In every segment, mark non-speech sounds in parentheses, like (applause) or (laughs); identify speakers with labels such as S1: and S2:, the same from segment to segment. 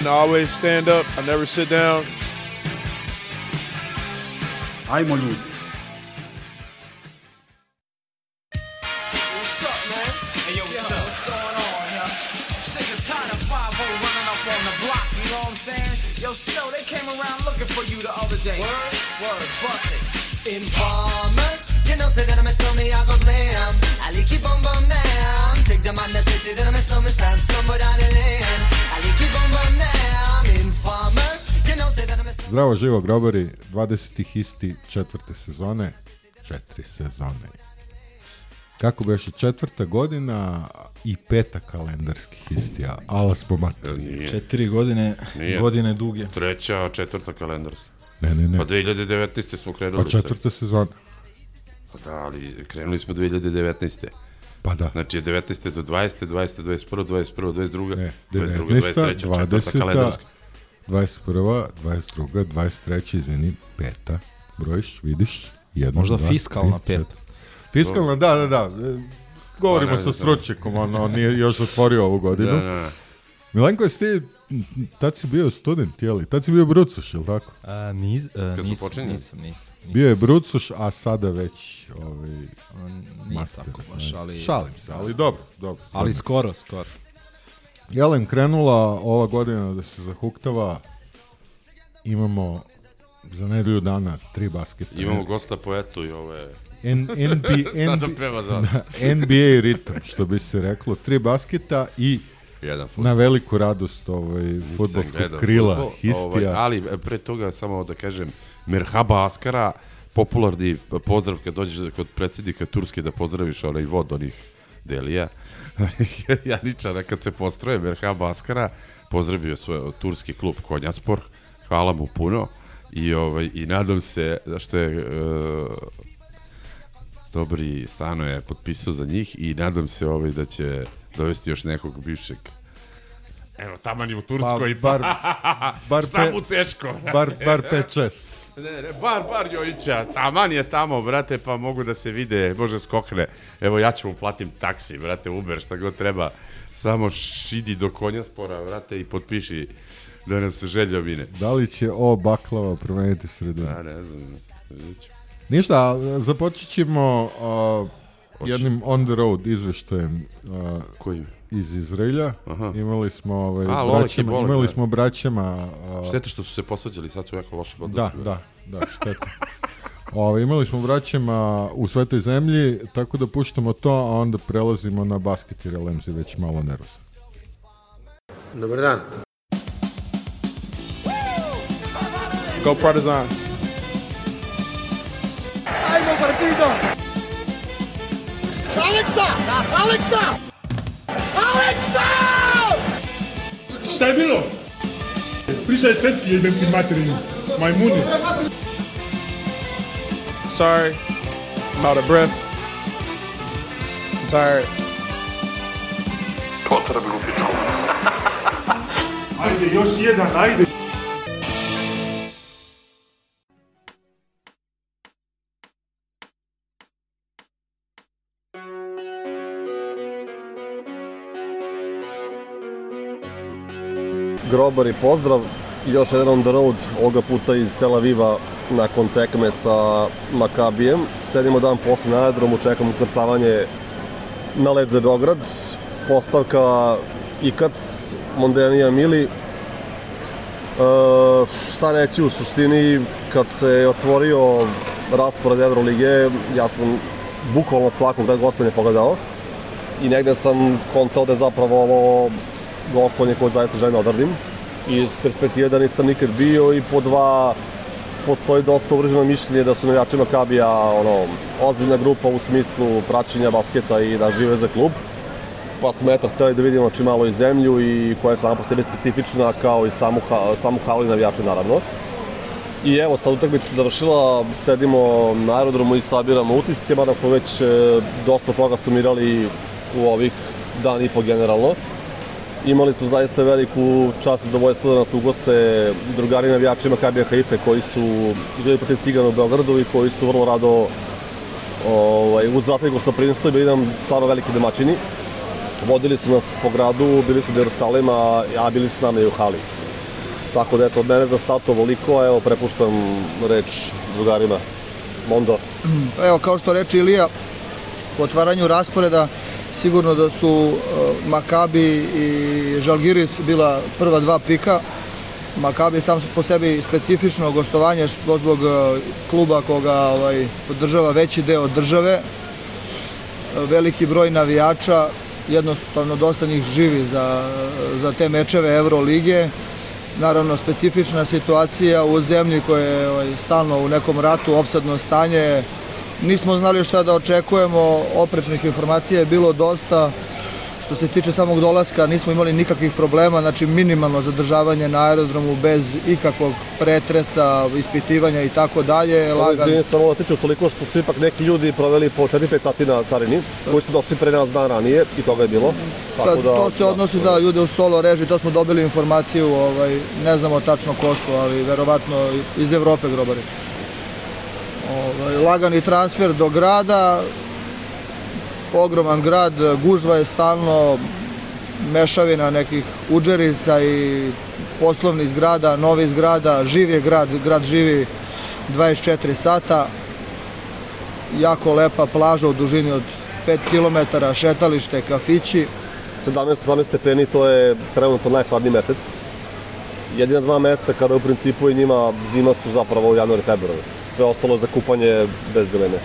S1: And I always stand up, I never sit down. What's
S2: up, man? Hey, yo, what's, up? what's going on, I'm sick and tired of oh running up on the block, you know what I'm saying? Yo, Snow, they came around looking for you the other day. Word, word, bussing. Informer, you know, say that I'm a me, I go blam. Ali keep on bum down. Take the man that says that I'm a snowman, slam somebody Zdravo živo grobari, 20. isti četvrte sezone, četiri sezone. Kako bi još četvrta godina i peta kalendarskih istija, ala smo matali.
S3: Četiri godine, Nije. godine duge.
S4: Treća, četvrta kalendarska. Ne, ne, ne, Pa 2019. smo krenuli.
S2: pa četvrta sezona,
S4: Pa Da, ali krenuli smo 2019.
S2: pa da.
S4: Znači 19. do 20. 20. 21. 21. 22.
S2: Ne, 22. 23. četvrta 20., kalendarska. 21. 22. 23. izvini, peta. Brojiš, vidiš? Jedno, Možda dva, fiskalna tri, peta. Fiskalna, da, da, da. Govorimo da, sa stručekom, on, on nije još otvorio ovu godinu. Da, da. da. Milanko, jesi ti, tad si bio student, jeli? Tad si bio Brucoš, jel tako?
S3: A, niz, a, e, Kad nisam, nisam, nisam, nisam.
S2: Bio je Brucoš, a sada već ovaj, a, Nije master, tako baš, ali... Šalim se, ali dobro, dobro.
S3: Ali skoro, skoro.
S2: Jelen krenula ova godina da se zahuktava. Imamo za nedelju dana tri basketa.
S4: Imamo gosta poetu i ove N,
S2: (laughs) NB, NB, (laughs) da, NBA ritam, što bi se reklo. Tri basketa i Jedan futbol. na veliku radost ovaj, futbolskog krila, futbol, ovaj, histija. Ovaj,
S4: ali e, pre toga samo da kažem, Merhaba Askara, popularni pozdrav kad dođeš kod predsjednika Turske da pozdraviš onaj vod onih delija (laughs) Janičara kad se postroje Berha Baskara, pozdravio svoj turski klub Konjaspor, hvala mu puno i, ovaj, i nadam se da što je uh, dobri stano je potpisao za njih i nadam se ovaj da će dovesti još nekog bivšeg Evo, tamo ni u Turskoj, pa, bar, bar, (laughs) bar, šta mu teško?
S2: Bar, bar 5-6. Ne,
S4: ne, bar, bar Jojića, taman je tamo, brate, pa mogu da se vide, može skokne. Evo, ja ću mu platim taksi, brate, Uber, šta god treba. Samo šidi do konja spora, brate, i potpiši da nas želja mine. Da
S2: li će o baklava promeniti sredinu? Da,
S4: ne
S2: znam,
S4: vidjet ću.
S2: Ništa, započet ćemo uh, jednim on the road izveštajem. Uh, Kojim? iz Izraela. Imali smo ovaj A, braćama, bolek, imali smo braćama
S4: a... Šteta što su se posvađali, sad su jako loše odnosi.
S2: Da, da, da, šteta. Ove, ovaj, imali smo vraćama u svetoj zemlji, tako da puštamo to, a onda prelazimo na basket jer Lemzi već malo nervozan. Dobar dan.
S1: Go Partizan. Ajmo
S5: Partizan! Aleksa! Aleksa!
S6: Stabilo! Присоединитесь едем к матери. My money.
S1: Sorry. I'm out of breath. I'm tired.
S7: Potrebe lupičku.
S6: ajde, još jedan, ajde.
S8: grobar i pozdrav. Još jedan on the road, ovoga puta iz Tel Aviva nakon tekme sa Makabijem. Sedimo dan posle na aerodromu, čekamo ukrcavanje na led za Beograd. Postavka Ikac, Mondenija Mili. E, šta reći u suštini, kad se otvorio raspored Evrolige, ja sam bukvalno svakog da gospodine pogledao i negde sam kontao da je zapravo ovo gospodine koje zaista želim da iz perspektive da nisam nikad bio i po dva postoji dosta uvrženo mišljenje da su navijači Makabija ono, ozbiljna grupa u smislu praćenja basketa i da žive za klub. Pa smo eto hteli da vidimo znači malo i zemlju i koja je sama po sebi specifična kao i samu, samu halu i navijače naravno. I evo, sad utakmica se završila, sedimo na aerodromu i sabiramo utiske, mada smo već e, dosta toga sumirali u ovih dan i po generalno. Imali smo zaista veliku čast i zadovoljstvo da nas ugoste drugari navijačima Makabija Haife koji su igrali protiv Cigana u Beogradu i koji su vrlo rado ovaj, uzvratili gostoprinstvo i bili nam stvarno veliki domaćini. Vodili su nas po gradu, bili smo u Jerusalima, a bili su s nama i u Hali. Tako da, eto, od mene za start ovoliko, a evo, prepuštam reč drugarima. Mondo.
S9: Evo, kao što reče Ilija, po otvaranju rasporeda, sigurno da su e, Makabi i Žalgiris bila prva dva pika. Makabi sam po sebi specifično gostovanje zbog e, kluba koga ovaj, podržava veći deo države. E, veliki broj navijača, jednostavno dosta njih živi za, za te mečeve Euroligije. Naravno, specifična situacija u zemlji koja je ovaj, stalno u nekom ratu, opsadno stanje, Nismo znali šta da očekujemo, oprečnih informacija je bilo dosta. Što se tiče samog dolaska, nismo imali nikakvih problema, znači minimalno zadržavanje na aerodromu bez ikakvog pretresa, ispitivanja i tako dalje. Samo izvinim,
S8: samo da otiču toliko što su ipak neki ljudi proveli po 4-5 sati na carini, koji su došli pre nas dan ranije i toga je bilo.
S9: Da, tako da, to se odnosi da, da ljude u solo reži, to smo dobili informaciju, ovaj, ne znamo tačno ko su, ali verovatno iz Evrope grobareći ovaj, lagani transfer do grada, ogroman grad, gužva je stalno mešavina nekih uđerica i poslovnih zgrada, novih zgrada, živ je grad, grad živi 24 sata, jako lepa plaža u dužini od 5 km, šetalište, kafići.
S8: 17-18 stepeni to je trenutno najhladniji mesec jedina dva meseca kada u principu i njima zima su zapravo u i februar. Sve ostalo je za kupanje bez dileme.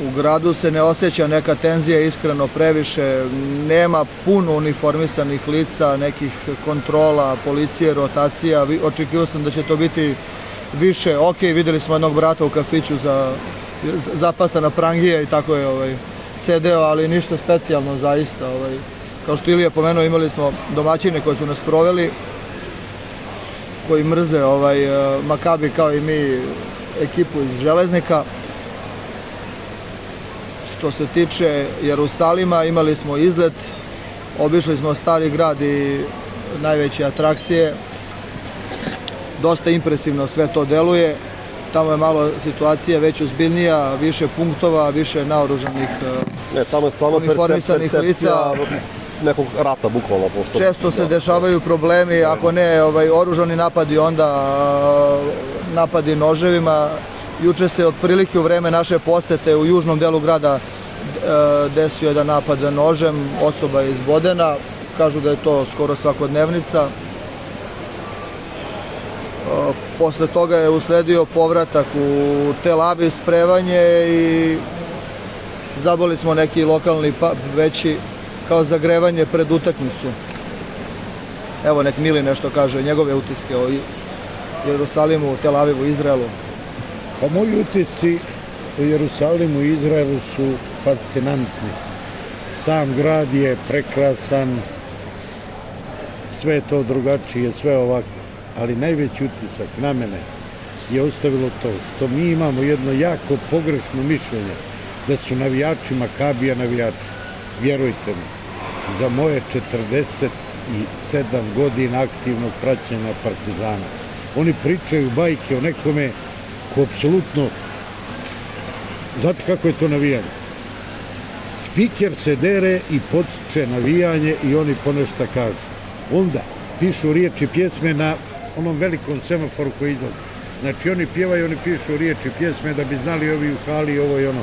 S9: U gradu se ne osjeća neka tenzija iskreno previše, nema puno uniformisanih lica, nekih kontrola, policije, rotacija, očekivao sam da će to biti više, ok, videli smo jednog brata u kafiću za zapasa na prangija i tako je ovaj, sedeo, ali ništa specijalno zaista. Ovaj. Kao što Ilija pomenuo, imali smo domaćine koje su nas proveli, koji mrze ovaj, e, Makabi kao i mi ekipu iz Železnika. Što se tiče Jerusalima, imali smo izlet, obišli smo stari grad i najveće atrakcije. Dosta impresivno sve to deluje. Tamo je malo situacija već uzbiljnija, više punktova, više naoružanih e,
S8: Ne, tamo je
S9: stvarno percepcija lica
S8: nekog rata, bukvalno. Pošto...
S9: Često se dešavaju problemi, ako ne ovaj, oružani napadi, onda napadi noževima. Juče se otprilike u vreme naše posete u južnom delu grada desio jedan napad nožem, osoba je izbodena, kažu da je to skoro svakodnevnica. Posle toga je usledio povratak u Tel Aviv, sprevanje i zaboli smo neki lokalni pub pa, veći kao zagrevanje pred utakmicu. Evo nek Mili nešto kaže, njegove utiske o Jerusalimu, Tel Avivu, Izraelu.
S10: Pa moji utisci o Jerusalimu i Izraelu su fascinantni. Sam grad je prekrasan, sve to drugačije, sve ovako. Ali najveći utisak na mene je ostavilo to što mi imamo jedno jako pogrešno mišljenje da su navijači Makabija navijači. Vjerujte mi za moje 47 godina aktivnog praćenja Partizana. Oni pričaju bajke o nekome ko apsolutno znate kako je to navijanje spiker se dere i potiče navijanje i oni ponešta kažu onda pišu riječi pjesme na onom velikom semaforu koji izlazi znači oni pjevaju, oni pišu riječi pjesme da bi znali ovi u hali ovo i ono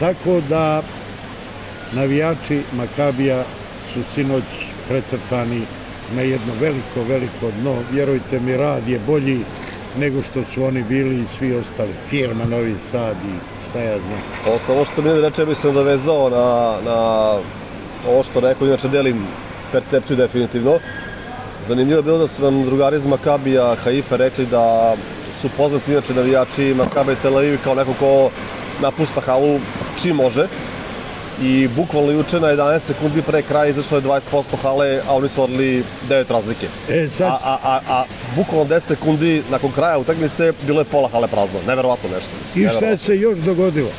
S10: tako da Navijači Makabija su sinoć precrtani na jedno veliko, veliko dno. Vjerujte mi, rad je bolji nego što su oni bili i svi ostali. Firma Novi Sad i šta ja znam. Ovo
S8: samo što mi je reče, bi se nadovezao na, na ovo što rekao, inače delim percepciju definitivno. Zanimljivo je bilo da su nam drugari iz Makabija, Haifa, rekli da su poznati inače navijači Makabija Tel Aviv kao neko ko napušta halu čim može i bukvalno juče na 11 sekundi pre kraja izašlo je 20% hale, a oni su odli 9 razlike. E, sad... A, a, a, a bukvalno 10 sekundi nakon kraja utakmice bilo je pola hale prazno, neverovatno nešto. Mislim, I šta
S10: je se još dogodilo?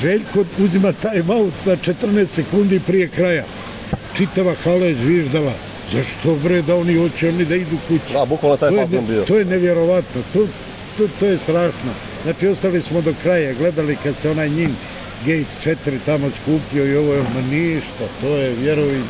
S10: Željko uzima time out na 14 sekundi prije kraja. Čitava hala je zviždala. Zašto bre da oni hoće, oni da idu kući.
S8: Da, bukvalno taj fazon
S10: bio. To je nevjerovatno, to, to, to je strašno. Znači, ostali smo do kraja, gledali kad se onaj njim Gate 4 tamo skupio i ovo je ma ništa, to je vjerujem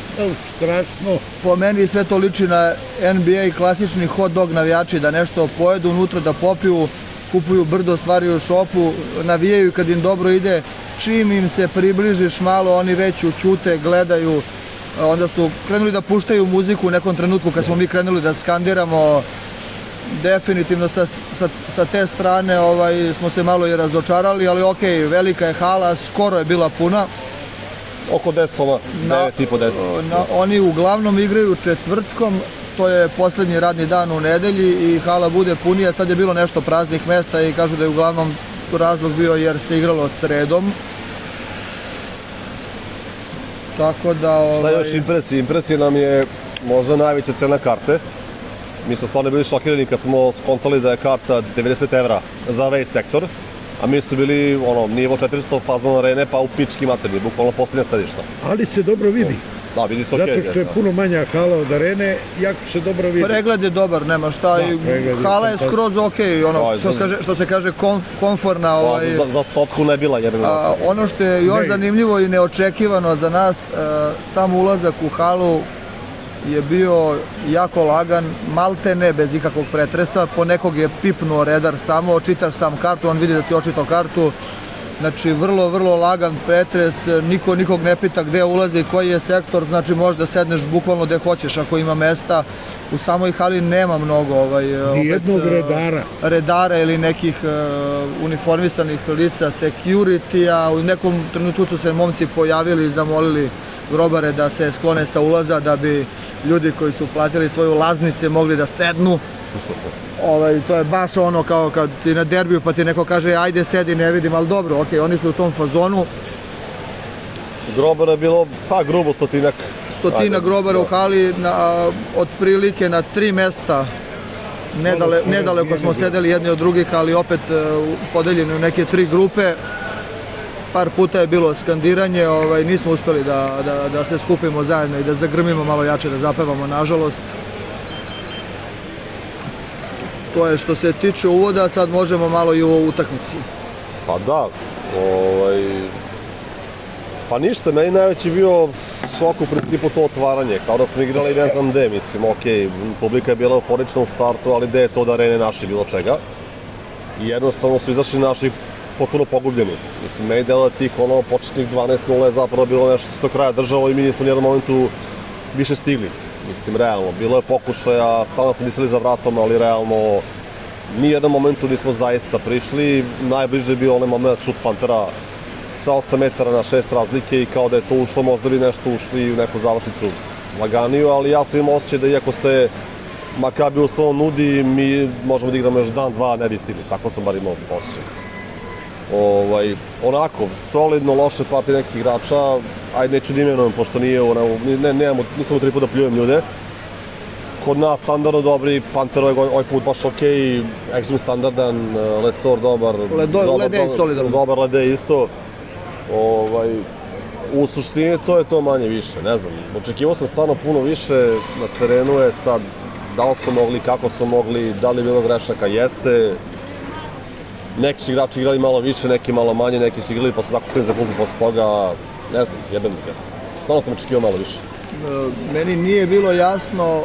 S10: strašno.
S9: Po meni sve to liči na NBA klasični hot dog navijači da nešto pojedu unutra, da popiju, kupuju brdo stvari u šopu, navijaju kad im dobro ide, čim im se približiš malo oni već učute, gledaju, onda su krenuli da puštaju muziku u nekom trenutku kad smo mi krenuli da skandiramo definitivno sa, sa, sa te strane ovaj, smo se malo i razočarali, ali ok, velika je hala, skoro je bila puna.
S8: Oko desova, devet i po deset.
S9: Na, oni uglavnom igraju četvrtkom, to je poslednji radni dan u nedelji i hala bude punija, sad je bilo nešto praznih mesta i kažu da je uglavnom razlog bio jer se igralo sredom.
S8: Tako da... Ovaj... Šta još impresija? Impresija nam je možda najveća cena karte. Mi smo stvarno bili šokirani kad smo skontali da je karta 95 evra za race sektor, a mi su bili ono, nivo 400 fazon arene, pa u pički materni, bukvalno poslednje sedišta.
S10: Ali se dobro vidi.
S8: Da, vidi
S10: se
S8: okej.
S10: Okay, Zato što je
S8: da.
S10: puno manja hala od arene, jako se dobro vidi.
S9: Pregled je dobar, nema šta. Da, hala je skroz okej, okay, ono, da, što, kaže, što se kaže, konf, konforna. Da, ovaj,
S8: za, za stotku ne bila jebena. A,
S9: ono što je još ne. zanimljivo i neočekivano za nas, a, e, sam ulazak u halu je bio jako lagan, malte ne bez ikakvog pretresa, ponekog je pipnuo redar samo, čitaš sam kartu, on vidi da si očitao kartu, znači vrlo, vrlo lagan pretres, niko nikog ne pita gde ulazi, koji je sektor, znači možda sedneš bukvalno gde hoćeš ako ima mesta, u samoj hali nema mnogo ovaj,
S10: Nijednog opet, eh, redara.
S9: redara ili nekih uh, uniformisanih lica, security-a, u nekom trenutku su se momci pojavili i zamolili grobare da se sklone sa ulaza da bi ljudi koji su platili svoju laznice mogli da sednu. Ovaj, to je baš ono kao kad si na derbiju pa ti neko kaže ajde sedi ne vidim, ali dobro, ok, oni su u tom fazonu.
S8: Grobara je bilo, pa grubo stotinak.
S9: Stotina ajde, grobara da. u hali, na, otprilike na tri mesta nedale, nedaleko smo sedeli jedni od drugih, ali opet e, podeljeni u neke tri grupe par puta je bilo skandiranje, ovaj, nismo uspeli da, da, da se skupimo zajedno i da zagrmimo malo jače, da zapevamo, nažalost. To je što se tiče uvoda, sad možemo malo i u utakmici.
S8: Pa da, ovaj, pa ništa, meni najveći bio šok u principu to otvaranje, kao da smo igrali ne znam gde, mislim, ok, publika je bila euforična u startu, ali gde je to da rene naši bilo čega. I jednostavno su izašli naši potpuno pogubljeni. Mislim, meni dela tih ono početnih 12-0 je zapravo bilo nešto što kraja držalo i mi nismo nijednom momentu više stigli. Mislim, realno, bilo je pokušaja, stalno smo mislili za vratom, ali realno ni jednom momentu nismo zaista prišli. Najbliže je bio onaj moment da šut Pantera sa 8 metara na 6 razlike i kao da je to ušlo, možda bi nešto ušli u neku završnicu laganiju, ali ja sam imao osjećaj da iako se Makabi uslovno nudi, mi možemo da igramo još dan, dva, ne bi stigli. Tako sam bar imao osjećaj ovaj, onako, solidno loše partije nekih igrača, ajde neću da imenujem, pošto nije, ono, ne, nemamo, nisam u tri puta pljujem ljude. Kod nas standardno dobri, Panter ovaj, ovaj put baš okej, Ekstrem standardan, eh, Lesor dobar, Ledo, do, dobar,
S9: lede dobar, solidan.
S8: dobar Lede isto. Ovaj, u suštini to je to manje više, ne znam, očekivao sam stvarno puno više, na terenu je sad, da li smo mogli, kako su mogli, da li je bilo grešaka, jeste, neki su igrači igrali malo više, neki malo manje, neki su igrali pa su zakucali za klubu posle toga, ne znam, jebem ga. Stvarno sam očekivao malo više. E,
S9: meni nije bilo jasno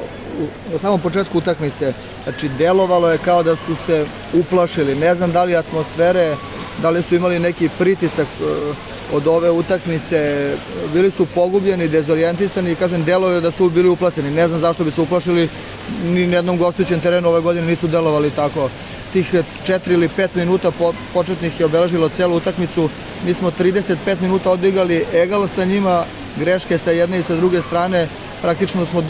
S9: na samom početku utakmice, znači delovalo je kao da su se uplašili, ne znam da li atmosfere, da li su imali neki pritisak e, od ove utakmice, bili su pogubljeni, dezorijentisani i kažem delovalo je da su bili uplašeni, ne znam zašto bi se uplašili, ni na jednom gostujućem terenu ove godine nisu delovali tako tih 4 eh, ili 5 minuta početnih je obeležilo celu utakmicu. Mi smo 35 minuta odigali egal sa njima, greške sa jedne i sa druge strane. Praktično smo eh,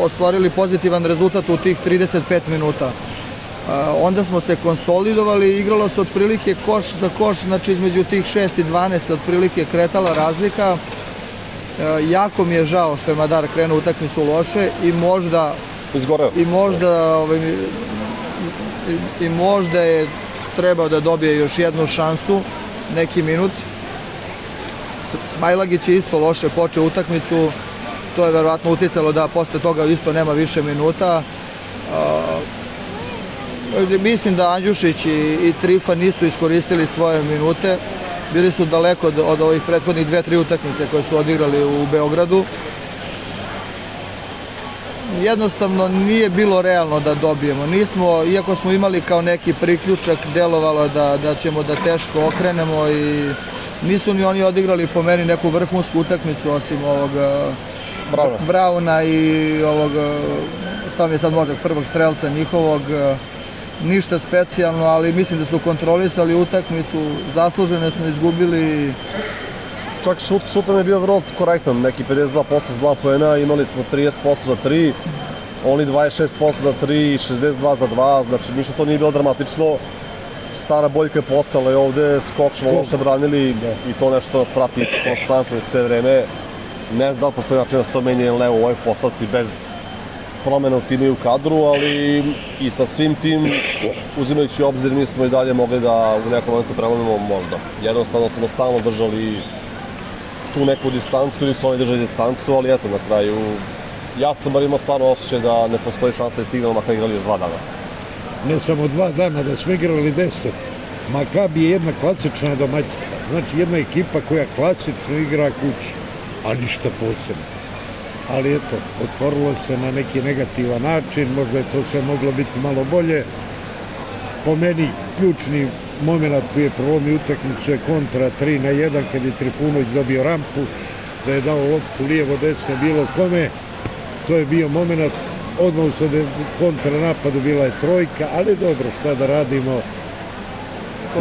S9: ostvarili pozitivan rezultat u tih 35 minuta. Eh, onda smo se konsolidovali, igralo se otprilike koš za koš, znači između tih 6 i 12 otprilike kretala razlika. Jako mi je žao što je Madar krenuo utakmicu loše i možda... Izgoreo. I možda ovaj, i, možda je trebao da dobije još jednu šansu, neki minut. Smajlagić je isto loše počeo utakmicu, to je verovatno uticalo da posle toga isto nema više minuta. E, mislim da Andjušić i, i Trifa nisu iskoristili svoje minute, bili su daleko od, od ovih prethodnih dve, tri utakmice koje su odigrali u Beogradu jednostavno nije bilo realno da dobijemo. Nismo, iako smo imali kao neki priključak, delovalo da, da ćemo da teško okrenemo i nisu ni oni odigrali po meni neku vrhunsku utakmicu osim ovog e, Bravo. Brauna i ovog, e, šta mi je sad mozak, prvog strelca njihovog, e, ništa specijalno, ali mislim da su kontrolisali utakmicu, zaslužene smo izgubili
S8: čak šut, šut nam je bio vrlo korektan, neki 52% zla po poena, imali smo 30% za 3, oni 26% za 3, i 62 za 2, znači ništa to nije bilo dramatično. Stara boljka je postala i ovde, skok smo loše branili da. i to nešto nas prati konstantno sve vreme. Ne znam da li postoji način da se to menje levo ne u ovoj postavci bez promena u timu i u kadru, ali i sa svim tim, uzimajući obzir, mi smo i dalje mogli da u nekom momentu prelomimo možda. Jednostavno smo stalno držali tu neku distancu ili su oni držali distancu, ali eto, na kraju ja sam bar imao stvarno osjećaj da ne postoji šansa da stignemo makar igrali još dva dana.
S10: Ne samo dva dana, da smo igrali deset. Makabi je jedna klasična domaćica, znači jedna ekipa koja klasično igra kući, a ništa posebno. Ali eto, otvorilo se na neki negativan način, možda je to sve moglo biti malo bolje. Po meni, ključni moment koji je prelomio utakmicu je kontra 3 na 1 kad je Trifunović dobio rampu da je dao loptu lijevo desno bilo kome to je bio moment odmah u sada kontra napadu bila je trojka ali dobro šta da radimo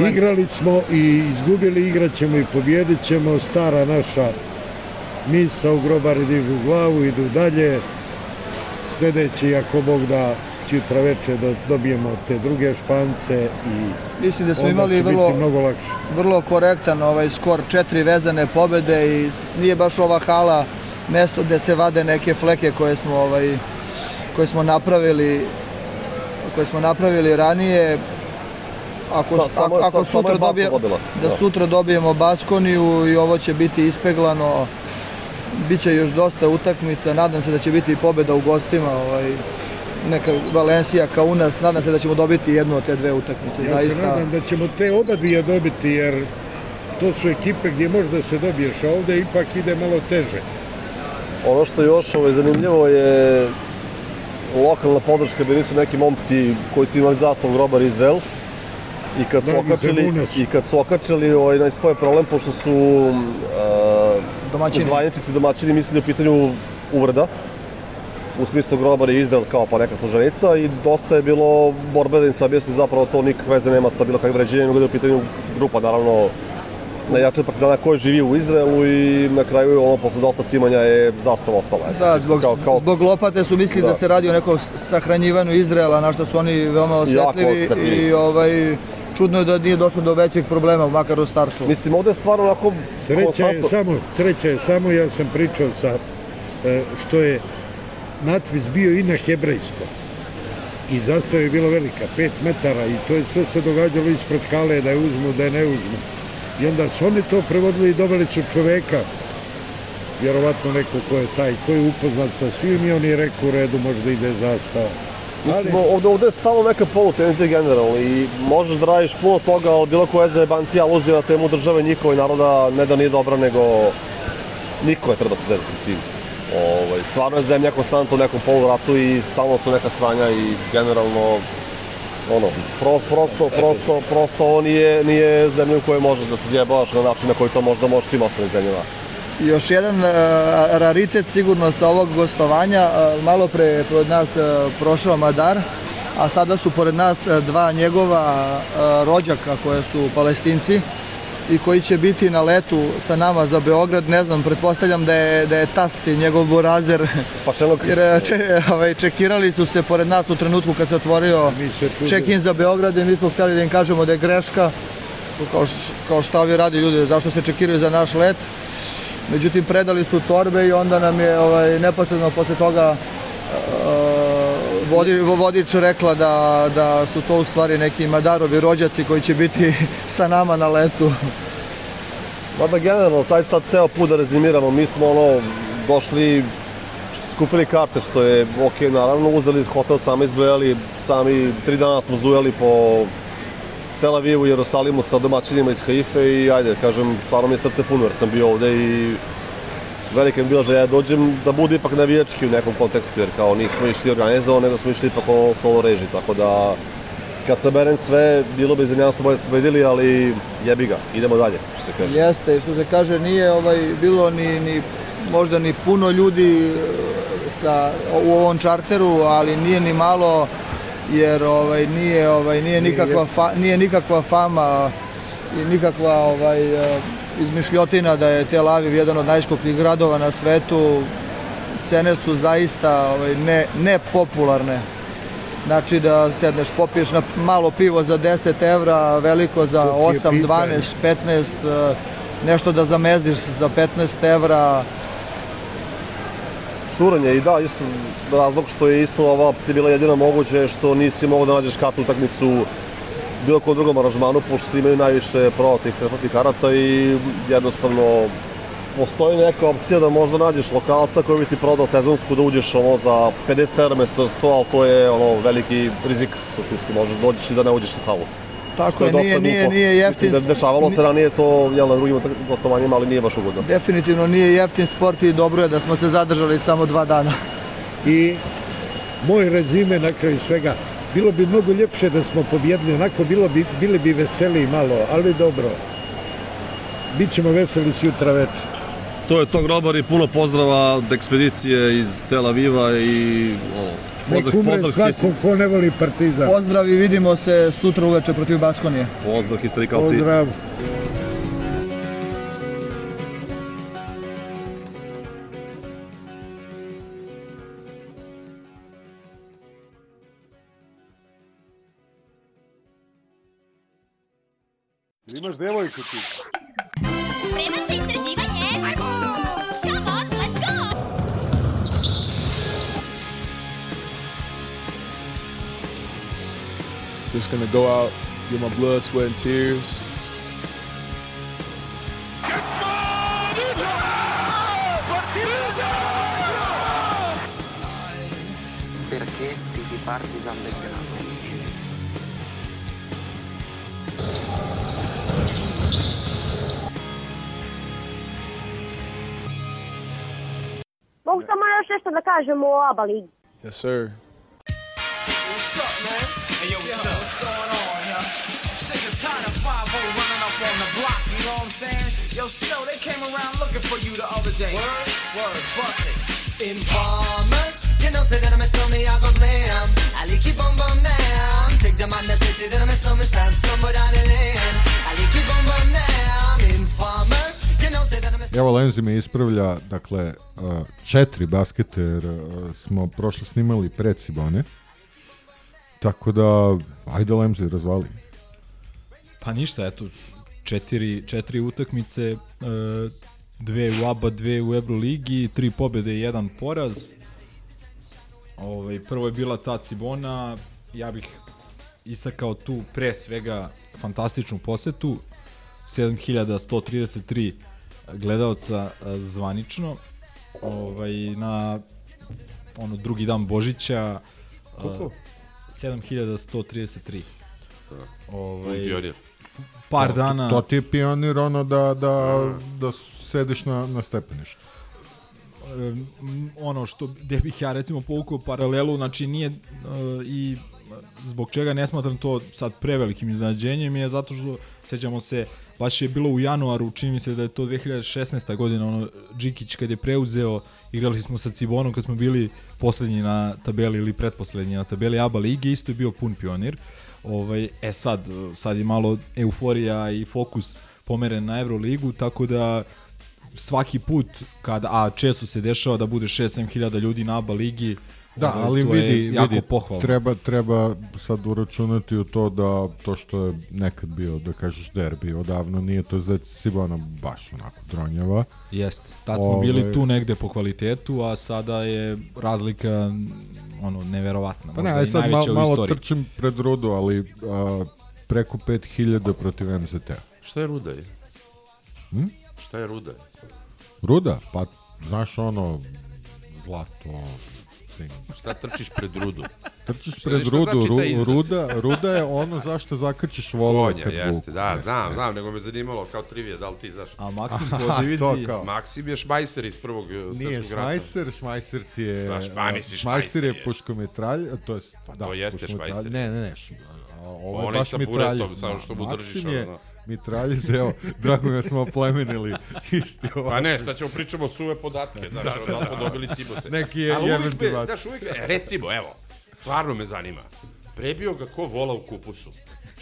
S10: igrali smo i izgubili igrat ćemo i pobjedit ćemo stara naša misa u grobari dižu glavu idu dalje sedeći ako Bog da sutra veče da dobijemo te druge špance i Mislim da smo imali vrlo, mnogo lakše.
S9: vrlo korektan ovaj skor, četiri vezane pobede i nije baš ova hala mesto gde se vade neke fleke koje smo ovaj koje smo napravili koje smo napravili ranije
S8: ako, ako
S9: da da. sutra dobijemo Baskoniju i ovo će biti ispeglano biće još dosta utakmica nadam se da će biti i pobeda u gostima ovaj neka Valencija kao u nas, nadam se da ćemo dobiti jednu od te dve utakmice. Ja zaista. se nadam
S10: da ćemo te oba dvije dobiti, jer to su ekipe gdje možda se dobiješ, a ovde ipak ide malo teže.
S8: Ono što je još ovaj, zanimljivo je lokalna podrška, bili su neki momci koji su imali zastav grobar Izrael. I kad su da, okačili, i kad su okačili ovaj, najspoje problem, pošto su uh, domaćini. zvajničici domaćini mislili u pitanju uvrda u smislu grobar je Izrael kao pa neka služanica i dosta je bilo borbe da im se objasni zapravo to nikakve veze nema sa bilo kakvim ređenjem, nego je u pitanju grupa naravno najjača partizana koji živi u Izraelu i na kraju je ono posle dosta cimanja je zastava ostala.
S9: Da, zbog, kao, kao... zbog lopate su mislili da. da. se radi o nekom sahranjivanju Izraela, na što su oni veoma osjetljivi i ovaj, čudno je da nije došlo do većeg problema, makar u startu.
S8: Mislim, ovde
S10: je
S8: stvarno onako... Sreća je,
S10: samo, sreća je samo, ja sam pričao sa, e, što je natpis bio i na hebrejskom. I zastava je bila velika, 5 metara i to je sve se događalo ispred hale da je uzmu, da je ne uzmu. I onda su oni to prevodili i dobili su čoveka, vjerovatno neko ko je taj, ko je upoznat sa svim i on je u redu možda ide zastava. Mislim, ovde,
S8: ovde je stalo neka polutenzija general i možeš da radiš puno toga, ali bilo koja zajebancija aluzija na temu države njihova i naroda ne da nije dobra, nego niko je treba da se zezati s tim. Ovaj, stvarno je zemlja konstantno u nekom poluratu i stalno tu neka sranja i generalno ono, pro, prosto, prosto, prosto ovo nije, nije zemlja u kojoj možeš da se zjebavaš na način na koji to možda možeš svim ostalim zemljama.
S9: Još jedan uh, raritet sigurno sa ovog gostovanja, uh, malo pre je nas uh, prošao Madar, a sada su pored nas dva njegova rođaka koje su palestinci, i koji će biti na letu sa nama za Beograd, ne znam, pretpostavljam da je, da je Tasti, njegov burazer.
S8: Pa Jer e, če,
S9: ovaj, čekirali su se pored nas u trenutku kad se otvorio pa check-in za Beograd i mi smo htjeli da im kažemo da je greška, kao, š, kao šta ovi radi ljudi, zašto se čekiraju za naš let. Međutim, predali su torbe i onda nam je ovaj, neposredno posle toga Vodi, vodič rekla da, da su to u stvari neki Madarovi rođaci koji će biti (laughs) sa nama na letu.
S8: Mada generalno, sad, sad ceo put da rezimiramo, mi smo ono, došli, skupili karte što je ok, naravno, uzeli hotel, sami izbrojali, sami tri dana smo zujeli po Tel Avivu, Jerusalimu sa domaćinima iz Haife i ajde, kažem, stvarno mi je srce puno jer sam bio ovde i velika mi bila želja da dođem, da bude ipak navijački u nekom kontekstu, jer kao nismo išli organizovano, nego smo išli ipak o solo reži, tako da kad saberem sve, bilo bi izvinjavstvo da bolje smo pobedili, ali jebi ga, idemo dalje, što se kaže. Jeste,
S9: što se kaže, nije ovaj, bilo ni, ni možda ni puno ljudi e, sa, u ovom čarteru, ali nije ni malo, jer ovaj, nije, ovaj, nije, nikakva, fa, nije nikakva fama i nikakva ovaj, e, izmišljotina da je Tel Aviv jedan od najskupljih gradova na svetu. Cene su zaista ovaj, ne, nepopularne. Znači da sedneš, popiješ na malo pivo za 10 evra, veliko za 8, 12, 15, nešto da zameziš za 15 evra.
S8: Šuranje i da, isto razlog što je isto ova opcija bila jedina moguća je što nisi mogao da nađeš kapnu utakmicu bilo kod drugom aranžmanu, pošto svi imaju najviše prodatih pretplatnih karata i jednostavno postoji neka opcija da možda nađeš lokalca koji bi ti prodao sezonsku da uđeš ono za 50 eur mesto 100, ali to je ono veliki rizik, suštinski možeš dođeš i da ne uđeš na halu. Tako je,
S9: nije, nije, nije jeftin. Mislim,
S8: da dešavalo se ranije to jel, na drugim gostovanjima, ali nije baš ugodno.
S9: Definitivno nije jeftin sport i dobro je da smo se zadržali samo dva dana.
S10: I moj rezime na kraju svega, Bilo bi mnogo ljepše da smo pobjedili, onako bilo bi, bili bi veseli malo, ali dobro. Bićemo veseli s jutra večer.
S4: To je to grobar i puno pozdrava od ekspedicije iz Tel Aviva i o,
S9: pozdrav,
S10: Nek umre svako ko ne voli partizan. Pozdrav i
S9: vidimo se sutra uveče protiv Baskonije.
S10: Pozdrav,
S4: historikalci. Pozdrav.
S6: imaš devojku ti. Spreman za istraživanje?
S1: Just gonna go out, get my blood, sweat and tears. Perché ti
S11: parti San Benedetto?
S12: Move Yes,
S1: sir. What's up, man? Hey, yo, what's, yo, what's going on, sick of 5 running up on the block, you know what I'm saying? Yo, Snow, they came around looking for you the other day. Word, word, bust it.
S2: Informer, you know, say that I'm a snowman, I go blam. I Take the man that say, say that I'm a somebody the I Informer. Evo Lenzi me ispravlja, dakle, e, četiri basketer e, smo prošlo snimali pred Cibone. Tako da, ajde Lenzi, razvali.
S3: Pa ništa, eto, četiri, četiri utakmice, e, dve u ABA, dve u Euroligi, tri pobede i jedan poraz. Ove, ovaj, prvo je bila ta Cibona, ja bih istakao tu pre svega fantastičnu posetu, 7133 gledaoca e, zvanično ovaj, na ono drugi dan Božića. E, Koliko? 7133.
S4: Ovaj, pionir.
S3: Par to, dana.
S2: To, to ti je pionir ono da, da, da sediš na, na stepeništu.
S3: ono što gde bih ja recimo povukao paralelu, znači nije uh, i zbog čega ne smatram to sad prevelikim iznenađenjem je zato što sećamo se uh, baš je bilo u januaru, čini mi se da je to 2016. godina, ono, Džikić kad je preuzeo, igrali smo sa Cibonom kad smo bili poslednji na tabeli ili pretposlednji na tabeli ABA lige, isto je bio pun pionir. Ovaj, e sad, sad je malo euforija i fokus pomeren na Euroligu, tako da svaki put, kada, a često se dešava da bude 6-7 hiljada ljudi na ABA ligi,
S2: Da, ali
S3: to
S2: vidi,
S3: vidi
S2: treba, treba sad uračunati u to da to što je nekad bio, da kažeš derbi, odavno nije to za Sibana baš onako dronjava.
S3: Jeste, tad smo Ove... bili ovaj- tu negde po kvalitetu, a sada je razlika ono, neverovatna. Pa ne,
S2: aj,
S3: sad ma, malo
S2: trčim pred Rudu, ali a, preko 5000 protiv mzt
S4: Šta je Ruda? Je? Hm? Šta je Ruda?
S2: Ruda? Pa, znaš ono, zlato,
S4: boxing. Šta trčiš pred rudu?
S2: Trčiš pred šta rudu, znači Ru, ruda, ruda je ono zašto zakrčiš volan Vonja, kad
S4: jeste, da, znam, znam, nego me zanimalo kao trivija, da li ti znaš.
S3: A Maksim (laughs)
S4: po diviziji? Maksim je šmajser iz prvog eh,
S3: Nije šmajser, šmajser ti je... Da,
S4: šmajser,
S2: šmajser je, je puškometralj, eh, to je... Pa da,
S4: to
S2: jeste
S4: šmajser.
S2: Ne, ne, ne, ovo je on baš mitraljev. Sa buretom, samo da, što mu
S4: držiš. Maksim
S2: je, ono mitraljice, evo, drago
S4: mi
S2: da smo oplemenili isti ovo.
S4: Ovaj. Pa ne, šta ćemo pričamo suve podatke, da, znaš, da, da, da, da, dobili cibose.
S2: Neki je jebem ti vas.
S4: Znaš, uvijek, recimo, evo, stvarno me zanima prebio ga ko vola u kupusu.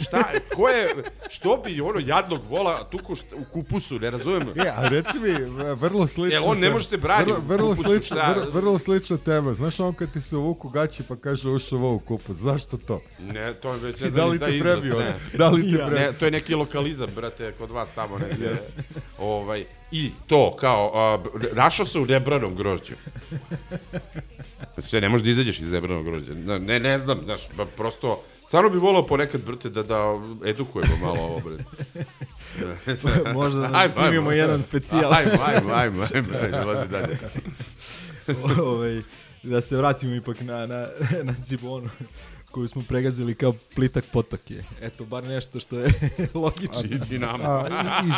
S4: Šta, ko je, što bi ono jadnog vola tuku šta, u kupusu, ne razumem.
S2: E,
S4: a
S2: reci mi, vrlo slično.
S4: E, on ne može se brani
S2: vrlo, vrlo, slično, šta? Vrlo, vrlo slična tema. Znaš on kad ti se uvuku gaći pa kaže ušao vola u kupus, zašto to?
S4: Ne, to je već ne znam da li da te izraz, prebio, ne. Da
S2: li te ja. prebio? Ne,
S4: to je neki lokalizam, brate, kod vas tamo negdje. yes. ovaj, I to, kao, uh, našao se u nebranom grožđu. Zato znači, što ne možeš da izađeš iz zebranog grožđa. Ne, ne znam, znaš, ba, prosto... Stvarno bi volao ponekad, brte, da, da edukujemo malo ovo, bre.
S3: (laughs) Možda da (laughs) ajmo, snimimo ajmo, jedan specijal. Ajmo, ajmo, ajmo,
S4: ajmo, ajmo, vozi dalje.
S3: Ove, da se vratimo ipak na, na, na Cibonu koju smo pregazili kao plitak potok je. Eto, bar nešto što je (laughs) logično.
S4: I nama.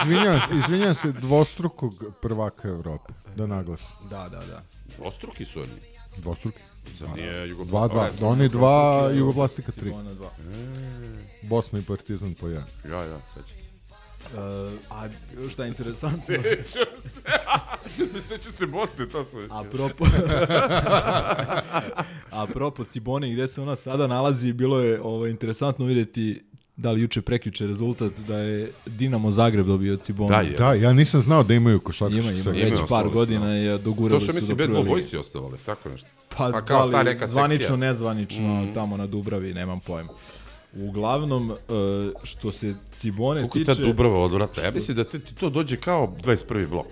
S2: izvinjam, izvinjam se dvostrukog prvaka Evrope, da naglasim.
S3: Da, da, da. Dvostruki
S4: su oni.
S2: Dvostruki. Zar nije Jugoplastika? Dva, dva. Da, oni dva, Jugoplastika tri. E. Bosna i Partizan po jedan.
S4: Ja, ja, sećam
S3: se. Uh, a šta je interesantno? (laughs) Sećam se. (laughs) Sećam
S4: se Bosne, to su. A propos...
S3: (laughs) a propos Cibone, gde se ona sada nalazi, bilo je ovo, ovaj, interesantno videti da li juče prekjuče rezultat da je Dinamo Zagreb dobio Cibona. Da,
S2: da ja nisam znao da imaju košarkašku ima,
S3: ima, već par godina je dogurali su do prve. To
S4: su mislim Bad ostavali, tako nešto.
S3: Pa, pa kao da ta neka sekcija. Zvanično, nezvanično, mm tamo na Dubravi, nemam pojma. Uglavnom, e, što se Cibone Kako tiče... Kako
S4: ta
S3: Dubrava
S4: odvrata? Ja mislim da te, ti to dođe kao 21. blok.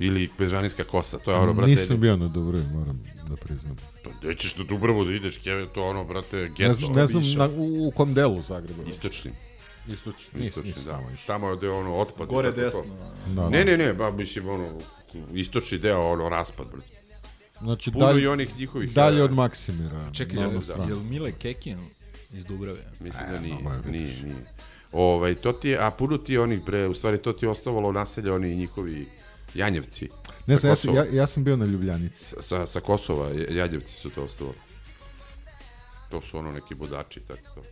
S4: Ili bežanijska kosa, to je ono, brate... Nisam bio na
S2: dobro, moram da priznam. Pa gde ćeš
S4: na Dubravo da ideš, Kevin, to ono, brate, geto, ne, znam,
S3: ne znam na, u,
S4: u
S3: kom delu Zagreba. Istočni. Istočni, nis, istočni, nis, da.
S4: Tamo je gde ono otpad. Gore desno.
S3: Da, da.
S4: Ne, da. ne, ne, ba, mislim, ono, istočni deo, ono, raspad, brate. Znači, Puno dalje, i onih njihovih... Dalje e,
S3: od Maksimira. Čekaj, jel, jel Mile Kekin iz Dubrave?
S4: Mislim da e, nije, nije, nije. Ovaj, to ti je, a puno ti oni, bre, u stvari to ti je ostavalo naselje, oni njihovi Janjevci.
S3: Ne
S4: znam,
S3: ja, ja, ja sam bio na Ljubljanici.
S4: Sa, sa Kosova, Janjevci su to ostalo. To su ono neki budači, tako to.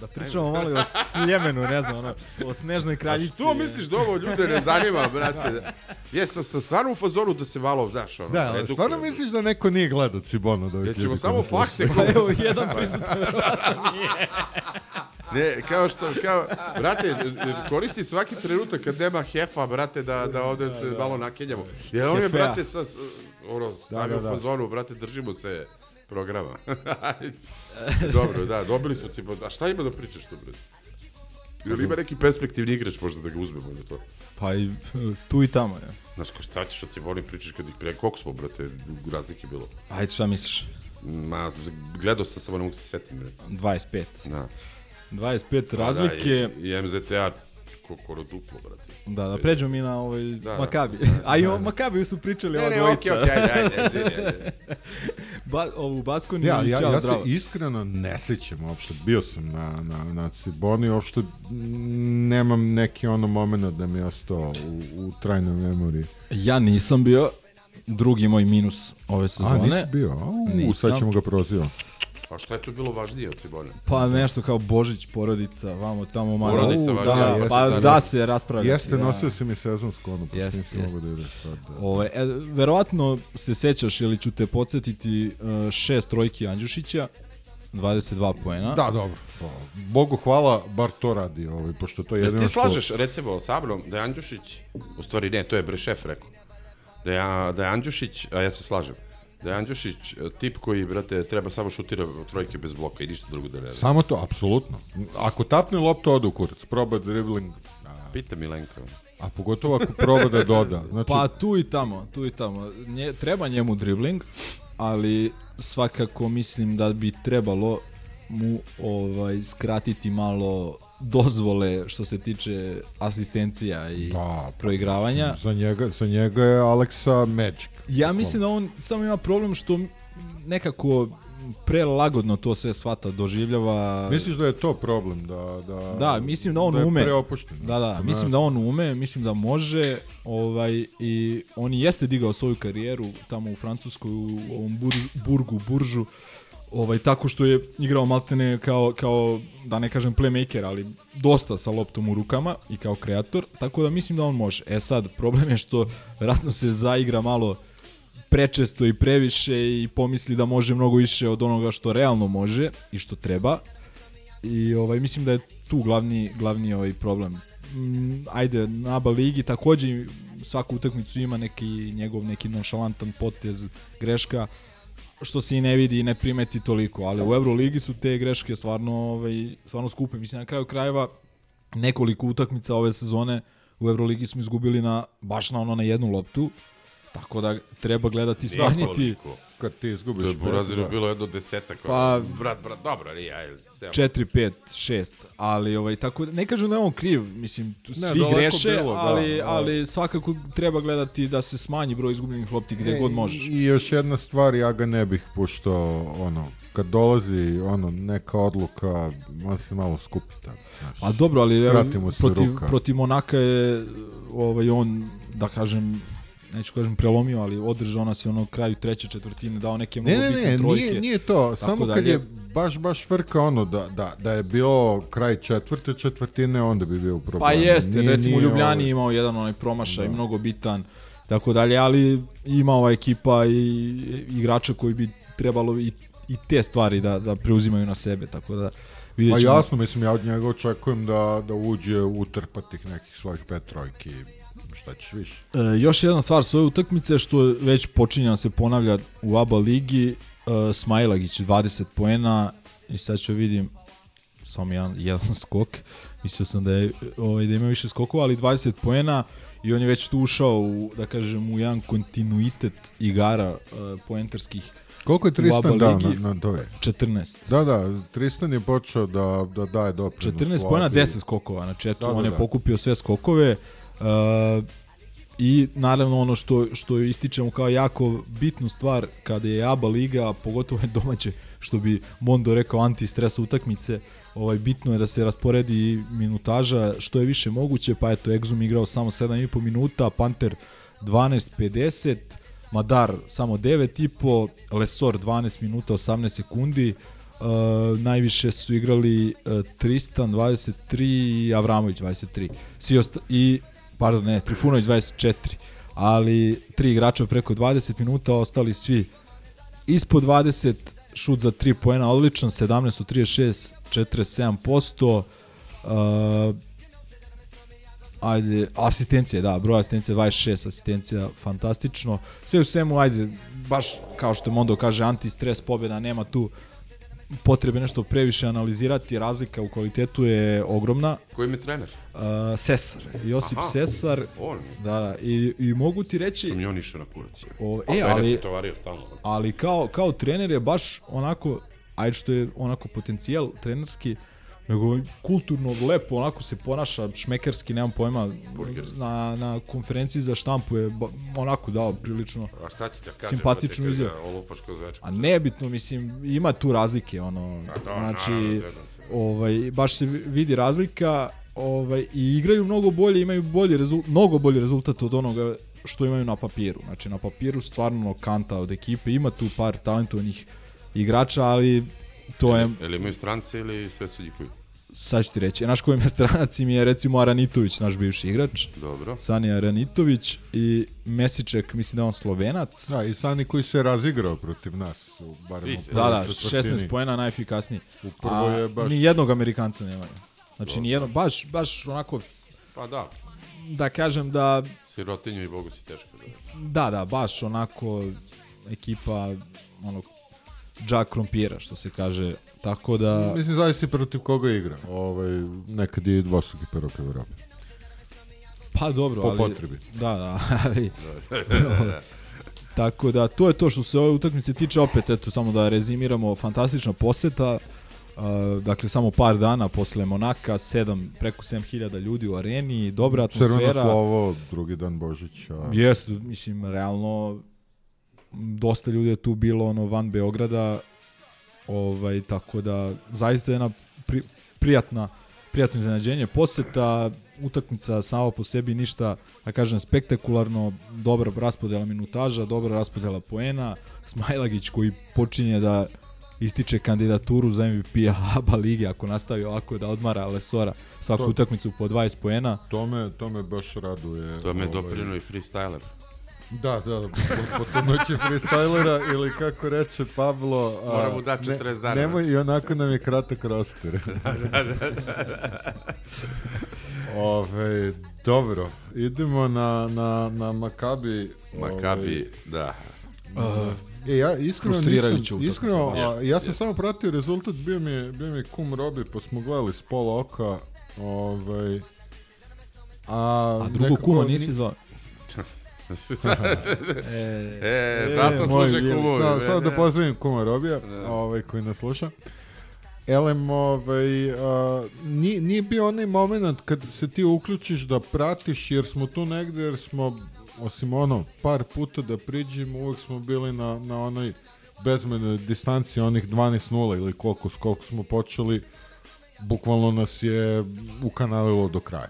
S3: Da pričamo malo o Sljemenu, ne znam, ono, o Snežnoj kraljici. A
S4: što e. misliš da ovo ljude ne zanima, brate? (laughs) Da. Jesam sam stvarno u fazoru da se valo, znaš, ono,
S2: Da,
S4: ali
S2: stvarno misliš da neko nije gledao Cibona od ovih ljudi?
S4: Jer ćemo samo fakte. Pa
S3: evo, jedan prisutan (laughs) verovatno nije.
S4: Ne, kao što, kao, brate, koristi svaki trenutak kad nema hefa, brate, da, da ovde se da, da. malo nakenjamo. Jer on je, brate, sa, ono, da, sami da, da. u da. fazonu, brate, držimo se programa. (laughs) Dobro, da, dobili smo ti, a šta ima da pričaš to, brate? Ili ima neki perspektivni igrač možda da ga uzmemo ili to?
S3: Pa i tu i tamo, ja. Znaš, ko šta
S4: ćeš od Ciboni pričaš kad ih prije, koliko smo, brate, razlike bilo?
S3: Ajde, šta misliš? Ma,
S4: gledao sam samo, ne mogu se setim, brate.
S3: 25. Da. 25 pa da, razlike. Da,
S4: i, i MZTA skoro duplo, brate.
S3: Da, da pređemo mi na ovaj da, Makabi. Da, da, A i o da, da. Makabiju su pričali ova
S4: dvojica. Ne, okej, okej, ajde, ajde, (laughs) Ba,
S3: ovu Baskoni ja, i
S2: ja,
S3: ja zdravo. se iskreno
S2: ne sećam uopšte. Bio sam na, na, na Ciboni, uopšte nemam neki ono moment da mi je ostao u, u trajnoj memoriji.
S3: Ja nisam bio drugi moj minus ove sezone. A, nisi
S2: bio? U, sad ćemo ga proziva. A
S4: šta je tu bilo važnije od Tribone?
S3: Pa nešto kao Božić, porodica, vamo tamo
S4: malo. Porodica,
S3: U,
S4: da,
S3: da, pa
S4: jeste,
S3: da se raspravlja. Jeste, da. nosio
S2: si mi sezonsku ono, pa jeste, nisi da jeste. mogu da ideš sad. Da. Ove, e,
S3: verovatno se sećaš ili ću te podsjetiti e, šest trojki Andjušića, 22 poena.
S2: Da, dobro. Pa, Bogu hvala, bar to radi, ovaj, pošto to je jedino što... Ti
S4: slažeš, recimo, sa mnom, da je Andjušić, u stvari ne, to je bre šef rekao, da je, da je Andjušić, a ja se slažem, Dejan Đušić, e, tip koji, brate, treba samo šutira trojke bez bloka i ništa drugo da ne radi.
S2: Samo to, apsolutno. Ako tapne lopta, odu kurac. Proba dribbling.
S4: Pita Milenko.
S2: A
S4: pogotovo
S2: ako proba da doda. (laughs) Znači...
S3: Pa tu i tamo, tu i tamo. Nje, treba njemu dribbling, ali svakako mislim da bi trebalo mu ovaj skratiti malo dozvole što se tiče asistencija i da, pa, proigravanja.
S2: Za njega, za njega je Aleksa Magic.
S3: Ja mislim da on samo ima problem što nekako prelagodno to sve svata doživljava.
S2: Misliš da je to problem? Da,
S3: da, da mislim da on da je ume. Da,
S2: da, da,
S3: mislim da on ume, mislim da može. Ovaj, I on jeste digao svoju karijeru tamo u Francuskoj, u ovom burgu, buržu ovaj, tako što je igrao maltene kao, kao, da ne kažem playmaker, ali dosta sa loptom u rukama i kao kreator, tako da mislim da on može. E sad, problem je što ratno se zaigra malo prečesto i previše i pomisli da može mnogo više od onoga što realno može i što treba. I ovaj mislim da je tu glavni glavni ovaj problem. Mm, ajde, na ligi takođe svaku utakmicu ima neki njegov neki nonšalantan potez, greška, što se i ne vidi i ne primeti toliko, ali u da. Euroligi su te greške stvarno, ovaj, stvarno skupe. Mislim, na kraju krajeva nekoliko utakmica ove sezone u Euroligi smo izgubili na, baš na ono na jednu loptu, tako da treba gledati,
S4: smanjiti, Nikoliko
S2: kad ti izgubiš...
S4: To je da. bilo jedno desetak. Pa, brat, brat, dobro, nije,
S3: ajde. 4, 5, 6, ali ovaj, tako, da, ne kažu da je on kriv, mislim, tu ne, svi greše, bilo, da, ali, da, ali svakako treba gledati da se smanji broj izgubljenih lopti gde e, god možeš. I
S2: još jedna stvar, ja ga ne bih puštao, ono, kad dolazi ono neka odluka, on se malo skupi tako.
S3: Pa dobro, ali protiv, ruka. protiv Monaka je ovaj, on, da kažem, neću kažem prelomio, ali održao nas je ono kraju treće četvrtine, dao neke mnogo ne, bitne ne, ne,
S2: Nije, to, samo dalje. kad je baš, baš frka ono da, da, da je bio kraj četvrte četvrtine, onda bi bio problem.
S3: Pa jeste, nije, recimo u Ljubljani ovaj... imao jedan onaj promašaj, da. mnogo bitan, tako dalje, ali ima ova ekipa i igrača koji bi trebalo i, i te stvari da, da preuzimaju na sebe, tako da...
S2: Vidjet Pa jasno, mislim, ja od njega očekujem da, da uđe u trpatih nekih svojih pet trojki šta
S3: ćeš više. E, još jedna stvar svoje utakmice što već počinja se ponavlja u ABA ligi, e, Smajlagić 20 poena i sad ću vidim samo jedan, jedan skok. Mislio sam da, je, ovaj, da ima više skokova, ali 20 poena i on je već tu ušao u, da kažem, u jedan kontinuitet igara uh, e, poentarskih
S2: Koliko je Tristan dao na, na doje?
S3: 14.
S2: Da, da, Tristan je počeo da, da daje
S3: doprinos. 14 pojena, 10 skokova, znači eto, da, da, on je da. pokupio sve skokove. Uh, Uh, I naravno ono što, što ističemo kao jako bitnu stvar kada je ABA liga, pogotovo je domaće, što bi Mondo rekao anti stres utakmice, ovaj, bitno je da se rasporedi minutaža što je više moguće, pa eto Exum igrao samo 7,5 minuta, Panter 12.50, Madar samo 9,5, Lesor 12 minuta 18 sekundi, e, najviše su igrali e, Tristan 23 i Avramović 23. Svi osta I pardon, ne, Trifunović 24, ali tri igrača preko 20 minuta, ostali svi ispod 20, šut za 3 poena odličan, 17 u 36, 47%, uh, ajde, asistencije, da, broj asistencija 26, asistencija fantastično. Sve u svemu, ajde, baš kao što Mondo kaže, anti-stres pobjeda, nema tu uh, potrebe nešto previše analizirati, razlika u kvalitetu je ogromna.
S4: Koji mi je trener? Uh,
S3: Sesar, Josip Aha, Sesar. On. Da, da, i, i mogu ti reći... Sam
S4: je on išao na kurac. O,
S3: e, ali,
S4: tovario stalno.
S3: Ali kao, kao trener je baš onako, ajde što je onako potencijal trenerski, uh, nego kulturno, lepo, onako se ponaša, šmekerski, nemam pojma, Burgers. na, na konferenciji za štampu je ba, onako dao prilično
S4: A šta ti da kažem, simpatičnu
S3: izjavu. A nebitno, mislim, ima tu razlike, ono, da, znači, naravno, ovaj, baš se vidi razlika, ovaj, i igraju mnogo bolje, imaju bolji rezultat, mnogo bolji rezultat od onoga što imaju na papiru. Znači, na papiru stvarno kanta od ekipe, ima tu par talentovanih igrača, ali to je...
S4: Ili imaju strance ili sve su njihovi?
S3: sad ću ti reći, naš kojim je stranac im je recimo Aranitović, naš bivši igrač.
S4: Dobro.
S3: Sani Aranitović i Mesiček, mislim da on Slovenac.
S2: Da, i Sani koji se razigrao protiv nas. U, barem u
S3: da, da, 16 poena najefikasniji. Upravo je baš... Ni jednog Amerikanca nemaju. Znači, ni jedno, baš, baš onako...
S4: Pa da.
S3: Da kažem da...
S4: Sirotinju i Bogu si teško
S3: da Da, da, baš onako ekipa ono, džak krompira, što se kaže. Tako da...
S2: Mislim, zavisi protiv koga igra. Ovaj, nekad je i dvostruki prvak Evrope.
S3: Pa dobro,
S2: po
S3: ali...
S2: Po
S3: potrebi. Da, da, ali... (laughs) Tako da, to je to što se ove utakmice tiče, opet, eto, samo da rezimiramo, fantastična poseta, Uh, dakle samo par dana posle Monaka, sedam, preko 7000 ljudi u areni, dobra atmosfera.
S2: Crveno slovo, drugi dan Božića.
S3: Jeste, mislim, realno dosta ljudi je tu bilo ono van Beograda, ovaj, tako da zaista je na pri, prijatna prijatno iznenađenje poseta, utakmica sama po sebi ništa, da kažem, spektakularno, dobra raspodela minutaža, dobra raspodela poena, Smailagić koji počinje da ističe kandidaturu za MVP p-a ABA lige ako nastavi ovako da odmara Lesora svaku to, utakmicu po 20 poena.
S2: To me, to me baš raduje.
S4: To me ovaj, doprino i freestyler.
S2: Da, da, po, po to noći freestylera ili kako reče Pablo...
S4: A, Moramo da 40 dana.
S2: Nemoj, I onako nam je kratak roster. (laughs) da, da, da. da. Ove, dobro, idemo na, na, na Makabi.
S4: Makabi, ove, ovaj,
S2: da. Uh, E, ja iskreno nisam, iskreno, a, ja sam yes. samo pratio rezultat, bio mi bio mi kum Robi, pa smo gledali s pola oka, ovaj,
S3: a, a drugo kuma nisi zvao?
S4: E, e, e, zato e, služe kumovi.
S2: Samo sa da pozdravim kuma Robija, da. ovaj, koji nas sluša. Elem, ovaj, a, nije, nije bio onaj moment kad se ti uključiš da pratiš, jer smo tu negde, jer smo, osim ono, par puta da priđemo, uvek smo bili na, na onoj bezmene distanci onih 12-0 ili koliko, koliko smo počeli, bukvalno nas je ukanalilo do kraja.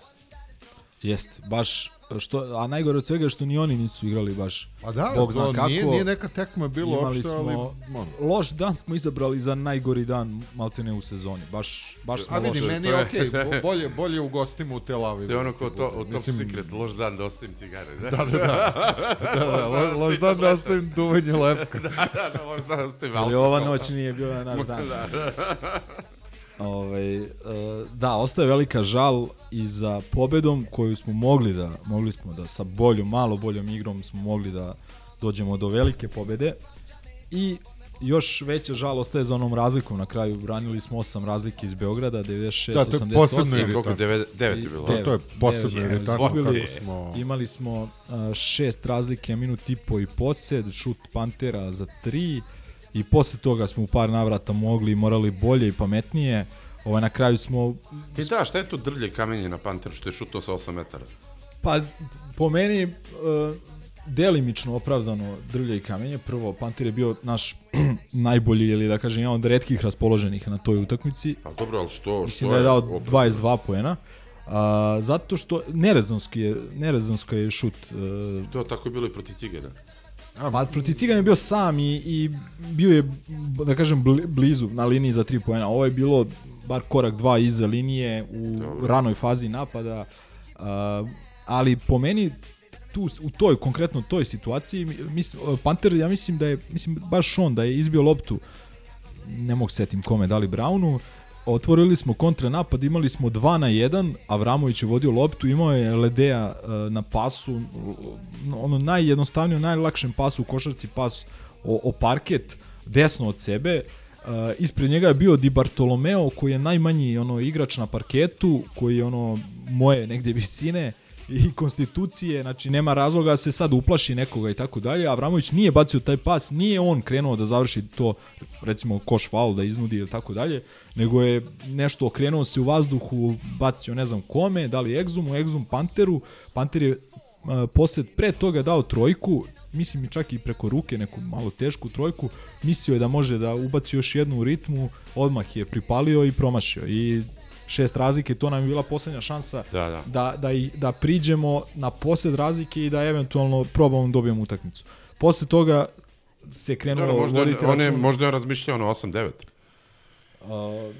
S3: Jeste, baš što, a najgore od svega je što ni oni nisu igrali baš. Pa da, Bog zna kako.
S2: Nije, nije neka tekma bilo uopšte, ali... Ono.
S3: Loš dan smo izabrali za najgori dan maltene u sezoni. Baš, baš smo
S2: a vidi, meni je pa- okej, okay, (laughs) bolje, bolje u gostima u Tel Avivu. To
S4: ono kao to, o Top Mislim... Secret, loš dan
S2: da ostavim cigare. Da, da, da. da, (laughs) da, da loš, loš dan da ostavim
S4: duvanje lepka. (laughs) da, da, da, loš dan da ostavim alkohol.
S3: Ali ova noć nije bila naš da, dan. da, da. Ovaj, e, da, ostaje velika žal i za pobedom koju smo mogli da, mogli smo da sa boljom, malo boljom igrom smo mogli da dođemo do velike pobede. I još veća žal ostaje za onom razlikom na kraju. Branili smo osam razlike iz Beograda, 96, da, to je 88.
S4: posebno iritantno. 9,
S2: je bilo. To, to je posebno tako kako smo...
S3: Imali smo uh, šest razlike, minut i po i posed, šut Pantera za 3, i posle toga smo u par navrata mogli i morali bolje i pametnije. Ovaj, na kraju smo...
S4: Ti da, šta je to drlje kamenje na Panteru što je šutao sa 8 metara?
S3: Pa, po meni, uh, delimično opravdano drlje i kamenje. Prvo, Panter je bio naš (clears throat) najbolji, ili da kažem, jedan od redkih raspoloženih na toj utakmici.
S4: Pa dobro, ali što?
S3: Mislim što da je dao opravdano? 22 poena. A, zato što nerezonski je, nerezonski je šut.
S4: Uh, to tako je bilo i protiv Cigana.
S3: Pa protiv Cigana je bio sam i, i bio je, da kažem, blizu na liniji za tri poena. Ovo je bilo bar korak dva iza linije u ranoj fazi napada. Uh, ali po meni tu, u toj, konkretno toj situaciji, mislim, Panther ja mislim da je, mislim, baš on da je izbio loptu, ne mogu setim kome, dali li Brownu, otvorili smo kontranapad, imali smo 2 na 1, Avramović je vodio loptu, imao je Ledeja eh, na pasu, mm, ono najjednostavniju, najlakšem pasu u košarci pas o, o parket, desno od sebe, eh, ispred njega je bio Di Bartolomeo koji je najmanji ono igrač na parketu, koji je ono moje negde visine i konstitucije, znači nema razloga da se sad uplaši nekoga i tako dalje. Avramović nije bacio taj pas, nije on krenuo da završi to, recimo koš faul da iznudi ili tako dalje, nego je nešto okrenuo se u vazduhu, bacio ne znam kome, da li Egzumu, Egzum Panteru, Panter je uh, e, posled pre toga dao trojku, mislim i čak i preko ruke neku malo tešku trojku, mislio je da može da ubaci još jednu u ritmu, odmah je pripalio i promašio i šest razlike, to nam je bila poslednja šansa da, da. Da, da, i, da priđemo na posled razlike i da eventualno probamo da dobijemo utakmicu. Posle toga se krenulo da,
S4: možda, voditi on račun... Možda je razmišljao na 8-9. Uh,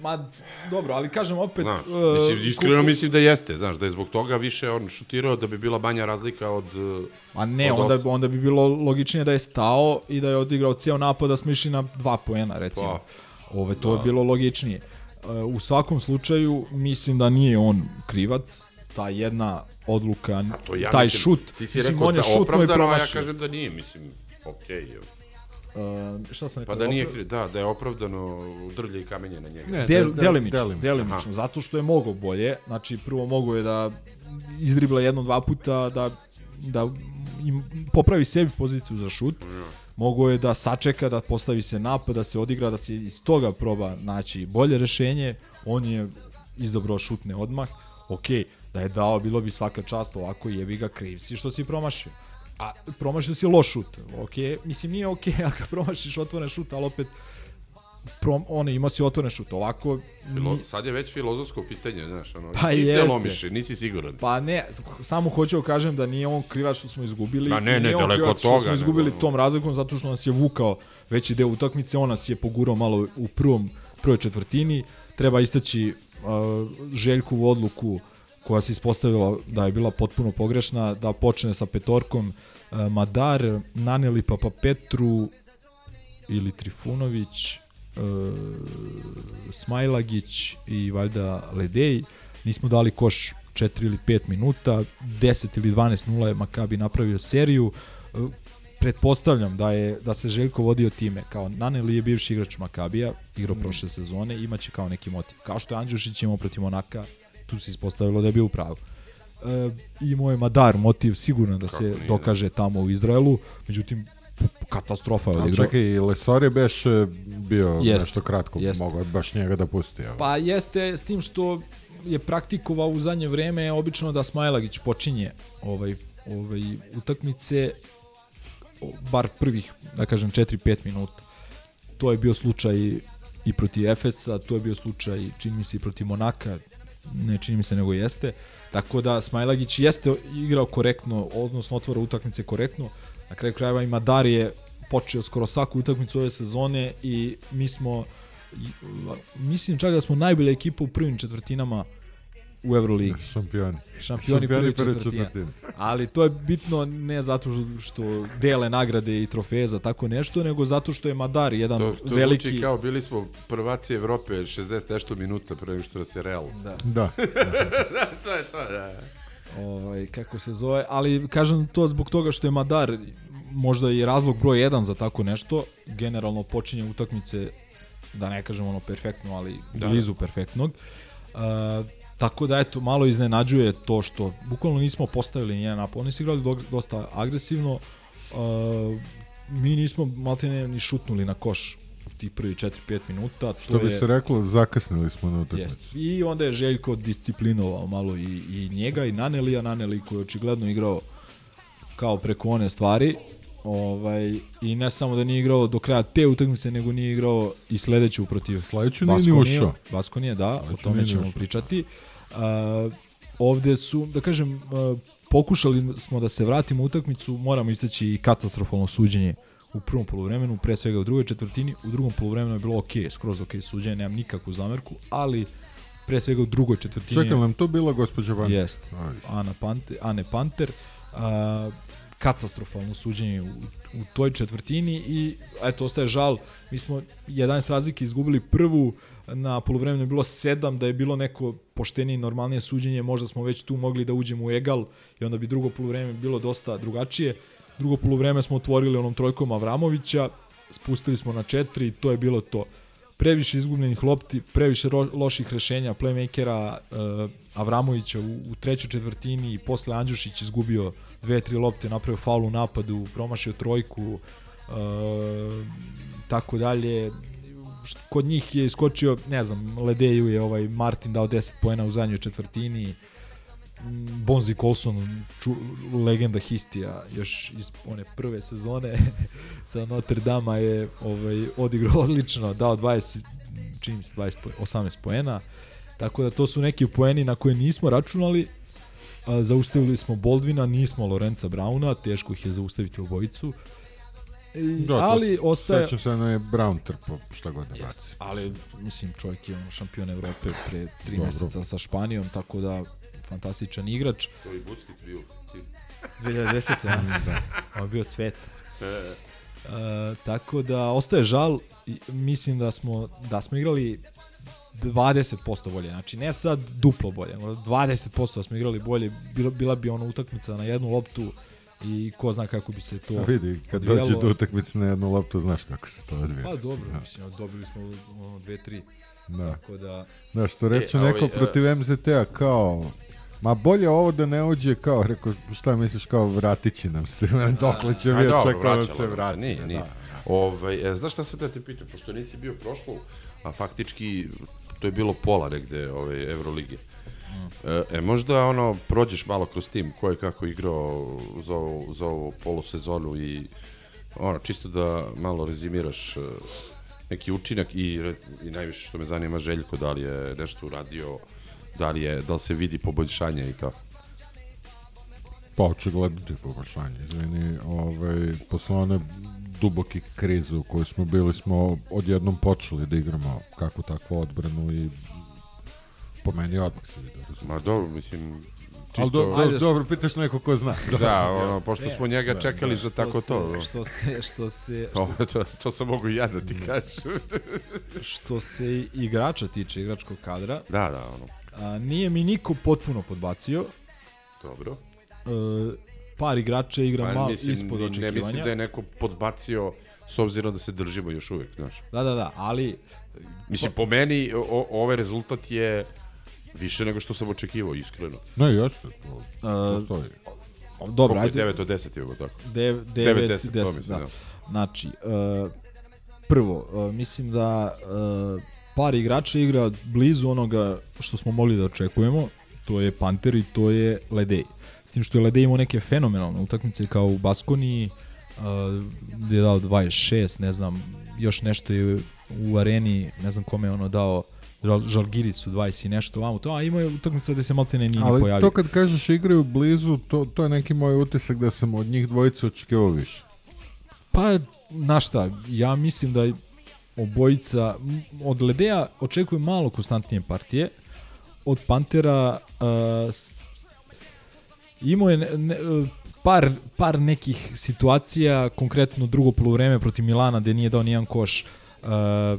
S3: ma, dobro, ali kažem opet...
S4: Znaš, uh, mislim, iskreno kuku... mislim da jeste, znaš, da je zbog toga više on šutirao da bi bila manja razlika od... Uh,
S3: ma ne, od onda, os... onda bi bilo logičnije da je stao i da je odigrao cijel napad, da smo išli na dva poena, recimo. Pa, Ove, to da. je bilo logičnije. Uh, E, u svakom slučaju mislim da nije on krivac ta jedna odluka to ja taj
S4: mislim,
S3: šut
S4: ti si mislim, rekao on je da opravdano a ja kažem da nije mislim okej okay, Uh, e,
S3: šta sam
S4: rekao? Pa da nije, da, da je opravdano drlje i kamenje na njega.
S3: Ne, Del, delimično, delimično, delimično zato što je mogao bolje, znači prvo mogao je da izdribla jedno, dva puta, da, da im popravi sebi poziciju za šut. Mm. Mogu je da sačeka, da postavi se napad, da se odigra, da se iz toga proba naći bolje rešenje. On je izabrao šutne odmah. Ok, da je dao, bilo bi svaka čast ovako jebi ga kriv si što si promašio. A promašio si loš šut. Ok, mislim nije ok (laughs) ako promašiš otvoren šut, ali opet prom, one ima si otvoren šut, ovako...
S4: Filo, sad je već filozofsko pitanje, znaš, ono,
S3: pa
S4: ti jeste. se lomiš, nisi siguran.
S3: Pa ne, samo hoću da kažem da nije on krivac što smo izgubili, Ma pa ne, ne, nije on krivač što toga, smo izgubili nego... tom razlikom, zato što nas je vukao veći deo utakmice, on nas je pogurao malo u prvom, prvoj četvrtini, treba istaći uh, u odluku koja se ispostavila da je bila potpuno pogrešna, da počne sa petorkom uh, Madar, Naneli Papa Petru ili Trifunović, Eh, Smajlagić i valjda Ledej. Nismo dali koš 4 ili 5 minuta, 10 ili 12 nula je Makabi napravio seriju. Eh, pretpostavljam da je da se Željko vodio time kao Naneli je bivši igrač Makabija, igrao mhm. prošle sezone, imaće kao neki motiv. Kao što je Anđušić imao protiv Monaka, tu se ispostavilo da je bio u pravu. E, imao je Madar motiv sigurno da Kako se da. dokaže tamo u Izraelu, međutim katastrofa je odigrao.
S2: Čekaj, i Lesor je beš e, bio jest, nešto kratko, jest. mogo baš njega da pusti. Evo.
S3: Pa jeste, s tim što je praktikovao u zadnje vreme obično da Smajlagić počinje ovaj, ovaj utakmice bar prvih, da kažem, 4-5 minuta. To je bio slučaj i protiv Efesa, to je bio slučaj čini mi se i protiv Monaka, ne čini mi se nego jeste. Tako da Smajlagić jeste igrao korektno, odnosno otvara utakmice korektno. Na kraju krajeva ima Dar počeo skoro svaku utakmicu ove sezone i mi smo mislim čak da smo najbolja ekipa u prvim četvrtinama u Euroligi.
S2: (laughs) Šampioni.
S3: Šampioni, Šampioni prvi četvrtina. Ali to je bitno ne zato što dele nagrade i trofeje za tako nešto, nego zato što je Madar jedan to, to veliki... To
S4: kao bili smo prvaci Evrope 60 nešto minuta pre nego što nas je Real.
S2: Da. Da. (laughs) (laughs)
S4: da. to je to, da
S3: ovaj, kako se zove, ali kažem to zbog toga što je Madar možda i razlog broj 1 za tako nešto, generalno počinje utakmice, da ne kažem ono perfektno, ali da. da. blizu perfektnog. Uh, tako da eto, malo iznenađuje to što bukvalno nismo postavili nijedan napad. Oni su igrali dosta agresivno, uh, mi nismo maltene ni šutnuli na koš ti prvi 4-5 minuta.
S2: To
S3: Što
S2: bi je... se reklo, zakasnili smo na utakmicu.
S3: I onda je Željko disciplinovao malo i, i njega i Nanelija, Naneli koji je očigledno igrao kao preko one stvari. Ovaj, I ne samo da nije igrao do kraja te utakmice, nego nije igrao i sledeću protiv Sledeću nije ni ušao.
S2: Baskonije,
S3: da, Sledeću o tome ćemo
S2: ušao.
S3: pričati. Uh, ovde su, da kažem, uh, pokušali smo da se vratimo u utakmicu, moramo istaći i katastrofalno suđenje uh, u prvom polovremenu, pre svega u drugoj četvrtini, u drugom polovremenu je bilo ok, skroz ok suđenje, nemam nikakvu zamerku, ali pre svega u drugoj četvrtini... Čekaj,
S2: nam to bila gospođa Panter?
S3: Jest, Ana Panter, Ane Panter, a, katastrofalno suđenje u, u toj četvrtini i eto, ostaje žal, mi smo 11 razlike izgubili prvu, na polovremenu je bilo 7, da je bilo neko poštenije i normalnije suđenje, možda smo već tu mogli da uđemo u egal i onda bi drugo polovreme bilo dosta drugačije. Drugo polovreme smo otvorili onom trojkom Avramovića, spustili smo na četiri i to je bilo to. Previše izgubljenih lopti, previše loših rešenja playmakera uh, Avramovića u, u trećoj četvrtini i posle Andžušić izgubio dve, tri lopte, napravio faul u napadu, promašio trojku, uh, tako dalje. Kod njih je iskočio, ne znam, Ledeju je ovaj Martin dao 10 poena u zadnjoj četvrtini, uh, Bonzi Colson, ču, legenda Histija, još iz one prve sezone (laughs) sa Notre Dame je ovaj, odigrao odlično, dao 20, čim 20, 18 poena, tako da to su neki poeni na koje nismo računali, a, zaustavili smo Boldvina, nismo Lorenza Brauna, teško ih je zaustaviti u obojicu,
S2: e, da, ali to, ostaje... Sećam se na je Brown trpo šta god ne da baci.
S3: Ali, mislim, čovjek je on šampion Evrope pre tri Dobro. meseca sa Španijom, tako da fantastičan igrač.
S4: To je
S3: Buski trio.
S4: 2010. da. (laughs) da.
S3: Ovo je bio svet. E, e. e, tako da ostaje žal, mislim da smo, da smo igrali 20% bolje, znači ne sad duplo bolje, 20% da smo igrali bolje, bila, bila bi ona utakmica na jednu loptu i ko zna kako bi se to
S2: A vidi, kad odvijalo. dođe do utakmice na jednu loptu, znaš kako se to odvija. Pa
S3: dobro, da. mislim, dobili smo ono, dve,
S2: tri. Da. Tako da... Da, što e, reče ovaj, e, neko ovi, protiv MZT-a, kao Ma bolje ovo da ne uđe kao, rekao, šta misliš, kao vratit će nam se, (laughs) dokle će vi očekavati
S4: da se
S2: vrati. Nije, da. nije. Da.
S4: Ovaj, e, znaš šta se da te pitam, pošto nisi bio prošlo, a faktički to je bilo pola negde ove Evrolige. E, e, možda ono prođeš malo kroz tim ko je kako igrao za ovu, za ovu polusezonu i ono čisto da malo rezimiraš e, neki učinak i, i najviše što me zanima Željko da li je nešto uradio Da li, je, da li se vidi poboljšanje i to?
S2: Pa, očigledno da je poboljšanje. Izmeni, ovaj, posle one duboki krize u kojoj smo bili, smo odjednom počeli da igramo kako takvu odbranu i po meni odmah se vidio. Da Ma
S4: dobro, mislim,
S2: Čisto... Ali do, do, Ajde, dobro, pitaš neko ko zna.
S4: da, ono, pošto smo njega čekali da, za tako
S3: se,
S4: to.
S3: Što se... Što se što, (laughs) to,
S4: to, to sam mogu ja da ti kažem.
S3: što se igrača tiče, igračkog kadra.
S4: Da, da, ono.
S3: A, nije mi niko potpuno podbacio.
S4: Dobro. E,
S3: par igrača igra pa, malo ispod ne, očekivanja. Ne
S4: mislim da je neko podbacio s obzirom da se držimo još uvek, znaš.
S3: Da, da, da, ali...
S4: Mislim, pa- po meni o, ovaj rezultat je više nego što sam očekivao, iskreno.
S2: Ne, jeste. To,
S4: e, to Dobro, ajde. 9 od 10 je bilo tako.
S3: 9, 9, 10, 10,
S4: to
S3: mislim, da. da. Znači, uh, prvo, uh, mislim da uh, par igrača igra blizu onoga što smo mogli da očekujemo, to je Panter i to je Ledej. S tim što je Ledej imao neke fenomenalne utakmice kao u Baskoni, uh, gde je dao 26, ne znam, još nešto je u areni, ne znam kome je ono dao, Žalgirisu 20 i nešto vamo to, a ima je utakmica da se Maltene nije Ali pojavio. Ali
S2: to kad kažeš igraju blizu, to, to je neki moj utisak da sam od njih dvojice očekivao više.
S3: Pa, na šta, ja mislim da obojica, od Ledeja očekuje malo konstantnije partije, od Pantera uh, imao je ne, ne, par, par nekih situacija, konkretno drugo polovreme protiv Milana gde nije dao nijedan koš, uh,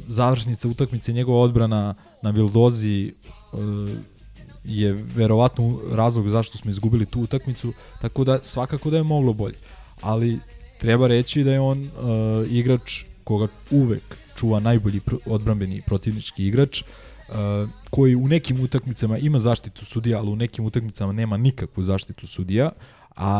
S3: završnica utakmice, njegova odbrana na Vildozi uh, je verovatno razlog zašto smo izgubili tu utakmicu, tako da svakako da je moglo bolje. Ali treba reći da je on uh, igrač koga uvek čuva najbolji pr odbrambeni protivnički igrač uh, koji u nekim utakmicama ima zaštitu sudija, ali u nekim utakmicama nema nikakvu zaštitu sudija, a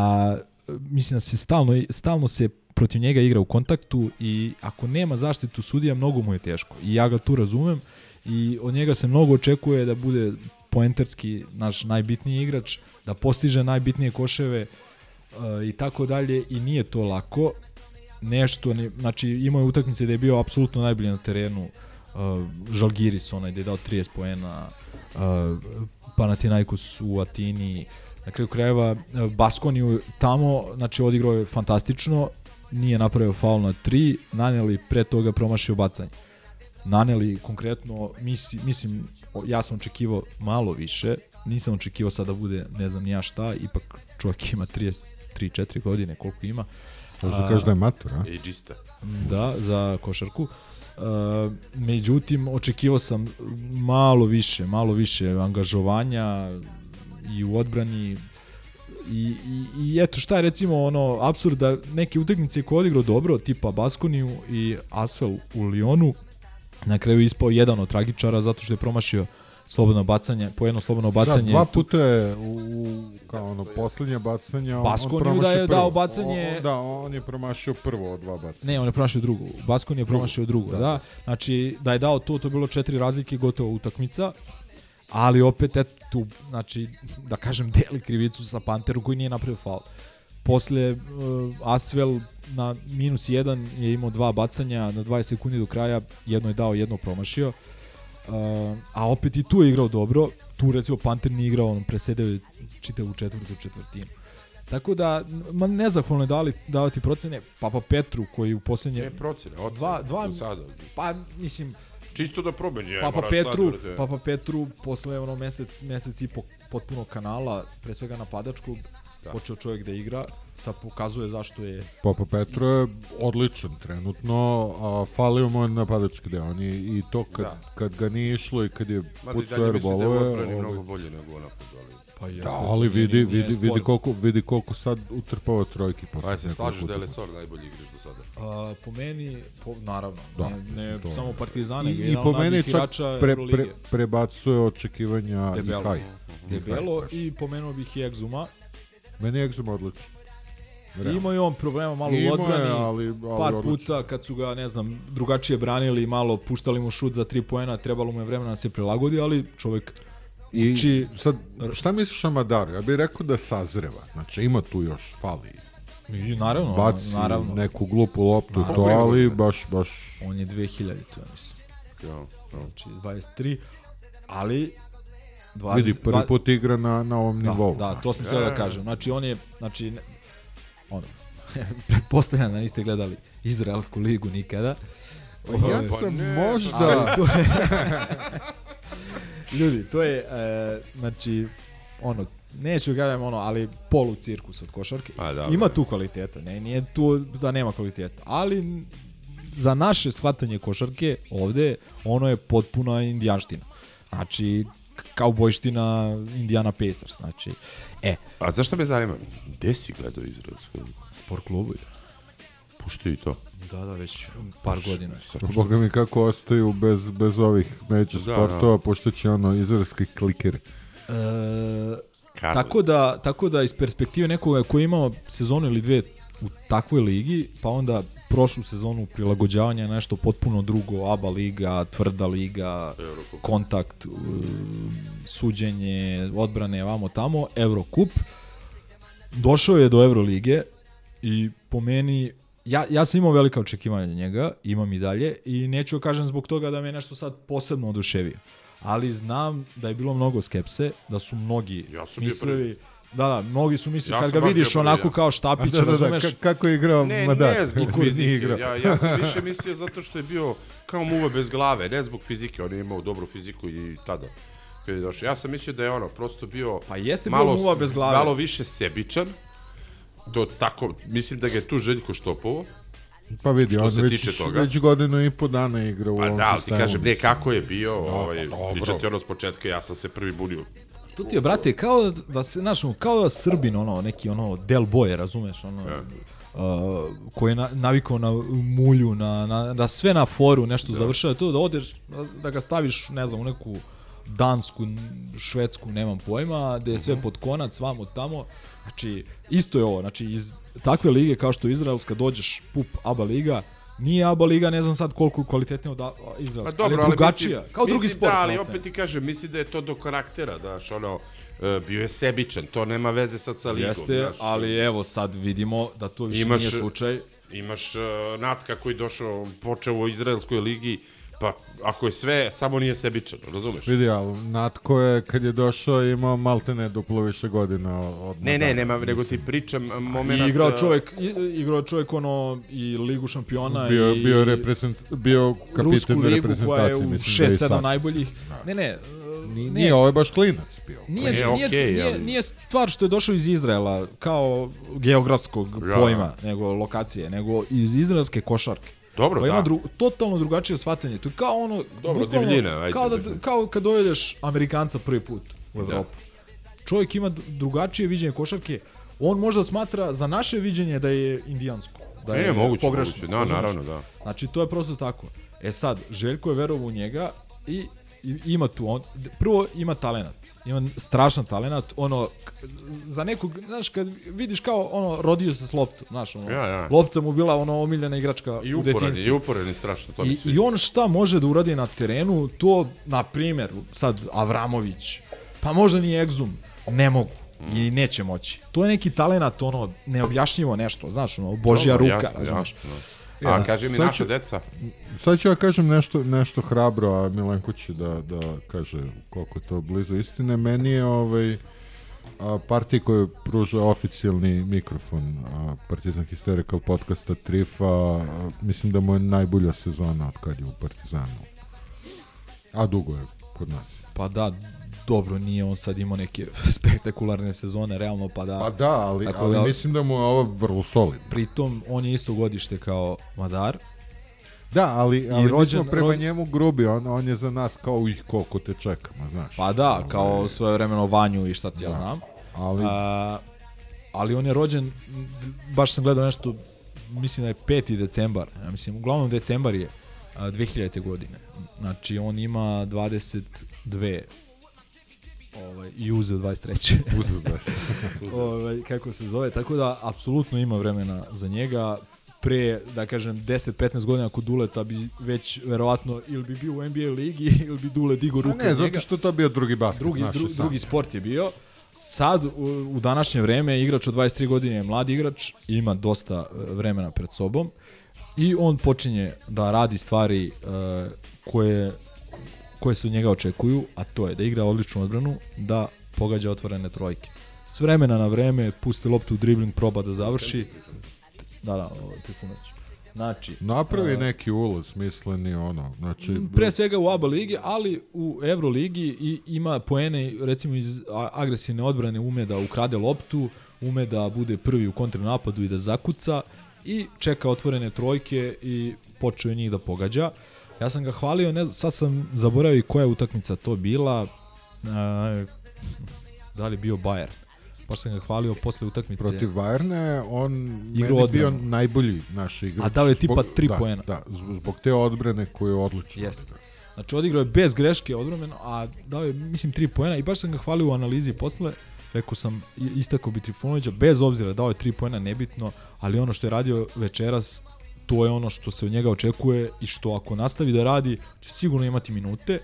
S3: mislim da se stalno, stalno se protiv njega igra u kontaktu i ako nema zaštitu sudija, mnogo mu je teško. I ja ga tu razumem i od njega se mnogo očekuje da bude poenterski naš najbitniji igrač, da postiže najbitnije koševe uh, i tako dalje i nije to lako nešto, ne, znači imao je utakmice da je bio apsolutno najbolji na terenu, uh, Žalgiris onaj da je dao 30 poena, uh, Panathinaikos u Atini, na kraju krajeva uh, Baskoniju tamo, znači odigrao je fantastično, nije napravio faul na 3, naneli pre toga promašio bacanje. Naneli konkretno, misli, mislim, ja sam očekivao malo više, nisam očekivao sad da bude ne znam ja šta, ipak čovjek ima 33-4 godine koliko ima, uh,
S2: Možda da kažeš
S3: da je
S2: mator, a? Ageista.
S3: Da, za košarku. Uh, međutim, očekivao sam malo više, malo više angažovanja i u odbrani I, i, i eto šta je recimo ono absurd da neke utakmice koje odigrao dobro tipa Baskoniju i Asfel u Lionu na kraju ispao jedan od tragičara zato što je promašio slobodno bacanje, po jedno slobodno da, bacanje.
S2: Da, dva puta je u, kao ono, poslednje bacanje, on, Baskoniju
S3: on da je prvo.
S2: dao
S3: bacanje. O,
S2: da, on je promašio prvo od dva bacanja.
S3: Ne, on je promašio drugo. Baskon je promašio drugo, da. da. Znači, da je dao to, to je bilo četiri razlike, gotovo utakmica. Ali opet, eto, tu, znači, da kažem, deli krivicu sa Panteru koji nije napravio faul. Posle uh, Asvel na minus jedan je imao dva bacanja, na 20 sekundi do kraja jedno je dao, jedno promašio. Uh, a opet i tu je igrao dobro. Tu recimo Panter nije igrao, on presedeo je čitavu četvrtu četvrtinu. Tako da, ma nezahvalno je dali, davati procene Papa Petru koji u posljednje...
S4: Ne procene, ocene, dva, dva, sada.
S3: Pa, mislim...
S4: Čisto da probeđe. Ja, Papa
S3: Petru,
S4: sad,
S3: da Papa Petru posle ono mesec, mesec i po potpuno kanala, pre svega napadačkog, da. počeo čovjek da igra sa pokazuje zašto je...
S2: Papa Petro je odličan trenutno, a falio mu je napadački deo. On je, I to kad, da. kad ga nije išlo i kad je
S4: pucao air bolove... Mada i dalje da ovaj- mnogo
S2: bolje nego
S4: onako
S2: ali... Pa jeste, da, ali vidi, nije, nije vidi, vidi, koliko, vidi koliko sad utrpava trojke.
S3: Pa
S4: Ajde, se slažeš da je Lesor najbolji igrač do sada? A,
S3: po meni, po, naravno, da, ne, ne to. samo Partizane, I, i po meni čak pre, pre,
S2: prebacuje očekivanja
S3: Debelo. i haj. Debelo i pomenuo bih i Egzuma.
S2: Meni je Egzuma odličan.
S3: Realno. Imao je on problema malo u odbrani, ali, ali par odlično. puta kad su ga, ne znam, drugačije branili, malo puštali mu šut za tri poena, trebalo mu je vremena da se prilagodi, ali čovjek
S2: I uči... sad, šta misliš o Madaru? Ja bih rekao da sazreva, znači ima tu još, fali.
S3: I naravno, Baci
S2: naravno. neku glupu loptu,
S3: naravno.
S2: to ali baš, baš...
S3: On je 2000, to
S2: ja
S3: mislim. Ja, ja. Znači 23, ali 20,
S2: Vidi, prvi put igra na, na ovom
S3: da,
S2: nivou. Da,
S3: znači. to sam znači, htio da e. kažem. Znači, on je, znači, ono, (laughs) pretpostavljam da niste gledali Izraelsku ligu nikada.
S2: Ove, pa ja sam pa ne, možda... to je, (laughs)
S3: ljudi, to je, e, znači, ono, neću da kažem ono, ali polu cirkus od košarke. A, pa da, Ima tu kvaliteta, ne, nije tu da nema kvaliteta, ali za naše shvatanje košarke ovde, ono je potpuna indijanština. Znači, kaubojština Indiana Pacers, znači, e.
S4: A zašto me zanima, gde si gledao izraz?
S3: Sport klubu je.
S4: Puštio i to.
S3: Da, da, već par Puš, godina.
S2: Boga mi kako ostaju bez, bez ovih među da, da. sportova, da. pošto ono izraelski kliker. E,
S3: tako, da, tako da iz perspektive nekoga koji ima sezonu ili dve u takvoj ligi, pa onda prošlu sezonu prilagođavanje je nešto potpuno drugo, ABA liga, tvrda liga, Eurocup. kontakt, uh, suđenje, odbrane, vamo tamo, Eurocup. Došao je do Eurolige i po meni ja, ja sam imao velika očekivanja njega, imam i dalje i neću da kažem zbog toga da me nešto sad posebno oduševio. Ali znam da je bilo mnogo skepse, da su mnogi ja mislili Da, da, mnogi su mislili ja kad ga vidiš onako kao štapić, da, da, da razumeš. Da, da, kako
S2: je igrao,
S4: ne,
S2: ma da.
S4: Ne, zbog fizike. Ja, ja sam više mislio zato što je bio kao muva bez glave, ne zbog fizike, on je imao dobru fiziku i tada kad je došao. Ja sam mislio da je ono prosto bio pa jeste malo, bio muva bez glave. malo više sebičan. do tako, mislim da ga je tu Željko štopovo.
S2: Pa vidi, on već, tiče toga. već godinu i po dana igra u
S4: pa, ovom da, sistemu. Pa da, ti kažem, ne, kako je bio, da, ovaj, pa dobro. pričate ono s početka, ja sam se prvi bunio
S3: To ti je, brate, kao da se, znaš, kao da Srbin, ono, neki, ono, del boje, razumeš, ono, ja. uh, koji je na, navikao na mulju, na, na, da sve na foru nešto da. završava, to da odeš, da ga staviš, ne znam, u neku dansku, švedsku, nemam pojma, da je sve mhm. pod konac, vamo tamo, znači, isto je ovo, znači, iz takve lige kao što je izraelska, dođeš, pup, aba liga, nije ABA liga, ne znam sad koliko kvalitetnije od izraz, pa, dobro, ali, ali drugačija, kao drugi mislim sport.
S4: Da, ali opet ti kažem, misli da je to do karaktera, daš, ono, e, bio je sebičan, to nema veze sad sa ligom.
S3: Jeste, znaš, ali evo sad vidimo da to više imaš, nije slučaj.
S4: Imaš uh, Natka koji došao, počeo u Izraelskoj ligi, uh, Pa, ako je sve, samo nije sebičan, razumeš?
S2: Vidi, ali Natko je, kad je došao, imao malte ne duplo više godina od
S4: Ne, ne, nema, nego ti pričam
S3: moment... I igrao čovjek, i, igrao čovjek ono i Ligu šampiona
S2: bio,
S3: i...
S2: Bio, reprezent, bio kapitan Rusku
S3: ligu koja je u 6-7 najboljih. Da. Ne, ne, nije,
S2: nije, ovo ovaj je baš klinac bio.
S3: Nije, nije, nije, okay, nije, nije stvar što je došao iz Izraela kao geografskog pojma, nego lokacije, nego iz izraelske košarke. Dobro, koja pa da. ima dru, totalno drugačije shvatanje. To je kao ono... Dobro, divljina. Ajde, kao, da, da kao kad dojedeš Amerikanca prvi put u da. Evropu. Da. Čovjek ima drugačije viđenje košarke. On možda smatra za naše viđenje da je indijansko. Da ne, je moguće, pogrešno.
S4: Moguće. Da, naravno, da.
S3: Znači, to je prosto tako. E sad, Željko je verovao u njega i ima tu, on, prvo ima talenat, ima strašan talenat, ono, za nekog, znaš, kad vidiš kao, ono, rodio se s loptom, znaš, ono, ja, ja. lopta mu bila, ono, omiljena igračka I uporan, u detinstvu.
S4: I uporan, i strašno, to I,
S3: I on šta može da uradi na terenu, to, na primjer, sad, Avramović, pa možda ni Exum, ne mogu i mm. neće moći. To je neki talenat, ono, neobjašnjivo nešto, znaš, ono, Božja Dobar, ruka, jasno, znaš. Jasno.
S4: E, a kaži mi
S2: naša
S4: deca.
S2: Sad ću ja kažem nešto, nešto hrabro, a Milenko će da, da kaže koliko to blizu istine. Meni je ovaj, a, partij koji pruža oficijalni mikrofon a, Partizan Hysterical podcasta Trifa, a, mislim da mu je najbolja sezona od kad je u Partizanu. A dugo je kod nas.
S3: Pa da, dobro, nije on sad imao neke (laughs) spektakularne sezone, realno, pa da...
S2: Pa da, ali, tako ali da, mislim da mu je ovo vrlo solid.
S3: Pritom, on je isto godište kao Madar.
S2: Da, ali, ali I rođen, mi smo prema rođen... njemu grubi, on, on je za nas kao ih koliko te čekamo, znaš.
S3: Pa da, ali... Ovaj- kao svoje vremeno Vanju i šta ti da. znam. Ali... A, ali on je rođen, baš sam gledao nešto, mislim da je 5. decembar, ja mislim, uglavnom decembar je a, 2000. godine. Znači, on ima 22 ovaj, i uzeo 23.
S2: (laughs) uzeo 23.
S3: (laughs) ovaj, kako se zove, tako da apsolutno ima vremena za njega. Pre, da kažem, 10-15 godina kod Duleta bi već verovatno ili bi bio u NBA ligi (laughs) ili bi Dulet digo pa ruke
S2: ne, zato što to bio drugi basket.
S3: Drugi, dru, da. drugi sport je bio. Sad, u, u današnje vreme, igrač od 23 godine je mladi igrač, ima dosta e, vremena pred sobom i on počinje da radi stvari uh, koje koje su njega očekuju, a to je da igra odličnu odbranu, da pogađa otvorene trojke. S vremena na vreme pusti loptu u dribling, proba da završi. Da, da, Trifunović. Znači,
S2: Napravi uh, neki ulaz, misleni ono. Znači,
S3: pre svega u ABA ligi, ali u Euroligi i ima poene, recimo iz agresivne odbrane ume da ukrade loptu, ume da bude prvi u kontranapadu i da zakuca i čeka otvorene trojke i počeo njih da pogađa. Uh, Ja sam ga hvalio, ne, sad sam zaboravio koja je utakmica to bila. E, da li bio Bayern? Baš sam ga hvalio posle utakmice.
S2: Protiv Bayerna on Igru meni bio najbolji naš igrač.
S3: A dao je tipa 3
S2: da,
S3: poena.
S2: Da, zbog te odbrane koju je odlično. Jeste.
S3: Znači odigrao je bez greške odbromeno, a dao je mislim 3 poena i baš sam ga hvalio u analizi posle. Rekao sam, istako bi Trifunovića, bez obzira dao je 3 poena, nebitno, ali ono što je radio večeras to je ono što se od njega očekuje i što ako nastavi da radi, će sigurno imati minute.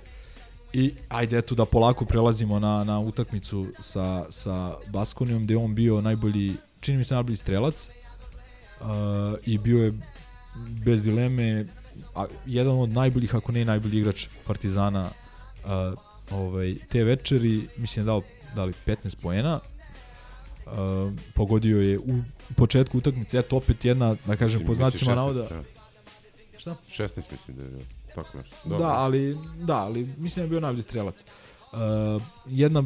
S3: I ajde eto da polako prelazimo na, na utakmicu sa, sa Baskonijom gde on bio najbolji, čini mi se najbolji strelac uh, i bio je bez dileme a, jedan od najboljih, ako ne i najbolji igrač Partizana uh, ovaj, te večeri, mislim je dao da li 15 poena, Uh, pogodio je u početku utakmice. Eto, opet jedna, da kažem, po znacima navoda...
S4: Šta? 16 mislim da je bilo. Tako
S3: nešto. Da, ali, da, ali mislim da je bio najbolji strelac. Uh, jedna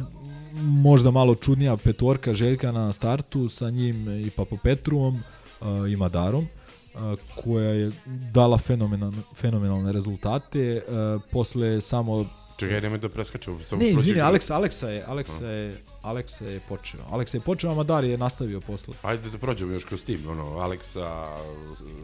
S3: možda malo čudnija petorka Željka na startu sa njim i Papopetruom uh, i Madarom uh, koja je dala fenomenal, fenomenalne rezultate. Uh, posle samo
S4: Čekaj, nemoj da preskače.
S3: Sam ne, izvini, Aleksa, Aleksa je, Aleksa je, Aleksa je počeo. Aleksa je počeo, a Madar je nastavio posle.
S4: Ajde da prođemo još kroz tim, ono, Aleksa,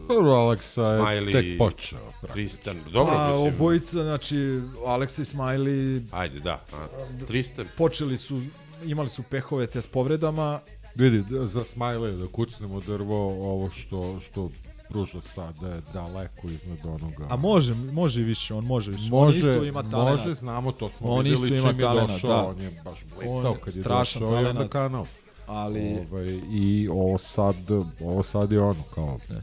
S2: Dobro, Aleksa Smiley, je tek počeo.
S4: Tristan, dobro.
S3: A, mislim. obojica, znači, Aleksa i Smiley...
S4: Ajde, da.
S3: A,
S4: Tristan.
S3: Počeli su, imali su pehove te s povredama.
S2: Vidi, za Smiley da kucnemo drvo, ovo što, što pruža sada je daleko iznad onoga.
S3: A može, može i više, on može više.
S2: Može,
S3: on isto ima
S2: talenat. Može, znamo, to smo on videli isto ima talenat, došao, da. on je baš blistao kad je došao talenat. i onda kanal. Ali... Ove, ovaj, I ovo sad, ovo sad je ono kao... Ne.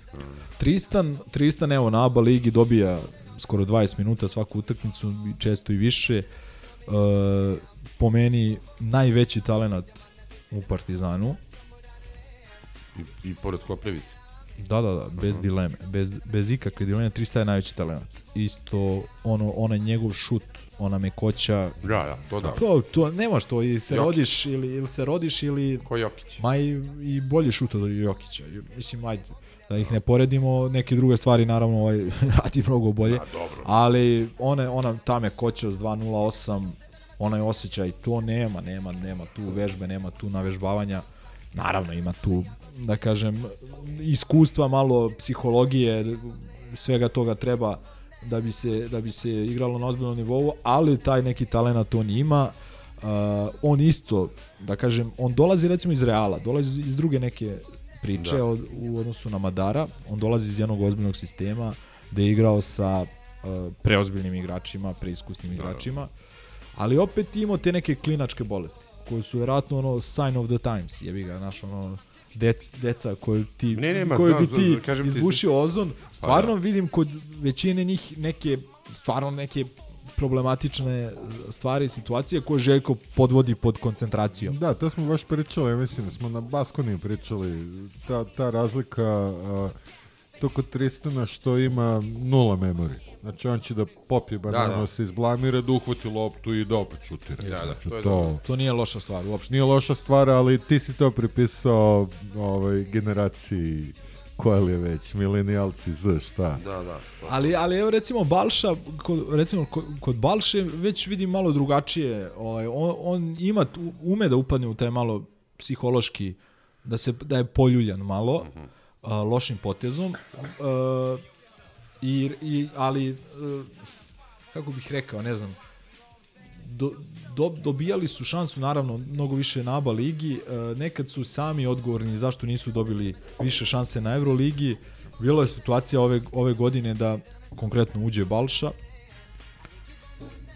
S3: Tristan, Tristan evo na ABA ligi dobija skoro 20 minuta svaku utakmicu, često i više. Uh, po meni najveći talenat u Partizanu.
S4: I, i pored Koprivice.
S3: Da, da, da, bez dileme, bez, bez ikakve dileme, 300 je najveći talent. Isto, ono, onaj njegov šut, ona me mekoća.
S4: Da, da, to da.
S3: To,
S4: to nema
S3: što, i se Jokić. rodiš, ili, ili se rodiš, ili...
S4: Ko Jokić.
S3: Ma i, i bolji šut od Jokića. Mislim, ajde, da ih ne poredimo, neke druge stvari naravno ovaj, (laughs) radi mnogo bolje. A, dobro. Ali ona, ona je mekoća s 2.08, onaj osjećaj, to nema, nema, nema tu vežbe, nema tu navežbavanja. Naravno ima tu da kažem, iskustva, malo psihologije, svega toga treba da bi se, da bi se igralo na ozbiljnom nivou, ali taj neki talenat on ima. Uh, on isto, da kažem, on dolazi recimo iz Reala, dolazi iz druge neke priče da. od, u odnosu na Madara, on dolazi iz jednog ozbiljnog sistema da je igrao sa uh, preozbiljnim igračima, preiskusnim da, da. igračima, ali opet imao te neke klinačke bolesti koje su vjerojatno ono sign of the times, jebi ga, znaš, ono, dec, deca koju ti, ne, nema, koju bi ti za, kažem izbušio ti... ozon, pa da. stvarno pa, vidim kod većine njih neke, stvarno neke problematične e, stvari i situacije koje Željko podvodi pod koncentracijom.
S2: Da, to smo baš pričali, mislim, da smo na Baskoni pričali, ta, ta razlika, a, to kod Tristana što ima nula memorije. Znači on će da popije banano, da, da. se izblamira, da uhvati loptu i da opet šutira. Da,
S3: da, znači,
S2: to,
S3: je to, to nije loša stvar uopšte.
S2: Nije loša stvar, ali ti si to pripisao ovaj, generaciji koja li je već, milenijalci z, šta?
S3: Da, da.
S2: To.
S3: Ali, ali evo recimo Balša, kod, recimo kod Balše već vidim malo drugačije, ovaj, on, on ima, ume da upadne u taj malo psihološki, da, se, da je poljuljan malo, uh mhm. -huh. a, lošim potezom. A, I, i, ali, e, kako bih rekao, ne znam, do, do, dobijali su šansu, naravno, mnogo više na ABA ligi, e, nekad su sami odgovorni zašto nisu dobili više šanse na Euroligi, bila je situacija ove, ove godine da konkretno uđe Balša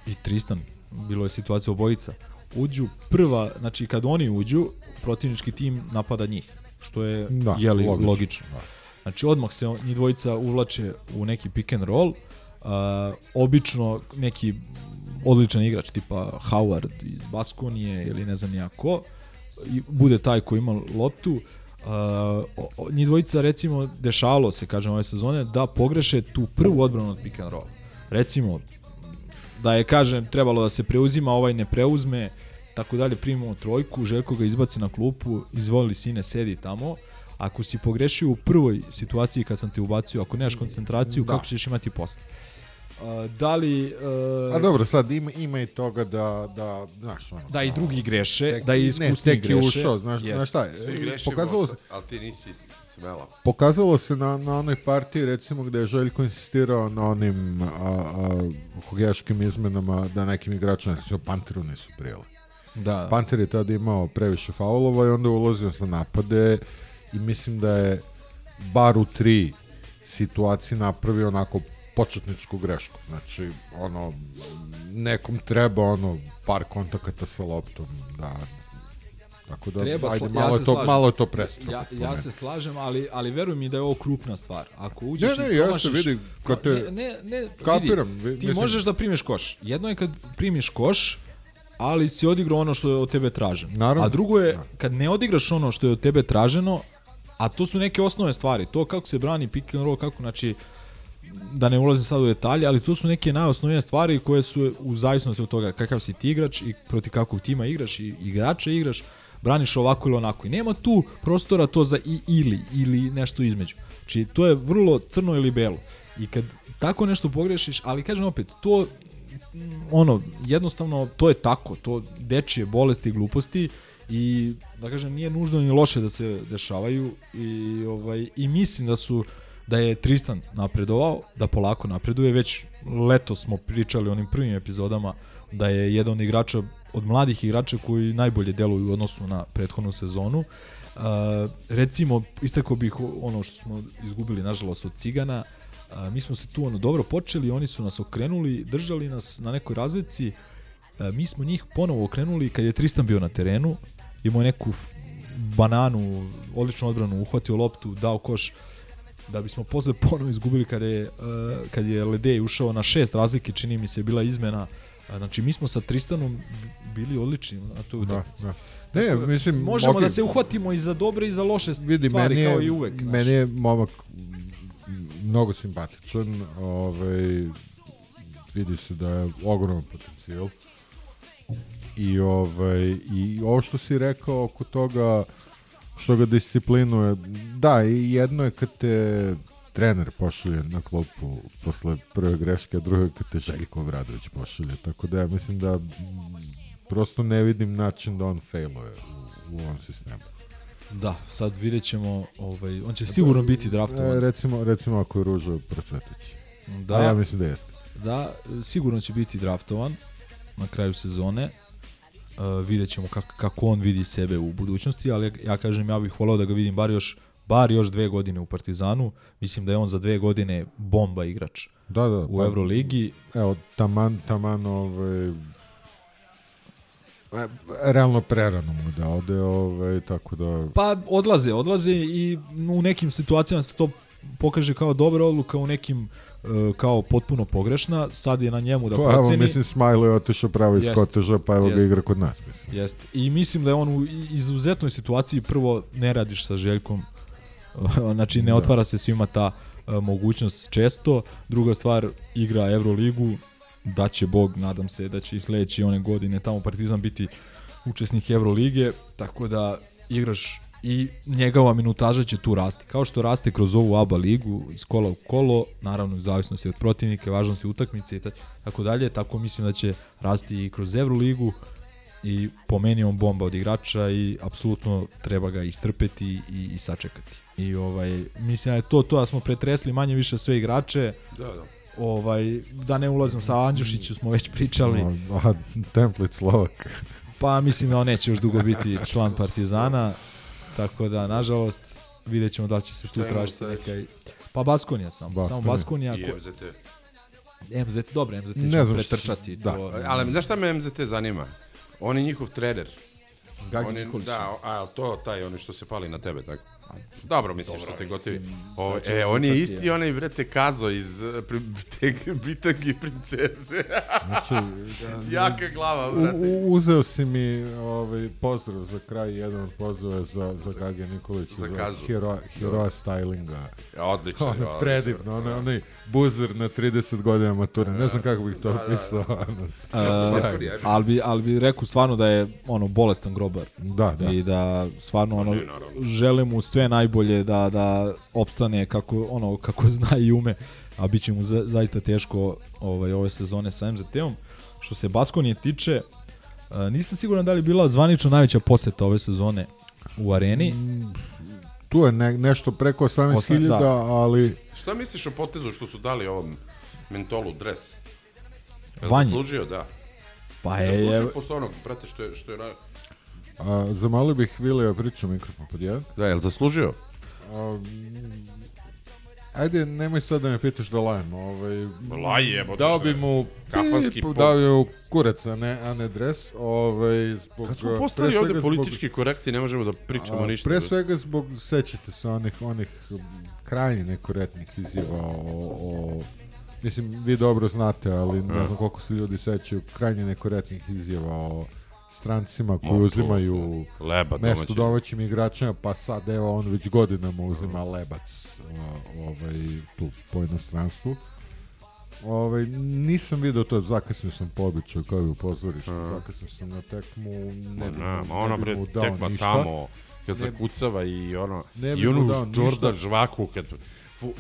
S3: i Tristan, bilo je situacija obojica, uđu prva, znači kad oni uđu, protivnički tim napada njih, što je da, jeli, logično. logično. Da. Znači odmah se on, njih dvojica uvlače u neki pick and roll. Uh, obično neki odličan igrač tipa Howard iz Baskonije ili ne znam ja ko bude taj ko ima loptu. Uh, njih dvojica recimo dešalo se, kažem, ove sezone da pogreše tu prvu odbranu od pick and roll. Recimo, da je, kažem, trebalo da se preuzima, ovaj ne preuzme, tako dalje, primimo trojku, Željko ga izbaci na klupu, izvoli sine, sedi tamo. Ako si pogrešio u prvoj situaciji kad sam te ubacio, ako nemaš koncentraciju, da. kako ćeš imati posle? Uh,
S2: da li... Uh, A dobro, sad ima, ima i toga da... Da, znaš, ono,
S3: da i da, drugi greše, tek, da i iskusni ne, tek je
S2: ušao, znaš, yes. znaš šta, e, grešimo, pokazalo
S4: se... Ali ti nisi
S2: smela. Pokazalo se na, na onoj partiji, recimo, gde je Željko insistirao na onim a, a, izmenama da nekim igračima, recimo, Panteru nisu prijeli. Da. Panter je tada imao previše faulova i onda ulazio sa napade i mislim da je bar u tri situaciji napravio onako početničku grešku. Znači, ono, nekom treba ono par kontakata sa loptom da Tako da, Treba, ajde, malo, ja to, slažem. malo je to prestropo.
S3: Ja, ja se slažem, ali, ali veruj mi da je ovo krupna stvar. Ako uđeš ne, ne, i promašiš... vidi,
S2: kad
S3: te... Ne, ne, ne kapiram.
S2: Vidi, ti mislim...
S3: možeš da primiš koš. Jedno je kad primiš koš, ali si odigrao ono što je od tebe traženo. Naravno. A drugo je, da. kad ne odigraš ono što je od tebe traženo, A to su neke osnovne stvari, to kako se brani pick and roll, kako, znači, da ne ulazim sad u detalje, ali to su neke najosnovnije stvari koje su u zavisnosti od toga kakav si ti igrač i protiv kakvog tima igraš i igrača igraš, braniš ovako ili onako. I nema tu prostora to za i ili, ili nešto između. Znači, to je vrlo crno ili belo. I kad tako nešto pogrešiš, ali kažem opet, to ono, jednostavno, to je tako, to dečije bolesti i gluposti i da kažem nije nužno ni loše da se dešavaju i ovaj i mislim da su da je Tristan napredovao, da polako napreduje, već leto smo pričali onim prvim epizodama da je jedan od igrača od mladih igrača koji najbolje deluju u odnosu na prethodnu sezonu. Uh, recimo, istako bih ono što smo izgubili, nažalost, od Cigana. Uh, mi smo se tu ono dobro počeli, oni su nas okrenuli, držali nas na nekoj razlici, mi smo njih ponovo okrenuli kad je Tristan bio na terenu, imao neku bananu, odličnu odbranu, uhvatio loptu, dao koš, da bismo posle ponovo izgubili kad je, kad je Ledej ušao na šest razlike, čini mi se, bila izmena. Znači, mi smo sa Tristanom bili odlični na toj da, utakmici.
S2: Da,
S3: da.
S2: Ne, mislim,
S3: možemo okay. da se uhvatimo i za dobre i za loše Vidi, stvari, meni je, kao i uvek.
S2: Meni je momak mnogo simpatičan, ovaj, vidi se da je ogroman potencijal. Uh, I, ovaj, I ovo što si rekao oko toga što ga disciplinuje, da, i jedno je kad te trener pošalje na klopu posle prve greške, a drugo kad te Željko Obradović pošalje. Tako da ja mislim da prosto ne vidim način da on failuje u, u ovom sistemu.
S3: Da, sad vidjet ćemo, ovaj, on će sigurno biti draftovan. E,
S2: recimo, recimo ako je Ružo Procvetić. Da, a ja mislim da jeste.
S3: Da, sigurno će biti draftovan na kraju sezone. Uh, vidjet ćemo kak, kako on vidi sebe u budućnosti, ali ja kažem ja bih volao da ga vidim bar još bar još dve godine u Partizanu. Mislim da je on za dve godine bomba igrač. Da, da. U pa, Euroligi.
S2: Evo, taman, taman ovaj, e, realno prerano mu da ode, ovaj, tako da...
S3: Pa odlaze, odlaze i u nekim situacijama se to pokaže kao dobra odluka, u nekim E, kao potpuno pogrešna, sad je na njemu da pa, proceni. Evo,
S2: mislim,
S3: Smajlo
S2: je otišao pravo iz koteža, pa evo
S3: ga
S2: igra kod nas.
S3: Mislim. Jest. I mislim da je on u izuzetnoj situaciji prvo ne radiš sa Željkom, (laughs) znači ne da. otvara se svima ta uh, mogućnost često. Druga stvar, igra Euroligu, da će Bog, nadam se da će i sledeće one godine tamo Partizan biti učesnik Evrolige, tako da igraš i njegova minutaža će tu rasti. Kao što raste kroz ovu ABA ligu, iz kola u kolo, naravno u zavisnosti od protivnike, važnosti utakmice i tako dalje, tako mislim da će rasti i kroz Evroligu i po meni on bomba od igrača i apsolutno treba ga istrpeti i, i sačekati. I ovaj, mislim da je to, to da smo pretresli manje više sve igrače. Da, da. Ovaj, da ne ulazim sa Andjušiću smo već pričali. No,
S2: da, template Slovak.
S3: Pa mislim da on neće još dugo biti član Partizana. Tako da, nažalost, vidjet ćemo da će se tu tražiti neka... Pa Baskonija sam,
S4: Baskonija. samo Baskonija. I ko... MZT.
S3: E, MZT, dobro, MZT ne će pretrčati. Da. To...
S4: Ali znaš šta me MZT zanima? On je njihov trener. Gagi oni, Nikolić. Da, a to taj oni što se pali na tebe, tako. Dobro, mislim Dobro, što te gotivi. O, e, on je isti onaj brete, kazo iz e, pri, te bitangi princeze. znači, (laughs) da, jaka glava, brate. U,
S2: uzeo si mi ovaj pozdrav za kraj, jedan od pozdrava za za Gagi Nikolića, za, za kazu. hero, heroa stylinga. E,
S4: Odlično. Ono,
S2: je, predivno, onaj, onaj buzer na 30 godina mature. Ne znam kako bih to da, opisao. Da,
S3: da. uh, ali, ali bi rekao stvarno da je ono bolestan grobar dobar. Da, da. I da stvarno ono, pa ne, mu sve najbolje da, da opstane kako, ono, kako zna i ume, a biće mu za, zaista teško ovaj, ove sezone sa MZT-om. Što se Baskonije tiče, e, nisam siguran da li bila zvanično najveća poseta ove sezone u areni. Mm,
S2: tu je ne, nešto preko 18.000, da. ali...
S4: Šta misliš o potezu što su dali ovom mentolu dres?
S3: Vanji. Zaslužio,
S4: da. Pa je... Zaslužio posle onog, prate, što je, što je
S2: A, zamolio bih Vilija da priča mikrofon pod pa
S4: jedan. Da, jel zaslužio? A,
S2: Ajde, nemoj sad da me pitaš da lajem. Ovaj, Laj jebo. Dao bi mu kafanski pip, dao bi mu kurec, a ne, a ne dres. Ovaj, zbog,
S4: Kad smo eh, postali ovde politički zbog, korekti, ne možemo da pričamo a, ništa.
S2: Pre svega zbog, sećate se onih, onih krajnje nekorektnih izjava o, o Mislim, vi dobro znate, ali ne da. znam koliko se ljudi sećaju krajnje nekorektnih izjava o strancima koji Motu, uzimaju da leba mesto domaćim igračima, pa sad evo on već godinama uzima lebac ovaj, tu po inostranstvu. Ovaj, nisam video to, zakasnio sam po običaju kao je u pozorištu, zakasnio sam na tekmu,
S4: ne bi, ne, ma ona
S2: bre,
S4: tekma ništa. tamo, kad zakucava i ono, i onu Jordan žvaku, kad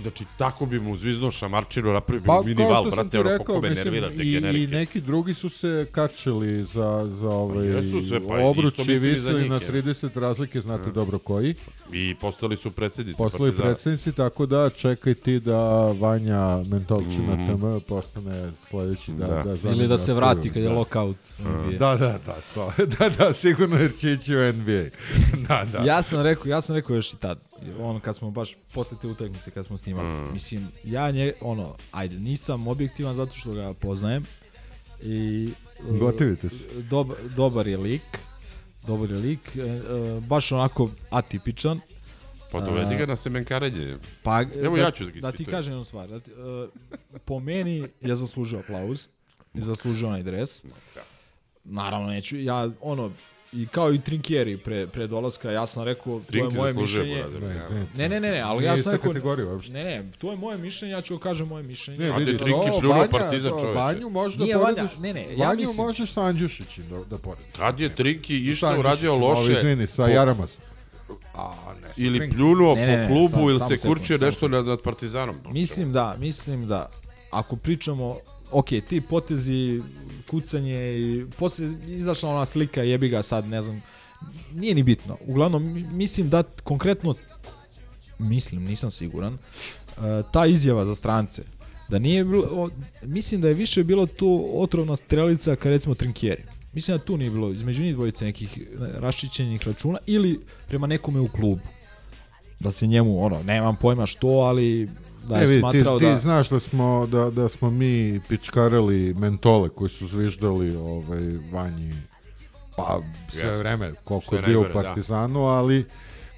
S4: znači tako bi mu uzviznuo šamarčinu, napravio pa, mini val, brate, ono kako
S2: me nervirate i, generike. I neki drugi su se kačili za, za pa ovaj sve, pa obruč i visili na 30 razlike, znate ja. Mm. dobro koji.
S4: I postali su predsednici
S2: pa Postali partizana. predsednici, tako da čekaj ti da Vanja Mentolčina mm. TM postane sledeći da,
S3: da. da Ili da se vrati kad je da. lockout mm.
S2: Da, da, da, to. (laughs) da, da, sigurno jer će ići u NBA. (laughs) da, da.
S3: Ja sam rekao, ja sam rekao još i tad ono kad smo baš posle te utakmice kad smo snimali. Mm. Mislim, ja nje, ono, ajde, nisam objektivan zato što ga poznajem.
S2: I, e, Gotivite se.
S3: Dob, dobar je lik, dobar je lik, e, e, baš onako atipičan.
S4: Pa dovedi ga na semenkarenje. Pa, Evo da, ja ću da,
S3: da ti kažem jednu stvar. Da
S4: ti,
S3: uh, po meni je zaslužio aplauz, I zaslužio onaj dres. Da. Naravno neću, ja ono, i kao i Trinkieri pre, pre dolaska, ja sam rekao, Trinki to je moje mišljenje. ne, ne, ne, ne, ne, ali ja sam
S2: rekao,
S3: ne, ne, to je moje mišljenje, ja ću kažem moje mišljenje.
S2: Ne, vidi, Trinki šljuro partizan čoveče. Banju možda da porediš, ne, ne, ja vanju mislim, možeš sa Andjušićem da, da porediš.
S4: Kad je Trinki
S2: išta
S4: uradio loše? izvini, sa Jaramas.
S2: A, ne,
S4: ili pljunuo po klubu ili se kurčio nešto nad Partizanom.
S3: Mislim da, mislim da, ako pričamo ok, ti potezi, kucanje i posle izašla ona slika jebi ga sad, ne znam, nije ni bitno. Uglavnom, mislim da konkretno, mislim, nisam siguran, e, ta izjava za strance, da nije bilo, mislim da je više bilo tu otrovna strelica kad recimo Trinkjeri. Mislim da tu nije bilo između njih dvojice nekih e, raščićenih računa ili prema nekome u klubu. Da se njemu, ono, nemam pojma što, ali da je e, smatrao
S2: ti,
S3: da...
S2: Ti znaš da smo, da, da smo mi pičkarali mentole koji su zviždali ovaj, vanji pa sve yes. vreme koliko je bio u da. Partizanu, da. ali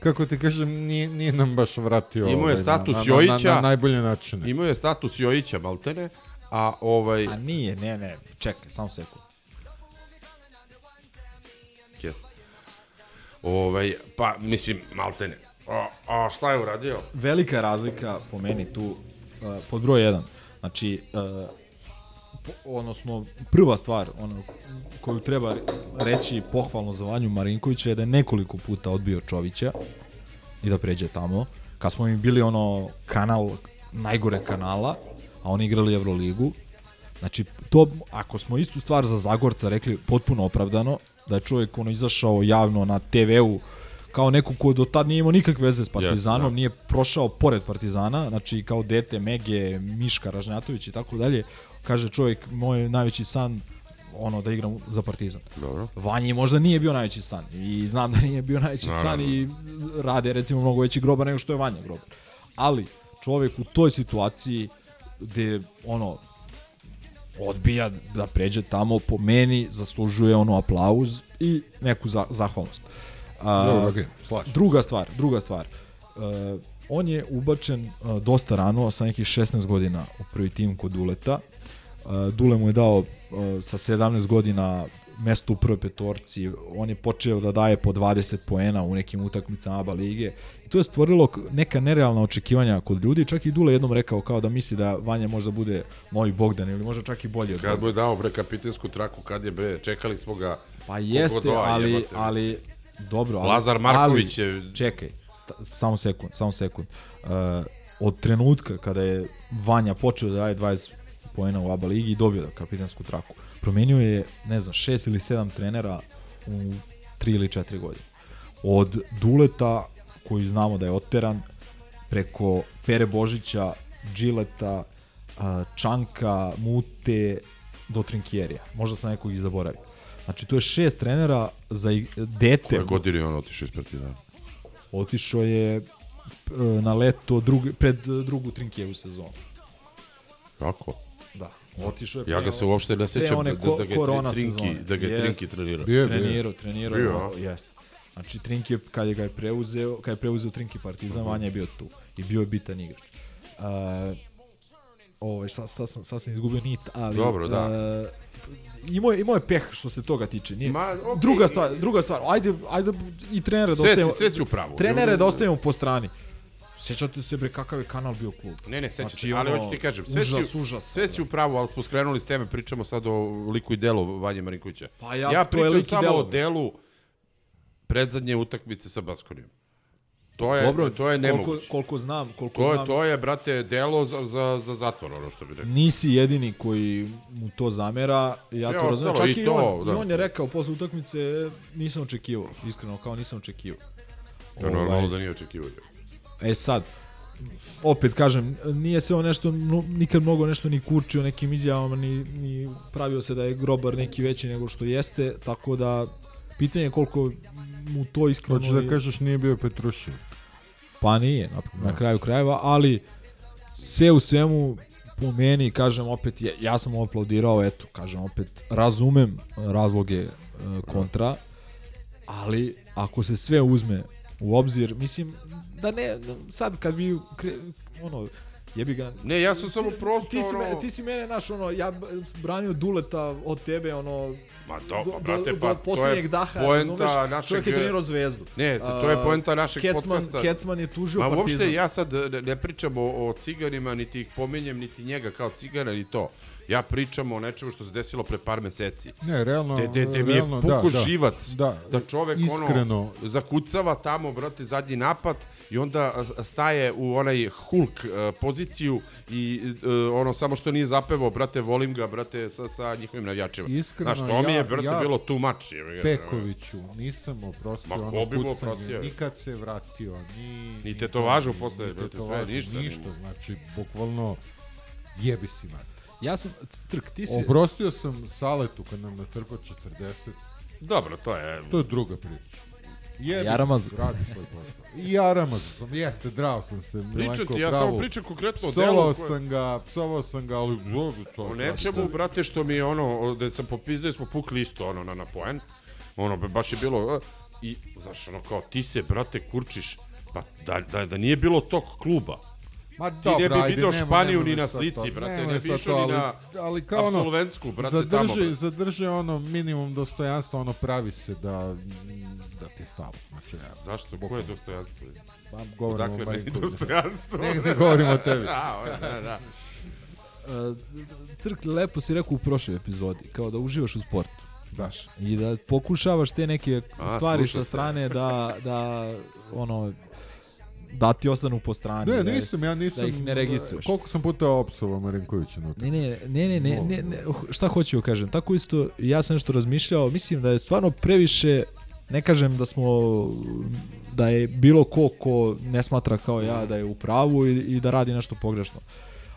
S2: kako ti kažem, nije, nije nam baš vratio
S4: imao je status ovaj, na, Jojića,
S2: na, na, na najbolje načine.
S4: Imao je status Jojića, Baltene, a ovaj...
S3: A nije, ne, ne, čekaj, samo sekund.
S4: Ovaj, pa, mislim, maltene, A, a šta je uradio?
S3: Velika razlika po meni tu, uh, pod broj 1. Znači, uh, e, odnosno prva stvar ono, koju treba reći pohvalno za Vanju Marinkovića je da je nekoliko puta odbio Čovića i da pređe tamo. Kad smo im bili ono kanal, najgore kanala, a oni igrali Euroligu, znači to, ako smo istu stvar za Zagorca rekli potpuno opravdano, da je čovjek ono izašao javno na TV-u kao neko ko do tad nije imao nikakve veze s Partizanom, yes, da. nije prošao pored Partizana, znači kao dete Mege, Miška Ražnjatović i tako dalje, kaže čovjek, moj najveći san ono da igram za Partizan. Dobro. Vanji možda nije bio najveći san i znam da nije bio najveći Naravno. san i rade recimo mnogo veći grobar nego što je Vanja grobar. Ali čovjek u toj situaciji gde ono odbija da pređe tamo po meni zaslužuje ono aplauz i neku za zahvalnost. A, Dobro, okay, druga stvar, druga stvar. Uh, on je ubačen uh, dosta rano, sa nekih 16 godina u prvi tim kod Duleta. Uh, Dule mu je dao sa 17 godina mesto u prvoj petorci, on je počeo da daje po 20 poena u nekim utakmicama ABA lige i to je stvorilo neka nerealna očekivanja kod ljudi, čak i Dule jednom rekao kao da misli da Vanja možda bude novi Bogdan ili možda čak i bolji od
S4: Kad mu je dao bre kapitensku traku, kad je bre, čekali smo ga
S3: Pa jeste, ali, ali Dobro, ali, Lazar Marković ali, je... Čekaj, sta, samo sekund, samo sekund. Uh, od trenutka kada je Vanja počeo da daje 20 poena u ABA ligi i dobio da kapitansku traku. Promenio je, ne znam, šest ili sedam trenera u 3 ili 4 godine. Od Duleta, koji znamo da je oteran, preko Pere Božića, Džileta, uh, Čanka, Mute, do Trinkjerija. Možda sam nekog i zaboravio. Znači, tu je šest trenera za dete.
S4: Koje godine
S3: je
S4: on otišao iz Partizana?
S3: Otišao je e, na leto drug, pred e, drugu Trinkijevu sezonu.
S4: Kako?
S3: Da,
S4: otišao je pre, Ja ga se uopšte ne sećam da, da, ga je Trinki, da ga je Trinki trenirao.
S3: Bio, trenirao, trenirao, bio, jeste. Znači Trinki je, kad je ga je preuzeo, kad je preuzeo Trinki Partizan, uh mhm. -huh. Vanja je bio tu i bio je bitan igrač. Uh, ovaj, sad, sad, sam, sad sam izgubio nit, ali
S4: Dobro, da. Uh,
S3: imao je, imao je peh što se toga tiče. Nije. Ma, okay. Druga stvar, druga stvar. Ajde, ajde i trenere da
S4: ostavimo. Sve
S3: si
S4: u pravu.
S3: Trenere da ostavimo po strani. Sećate se bre kakav je kanal bio klub.
S4: Ne, ne, sećate, znači, ali ono, hoću ti kažem, sve užas, si, užas, sve si u pravu, ali smo skrenuli s teme, pričamo sad o liku i delu Vanje Marinkovića. Pa ja, ja pričam samo delo, o delu predzadnje utakmice sa Baskonijom. To je, Dobro, to je nemoguće.
S3: Koliko, koliko znam, koliko to,
S4: znam... To je, brate, delo za, za, za zatvor, ono što bih rekao.
S3: Nisi jedini koji mu to zamera, ja je, to razumijem. Čak i, i to, on, da. on je rekao posle utakmice, nisam očekivao, iskreno, kao nisam očekivao. To
S4: normalno ovaj... da nije očekivao.
S3: E sad, opet kažem, nije se on nešto, nikad mnogo nešto ni kurčio nekim izjavama, ni, ni pravio se da je grobar neki veći nego što jeste, tako da Pitanje je koliko mu to iskreno... Hoćeš da
S2: kažeš nije bio Petrušev?
S3: Pa nije, na, na da. kraju krajeva, ali sve u svemu po meni, kažem opet, ja, ja sam aplaudirao, eto, kažem opet, razumem e, razloge e, kontra, ali ako se sve uzme u obzir, mislim, da ne, sad kad bi ono, Jebi ga.
S4: Ne, ja sam samo prosto
S3: ti, ti si, ono... Me, ti si mene, naš, ono, ja branio Duleta od tebe, ono... Ma do, do brate, do, pa to je daha, poenta razumeš? Našeg... Čovjek je trenirao zvezdu.
S4: Ne, to je poenta našeg Kecman, podcasta.
S3: Kecman je tužio
S4: Ma,
S3: partizan.
S4: Ma uopšte ja sad ne, ne pričam o, o ciganima, niti ih pominjem, niti njega kao cigana, ni to. Ja pričam o nečemu što se desilo pre par meseci.
S2: Ne, realno, de,
S4: de, de mi je realno, da, da. živac da, da, da čovek iskreno. ono zakucava tamo, brate, zadnji napad i onda staje u onaj Hulk uh, poziciju i uh, ono samo što nije zapevao, brate, volim ga, brate, sa, sa njihovim navijačima. Iskreno, Znaš, to mi je, brate, ja, bilo too much. Je,
S2: Pekoviću, nisam oprostio ono kucanje, oprostio? nikad se vratio, ni... Ni
S4: tetovažu posle, brate, sve, ništa. Ništa,
S2: znači, bukvalno jebi si, mate. Ja sam, Crk, ti si... Obrostio sam Saletu kad nam natrpao 40.
S4: Dobro, to je...
S2: To je druga priča.
S3: Jebi, Jaramaz. Radi svoj
S2: posao. I Jaramaz sam, jeste, drao sam se. Pričam ti, ja bravo. samo
S4: pričam konkretno o delu. Psovao koje...
S2: sam ga, psovao sam ga, ali zovu čovjek. O
S4: nečemu, brate, što mi je ono, da sam popizdeo, smo pukli isto, ono, na, na poen. Ono, baš je bilo, i, znaš, ono, kao, ti se, brate, kurčiš. Pa da, da, da nije bilo tog kluba, Ma ti dobra, ne bi ajde, video nema, Španiju nema ni na slici, to, brate, ne bi išao ni na ali kao
S2: ono, absolventsku,
S4: brate, zadrži, tamo. Brate.
S2: Zadrži ono minimum dostojanstva, ono pravi se da, da ti stalo. Znači, ja,
S4: Zašto? Koje dostojanstvo?
S2: Pa, govorimo dakle, o meni dostojanstvo. Ne, ne govorimo o tebi. (laughs) Da,
S3: da, da, da. crk, lepo si rekao u prošloj epizodi, kao da uživaš u sportu.
S2: Znaš.
S3: I da pokušavaš te neke A, stvari sa strane da, da ono da ti ostanu po strani. Ne, da nisam, ja nisam. Da ih ne e, registruješ.
S2: Koliko sam puta opsovao
S3: Marinkovića na Ne, ne, ne, ne, ne, ne, šta hoću da kažem. Tako isto, ja sam nešto razmišljao, mislim da je stvarno previše, ne kažem da smo, da je bilo ko ko ne smatra kao ja da je u pravu i, i da radi nešto pogrešno.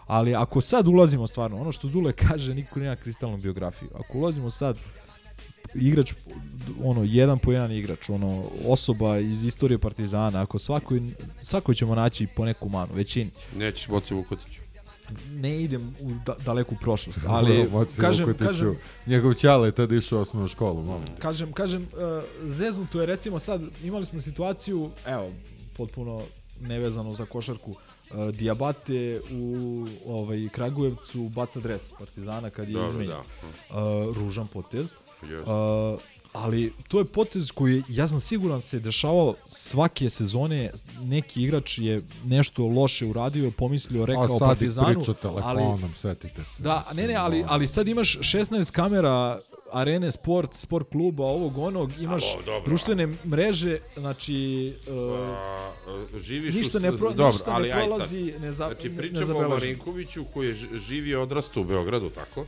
S3: Ali ako sad ulazimo stvarno, ono što Dule (laughs) kaže, niko nema kristalnu biografiju. Ako ulazimo sad igrač ono jedan po jedan igrač ono osoba iz istorije Partizana ako svakoj svakoj ćemo naći po neku manu većini
S4: nećeš Boci Vukotić
S3: ne idem u da, daleku prošlost ali Boci kažem kažem
S2: njegov ćale je tada išao osnovnu školu mamo
S3: kažem kažem e, uh, to je recimo sad imali smo situaciju evo potpuno nevezano za košarku uh, Diabate u ovaj Kragujevcu baca dres Partizana kad je izmenjen. Da, da. Uh, ružan potez. Uh, ali to je potez koji ja sam siguran se dešavao svake sezone neki igrač je nešto loše uradio pomislio rekao A sad Partizanu ali
S2: setite se
S3: da ne ne ali ali sad imaš 16 kamera arene sport sport kluba ovog onog imaš A, dobro, društvene mreže znači A, e, e, živiš ništa ne pro, dobro, ništa ali ne prolazi ne
S4: za,
S3: znači
S4: pričamo ne o Marinkoviću koji je živi odrastao u Beogradu tako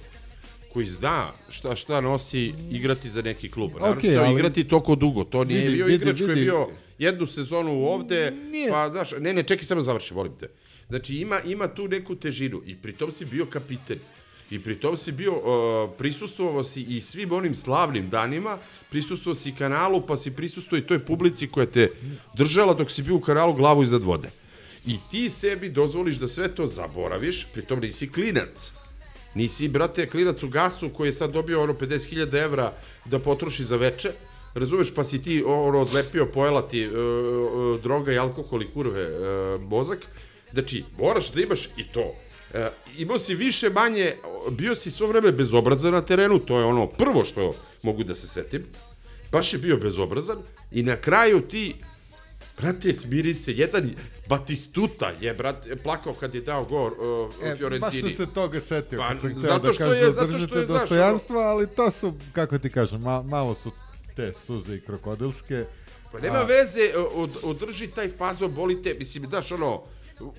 S4: koji zna šta šta nosi igrati za neki klub. Naravno okay, da što ali... igrati toko dugo, to nije vidi, bio vidi, igrač vidi, koji je bio jednu sezonu ovde, nije. pa znaš, ne ne, čekaj samo završi, volim te. Znači ima ima tu neku težinu i pritom si bio kapiten. I pritom si bio, uh, prisustvovao si i svim onim slavnim danima, prisustvovao si kanalu, pa si prisustuo i toj publici koja te držala dok si bio u kanalu glavu iznad vode. I ti sebi dozvoliš da sve to zaboraviš, pritom nisi klinac Nisi, brate, klinac u gasu koji je sad dobio ono 50.000 evra da potroši za veče, razumeš, pa si ti ono odlepio, pojelati e, e, droga i alkohol i kurve e, mozak, znači moraš da imaš i to. E, imao si više manje, bio si svo vreme bezobrazan na terenu, to je ono prvo što mogu da se setim, baš je bio bezobrazan i na kraju ti Brate, smiri se, jedan Batistuta je, brate, plakao kad je dao gol uh, e, Fiorentini.
S2: Baš sam se toga setio, pa, sam hteo zato da što da kažem, je, zato što je, dostojanstvo, znaš, ali to su, kako ti kažem, ma, malo su te suze i krokodilske.
S4: Pa nema a... veze, od, održi taj fazo, bolite, mislim, daš ono,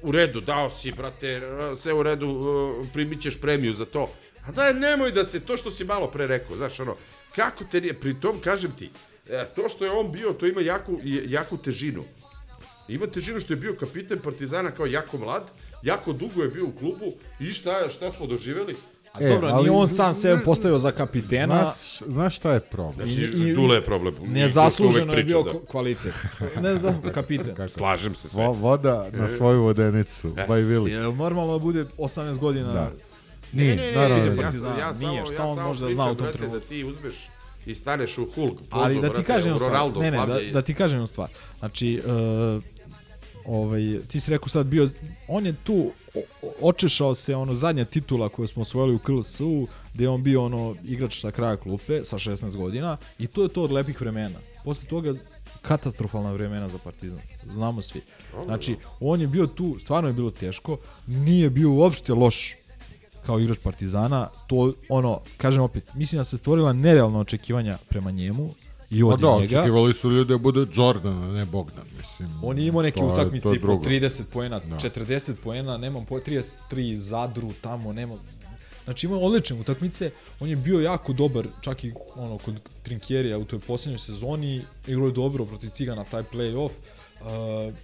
S4: u redu, dao si, brate, sve u redu, primit ćeš premiju za to. A daj, nemoj da se to što si malo pre rekao, znaš, ono, kako te nije, tom, kažem ti, E, to što je on bio, to ima jaku, jaku težinu. Ima težinu što je bio kapiten Partizana kao jako mlad, jako dugo je bio u klubu i šta, šta smo doživeli?
S3: A e, dobro, ali, nije on sam sebe postavio za kapitena.
S2: Znaš, znaš šta je problem?
S4: Znači, I, i, Dule je problem.
S3: Nezasluženo je bio da. kvalitet. Ne za (laughs) kapiten.
S4: Kako? Slažem se
S2: sve. Voda na e. svoju vodenicu. E, by
S3: Willy. Normalno da bude 18 godina. Da. Nije, ne, ne, ne, naravno. Da. Ja, ja, ja, nije, šta ja on možda zna u tom da trenutku? Da
S4: ti uzmeš i staneš u Hulk.
S3: Pozor, Ali da ti kažem stvar, Ronaldo, ne, ne, da, da ti kažem jednu stvar. Znači, uh, ovaj, ti si rekao sad bio, on je tu očešao se ono zadnja titula koju smo osvojili u KLS-u, gde je on bio ono igrač sa kraja klupe sa 16 godina i to je to od lepih vremena. Posle toga katastrofalna vremena za Partizan. Znamo svi. Znači, on je bio tu, stvarno je bilo teško, nije bio uopšte loš kao igrač Partizana, to ono, kažem opet, mislim da se stvorila nerealna očekivanja prema njemu i od pa
S2: da,
S3: njega.
S2: očekivali su ljudi da bude Jordan, a ne Bogdan, mislim.
S3: On je imao neke to, utakmice po 30 poena, da. 40 poena, nemam po 33 zadru tamo, nemam Znači imao odlične utakmice, on je bio jako dobar, čak i ono kod Trinkjerija u toj posljednjoj sezoni, igrao je dobro protiv Cigana taj play-off. Uh,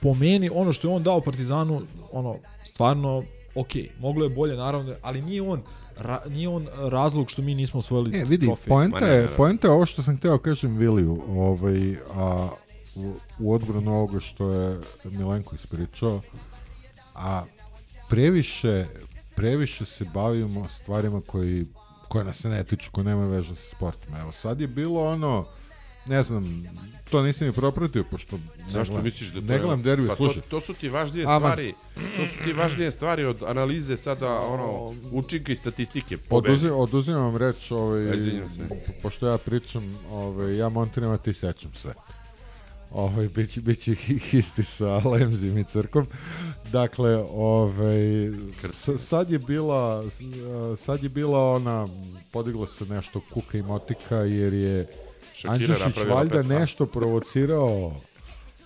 S3: po meni ono što je on dao Partizanu, ono stvarno ok, moglo je bolje naravno, ali nije on ra, nije on razlog što mi nismo osvojili trofej. e,
S2: vidi, Poenta je, poenta je ovo što sam hteo kažem Viliju, ovaj, a u, u odbranu ovoga što je Milenko ispričao, a previše, previše se bavimo stvarima koji, koje nas se ne tiču, koje nema veze sa sportom. Evo, sad je bilo ono, ne znam, to nisam ni propratio, pošto... Zašto misliš da to Ne gledam derbi, pa slušaj.
S4: To, to su ti važnije Aman. stvari, to su ti važnije stvari od analize sada, ono, učinka i statistike.
S2: Oduzim, oduzimam vam reč, ovaj, pa pošto ja pričam, ovaj, ja montiram, ti sećam sve. Ovaj, biće, biće histi sa Lemzim i Crkom. Dakle, ovaj, sad je bila, sad je bila ona, podiglo se nešto kuka i motika, jer je Šakira Andžušić valjda nešto provocirao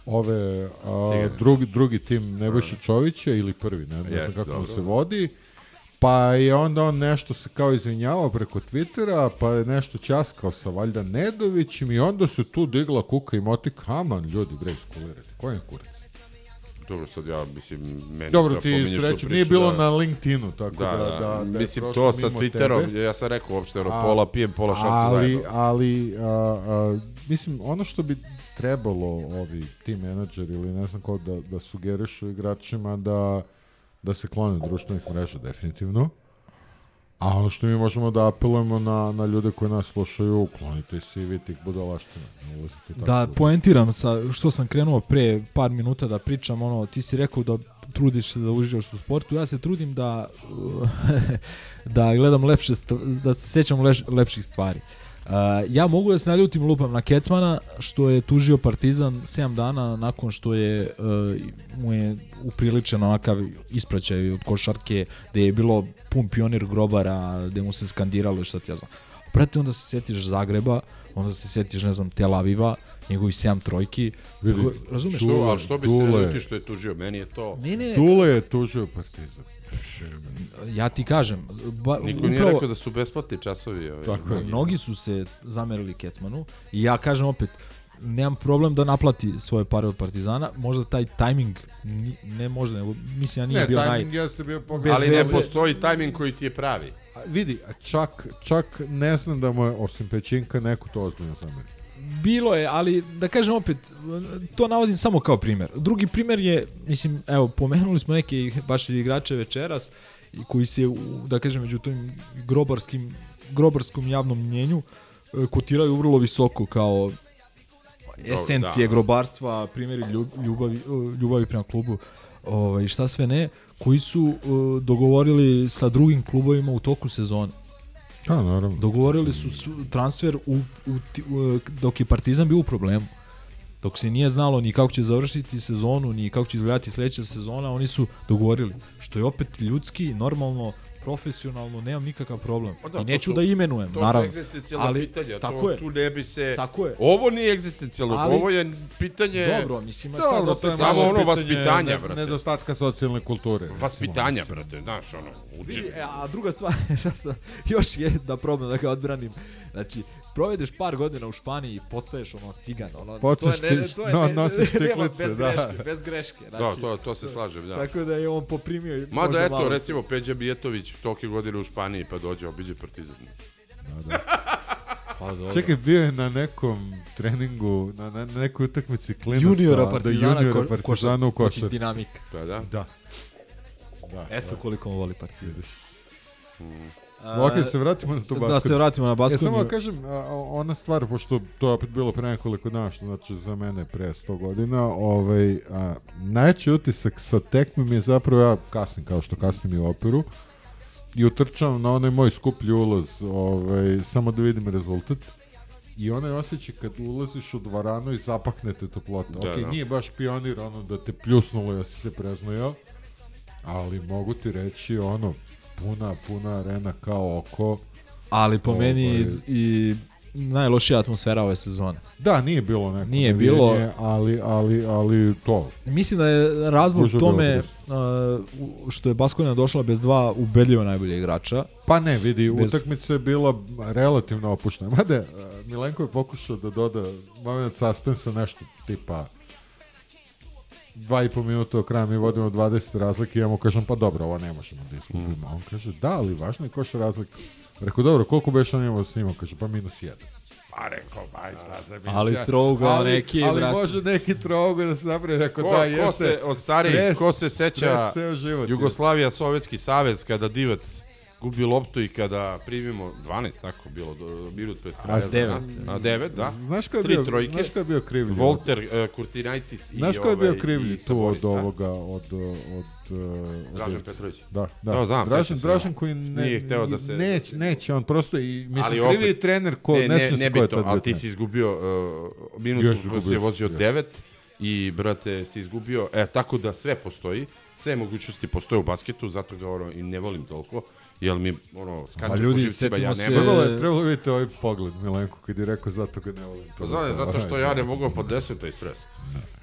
S2: ove a, drugi, drugi tim Nebojša Čovića ili prvi, ne, ne znam kako dobro. se vodi. Pa je onda on nešto se kao izvinjavao preko Twittera, pa je nešto časkao sa valjda Nedovićim i onda se tu digla kuka i moti aman ljudi, bre, iskulirati. Koji je kurac?
S4: Dobro, sad ja, mislim,
S2: meni Dobro, da ti srećem, nije bilo da... na LinkedInu, tako da, da, da, da, da
S4: mislim, to sa Twitterom, tebe. ja sam rekao uopšte, ono, pola pijem, pola šaku
S2: ali, zajedno. Ali, a, a, mislim, ono što bi trebalo ovi tim menadžeri ili ne znam ko da, da sugerišu igračima da, da se klone društvenih mreža, definitivno. A ono što mi možemo da apelujemo na, na ljude koji nas slušaju, uklonite se i vi tih budalaština.
S3: Da, poentiram sa što sam krenuo pre par minuta da pričam, ono, ti si rekao da trudiš se da uživaš u sportu, ja se trudim da, (laughs) da gledam lepše, da se sećam lepših stvari. Uh, Uh, ja mogu da se naljutim lupam na Kecmana što je tužio Partizan 7 dana nakon što je uh, mu je upriličen onakav ispraćaj od košarke gde je bilo pun pionir grobara gde mu se skandiralo i šta ti ja znam. Prate onda se sjetiš Zagreba, onda se sjetiš ne znam Tel Aviva, njegovi 7 trojki. Vidi, razumeš?
S4: Što, a što bi se ljutio što je tužio? Meni je to...
S2: Ne, ne, ne. je tužio Partizan.
S3: Ja ti kažem, ba, Niko upravo,
S4: nije rekao da su besplatni časovi. Ovaj, tako
S3: mnogi. mnogi su se zamerili Kecmanu i ja kažem opet, nemam problem da naplati svoje pare od Partizana, možda taj tajming, ne možda, nego mislim ja nije
S4: ne,
S3: bio naj... Ne,
S4: jeste
S3: bio
S4: pogledan. Ali ne postoji tajming koji ti je pravi.
S2: A, vidi, čak, čak ne znam da mu je, osim Pećinka, neko to ozbiljno zameri
S3: bilo je, ali da kažem opet, to navodim samo kao primer. Drugi primer je, mislim, evo, pomenuli smo neke baš igrače večeras i koji se, da kažem, među tom grobarskim, grobarskom javnom mnjenju e, kotiraju vrlo visoko kao esencije da. grobarstva, primjeri ljubavi, e, ljubavi prema klubu ovaj, šta sve ne, koji su e, dogovorili sa drugim klubovima u toku sezone.
S2: A, da, naravno.
S3: Dogovorili su transfer u, u, u, dok je Partizan bio u problemu. Dok se nije znalo ni kako će završiti sezonu, ni kako će izgledati sledeća sezona, oni su dogovorili. Što je opet ljudski, normalno, profesionalno nemam nikakav problem. Pa da, I neću su, da imenujem, to naravno.
S4: To su ali, pitanja, tako to, je. tu ne bi se... Tako je. Ovo nije egzistencijalno, ali, ovo je pitanje...
S3: Dobro, mislim, da, sad da, to je
S2: samo ono vaspitanja, brate. Nedostatka socijalne kulture.
S4: Vaspitanja, brate, znaš, ono,
S3: uči. I, e, a druga stvar, (laughs) šta još je da problem da ga odbranim. Znači, provedeš par godina u Španiji i postaješ ono cigan. Ono, Počeš to je, ne, to je, no, ne, (laughs) nosiš tiklice, (laughs) bez da. greške, bez greške. Da, znači, da,
S4: to, to se slažem, da.
S3: Tako da je on poprimio.
S4: Mada eto, malo... recimo, Peđa Bijetović toki godine u Španiji, pa dođe, obiđe Partizan. Da,
S2: da. Pa dobro. Čekaj, bio je na nekom treningu, na, na, na nekoj utakmici klinaca. Juniora da Partizana, da juniora partizana ko, u košarci. dinamik.
S4: Pa da. Da.
S3: da, da. Eto da. koliko on voli Partizan.
S2: Mm. Ok, se vratimo na to da, basket.
S3: Da, se vratimo na e, basket.
S2: Ja samo
S3: da
S2: kažem, ona stvar, pošto to je opet bilo pre nekoliko dana, što znači za mene pre 100 godina, ovaj, a, najveći utisak sa tekmom je zapravo, ja kasnim kao što kasnim i operu, i utrčavam na onaj moj skuplji ulaz, ovaj, samo da vidim rezultat. I onaj osjećaj kad ulaziš u dvoranu i zapaknete toplota. Da, ok, da. nije baš pionir ono da te pljusnulo ja si se preznojao, ali mogu ti reći ono, puna, puna arena kao oko.
S3: Ali po ovaj, meni i, i najlošija atmosfera ove sezone.
S2: Da, nije bilo neko. Nije bilo, ali ali ali to.
S3: Mislim da je razlog tome uh, što je Baskonija došla bez dva ubedljivo najbolje igrača.
S2: Pa ne, vidi, bez... utakmica je bila relativno opuštena. (laughs) Mada uh, Milenko je pokušao da doda moment suspensa nešto tipa dva po minuta kraja mi vodimo 20 razlike i ja mu kažem pa dobro, ovo ne možemo da iskupimo. Mm. on kaže da, ali važno je ko što razlika. Rekao, dobro, koliko beš na njemu snimao? Kaže, pa minus jedan. Pa
S4: rekao, aj šta za minus
S3: Ali trouga neki, ali,
S2: ali može neki trouga da se napravi. Rekao, ko, da, jeste. Ko
S4: se,
S2: od starih,
S4: ko se seća Jugoslavija, Sovjetski savez, kada divac gubi loptu i kada primimo 12 tako bilo do minut pred kraj
S2: na 9 na 9
S4: da
S2: znaš ko je bio trojke, znaš ko je bio krivlji
S4: Volter uh, Kurtinaitis i znaš
S2: ko je bio ovaj, krivlji tu od ovoga od od uh, Dražen
S4: Petrović
S2: da da no, znam, Dražen Dražen da. koji ne nije hteo da se neće neće on prosto i mislim ali krivi trener ko
S4: ne, ne,
S2: ne, ne,
S4: ali ti si izgubio uh, minut koji se vozio 9 i brate si izgubio e tako da sve postoji sve mogućnosti postoje u basketu, zato ga ono, i ne volim toliko. Jel mi, ono, skače pa ljudi, setimo ja se...
S2: Trebalo je,
S4: trebalo
S2: vidite ovaj pogled Milenko kad je rekao zato ga ne volim.
S4: Pa zato, zato što ovaj, ja ne da. mogu po 10 taj stres.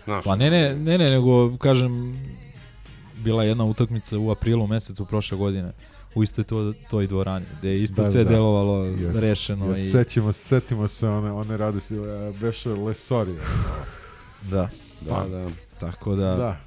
S4: Znaš.
S3: Pa ne, ne, ne, ne, nego, kažem, bila je jedna utakmica u aprilu mesecu prošle godine u istoj to, toj dvorani, gde je isto da, sve da. delovalo yes. rešeno. Yes.
S2: I... Sećimo, setimo se one, one radosti, e, beše Lesorije.
S3: da. Pa, da, da. Tako da, da,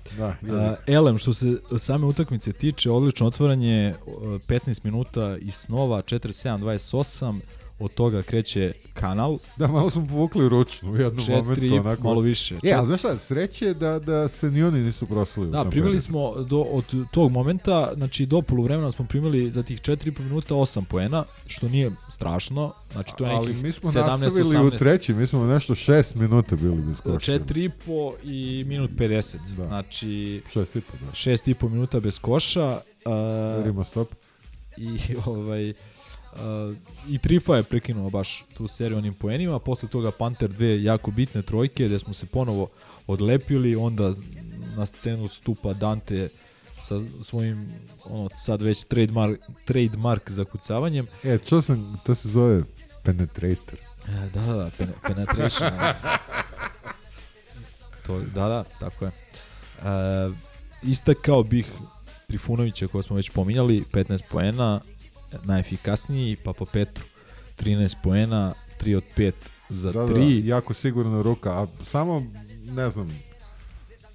S3: da a, Elem, što se same utakmice tiče, odlično otvaranje, 15 minuta i snova, 47-28, od toga kreće kanal.
S2: Da, malo smo povukli ručnu u jednom četiri, momentu. Onako.
S3: malo više.
S2: Četiri. E, ali znaš šta, sreće da, da se ni oni nisu proslavili.
S3: Da, primili smo do, od tog momenta, znači do poluvremena smo primili za tih 4,5 minuta osam poena, što nije strašno. Znači, to je ali
S2: mi smo
S3: 17, nastavili
S2: 18. u treći, mi smo nešto 6 minuta bili bez koša.
S3: 4,5 i minut 50. Da. Znači, 6,5 da. 6,5 minuta bez koša. Uh,
S2: da Verimo stop.
S3: I ovaj... Uh, I Trifa je prekinuo baš tu seriju onim poenima, posle toga Panter dve jako bitne trojke gde smo se ponovo odlepili, onda na scenu stupa Dante sa svojim ono sad već trademark, trademark zakucavanjem.
S2: E, to, sam, to se zove penetrator.
S3: E, da, da, da pen, penetration. to, da, da, tako je. Uh, istakao bih Trifunovića koju smo već pominjali, 15 poena, najefikasniji, pa po Petru 13 poena, 3 od 5 za da, 3. Da,
S2: da, jako sigurna ruka, a samo, ne znam,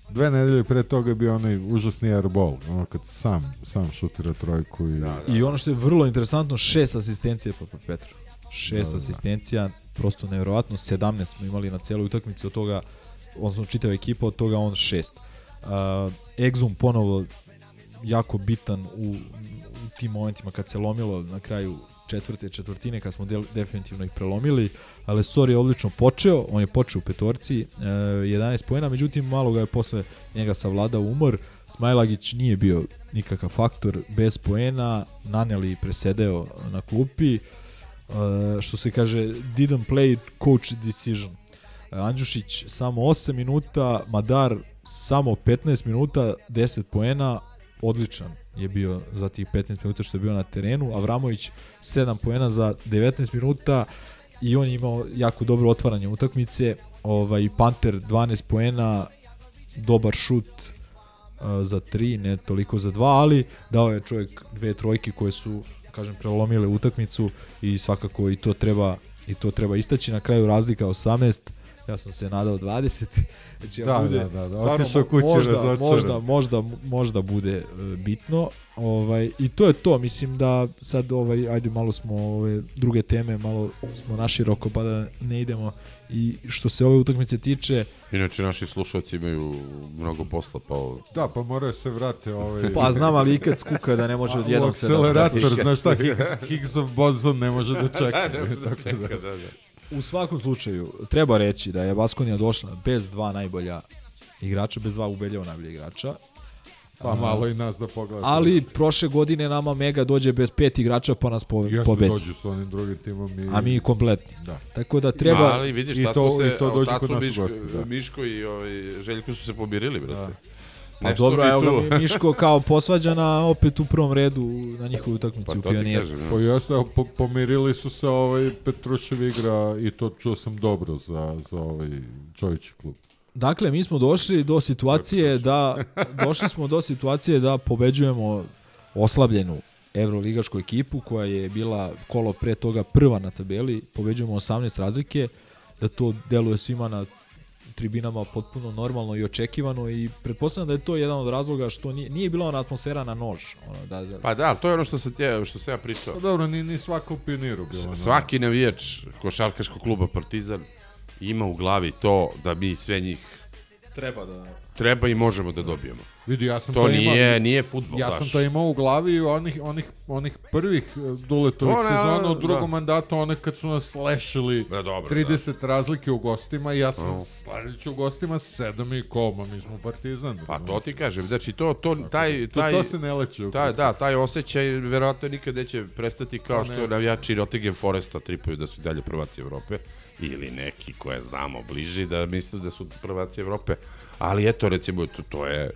S2: dve nedelje pre toga je bio onaj užasni airball, ono kad sam, sam šutira trojku. I, da, da.
S3: I da. ono što je vrlo interesantno, šest asistencija po Petru. Šest da, da, asistencija, prosto nevjerovatno, 17 smo imali na celoj utakmici, od toga, odnosno čitava ekipa, od toga on šest. Uh, Exum ponovo jako bitan u tim momentima kad se lomilo na kraju četvrte četvrtine kad smo del, definitivno ih prelomili. ali Sor je odlično počeo, on je počeo u petorci, e, 11 poena, međutim malo ga je posle njega savladao umor. Smajlagić nije bio nikakav faktor bez poena, Naneli presedeo na klupi. E, što se kaže didn't play coach decision. E, Andžušić samo 8 minuta, Madar samo 15 minuta, 10 poena, odličan je bio za tih 15 minuta što je bio na terenu. Avramović 7 poena za 19 minuta i on je imao jako dobro otvaranje utakmice. Ovaj, Panter 12 poena, dobar šut uh, za 3, ne toliko za 2, ali dao je čovjek dve trojke koje su kažem prelomile utakmicu i svakako i to treba i to treba istaći na kraju razlika 18 Ja sam se nadao 20. Znači, da, bude, da, da, da. Stvarno, Otišao kući možda, razočaran. Možda, možda, možda bude e, bitno. Ovaj, I to je to. Mislim da sad, ovaj, ajde, malo smo ove druge teme, malo smo naširoko, pa da ne idemo i što se ove utakmice tiče...
S4: Inače, naši slušalci imaju mnogo posla, pa ovo...
S2: Da, pa moraju se vrate ovaj...
S3: Pa znam, ali ikad skuka da ne može od jednog se... Da- akcelerator,
S2: (laughs) znaš šta, Higgs, of Boson ne može da (laughs) čeka. ne može da čeka, da, da.
S3: da. U svakom slučaju, treba reći da je Baskonija došla bez dva najbolja igrača, bez dva ubedljivo najbolja igrača.
S2: Pa malo i nas da pogledamo.
S3: Ali prošle godine nama Mega dođe bez pet igrača pa nas po, Jeste,
S2: pobedi. dođu s onim drugim timom i...
S3: A mi komplet.
S4: Da.
S3: Tako da treba... Da,
S4: ali vidiš, I to, se, i to dođe kod nas Miško, da. Miško i ovaj, Željko su se pobirili, brate. Da.
S3: Pa Nešto dobro, evo ga Miško kao posvađana opet u prvom redu na njihovoj utakmici pa, u Pioniru. Da.
S2: Pa jeste, po, pomirili su se ovaj Petrušev igra i to čuo sam dobro za, za ovaj Čovići klub.
S3: Dakle, mi smo došli do situacije da došli smo do situacije da pobeđujemo oslabljenu evroligašku ekipu koja je bila kolo pre toga prva na tabeli, pobeđujemo 18 razlike, da to deluje svima na tribinama potpuno normalno i očekivano i pretpostavljam da je to jedan od razloga što nije, nije bila ona atmosfera na nož.
S4: Ono,
S2: da,
S4: da, Pa da, to je ono što sam, ja, što se ja pričao. Pa
S2: dobro, ni, ni svako pioniru bilo.
S4: S, svaki navijač košarkaškog kluba Partizan ima u glavi to da mi sve njih
S3: Treba da...
S4: Treba i možemo da dobijemo.
S2: Vidi, ja
S4: sam to, to nije, imao, nije futbol.
S2: Ja sam to imao u glavi onih, onih, onih prvih e, duletovih ona, sezona u da. drugom da. mandatu, one kad su nas lešili e, da, dobro, 30 da. razlike u gostima ja sam oh. sledeći u gostima 7 i koma, mi smo partizan.
S4: Pa to ti kažem, znači to, to, taj, taj,
S2: to, to se ne leče.
S4: Taj, da, taj osjećaj verovatno nikad neće prestati kao što navijači Nottingham Foresta tripaju da su dalje prvaci Evrope ili neki koje znamo bliži, da misle da su prvaci Evrope. Ali eto, recimo, to, to je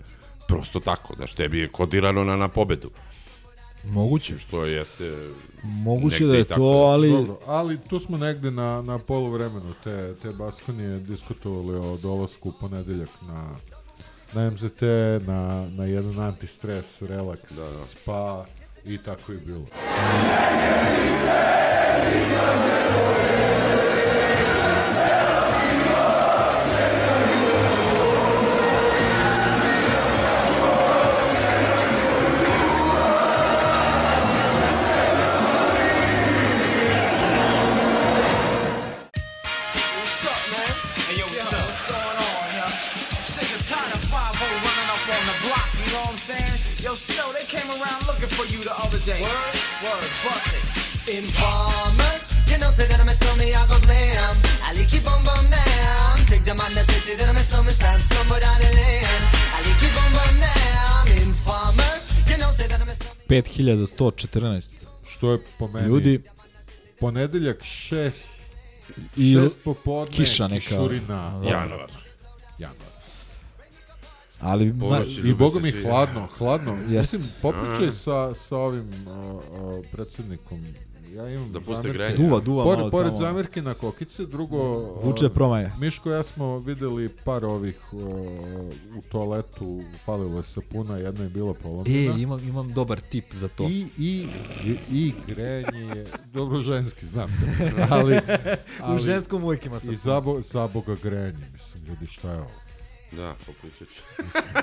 S4: prosto tako, da tebi je kodirano na, na pobedu.
S3: Moguće.
S4: Što jeste...
S3: Moguće da je tako. to, ali...
S2: Dobro, ali tu smo negde na, na polovremenu. Te, te Baskonije diskutovali o dolasku ponedeljak na, na MZT, na, na jedan antistres, relaks, da, da. spa i tako je bilo.
S3: for you the other day. Word, word, bust it. Informer, you know, say that I'm a stormy, I go blam. I like you bum bum down. Take the madness, say that I'm a stormy, slam somebody down the lane. I like you bum bum down. Informer, you know, say that I'm a stormy. 5114.
S2: Što je po meni? Ljudi. Ponedeljak 6. I 6 popodne. Kiša neka. Kišurina.
S4: Januar. No,
S2: Ali na, i boga mi hladno, hladno. Jeste. Mislim, popričaj sa, sa ovim o, o, predsjednikom
S4: ja imam da puste grenje.
S3: Duva, duva
S2: Por, malo Pored tamo. zamerke na kokice, drugo...
S3: Vuče promaje.
S2: Miško ja smo videli par ovih uh, u toaletu, falilo je sapuna, jedno je bilo polomljeno.
S3: E, imam, imam dobar tip za to.
S2: I, i, i, i grejanje je, dobro ženski, znam te, da (laughs) ali,
S3: ali... u ženskom uvijek ima sapuna.
S2: I zaboga boga grenje, mislim, ljudi, šta je ovo?
S4: Da, popričat ću.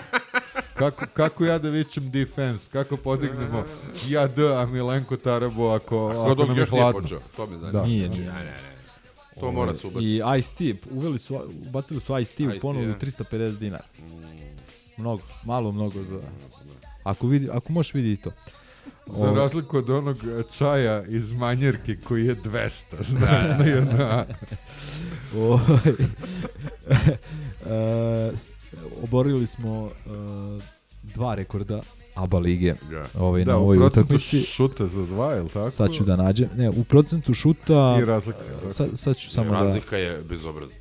S2: (laughs) kako, kako ja da vičem defense, kako podignemo ja D, a Milenko Tarabo ako, ako, ako
S4: nam je hladno. Počeo, to me zanima. Da. Nije, ne, ne, ne. To Ove, mora se
S3: ubaciti. I Ice T, uveli su, ubacili su Ice T u ponudu 350 da. dinara. Mm. Mnogo, malo mnogo za... Ako, vidi, ako možeš vidi to.
S2: Za ovaj. razliku od onog čaja iz manjerke koji je 200, znaš, da, na (laughs) jedna...
S3: Eh, oborili smo uh, dva rekorda ABA lige yeah.
S2: ovaj, da, na ovoj utakmici. šute za dva, je tako? Sad
S3: ću da nađem. Ne, u procentu šuta... I razlika. Sa, sad ću samo razlika da... Razlika
S4: je bezobrazna.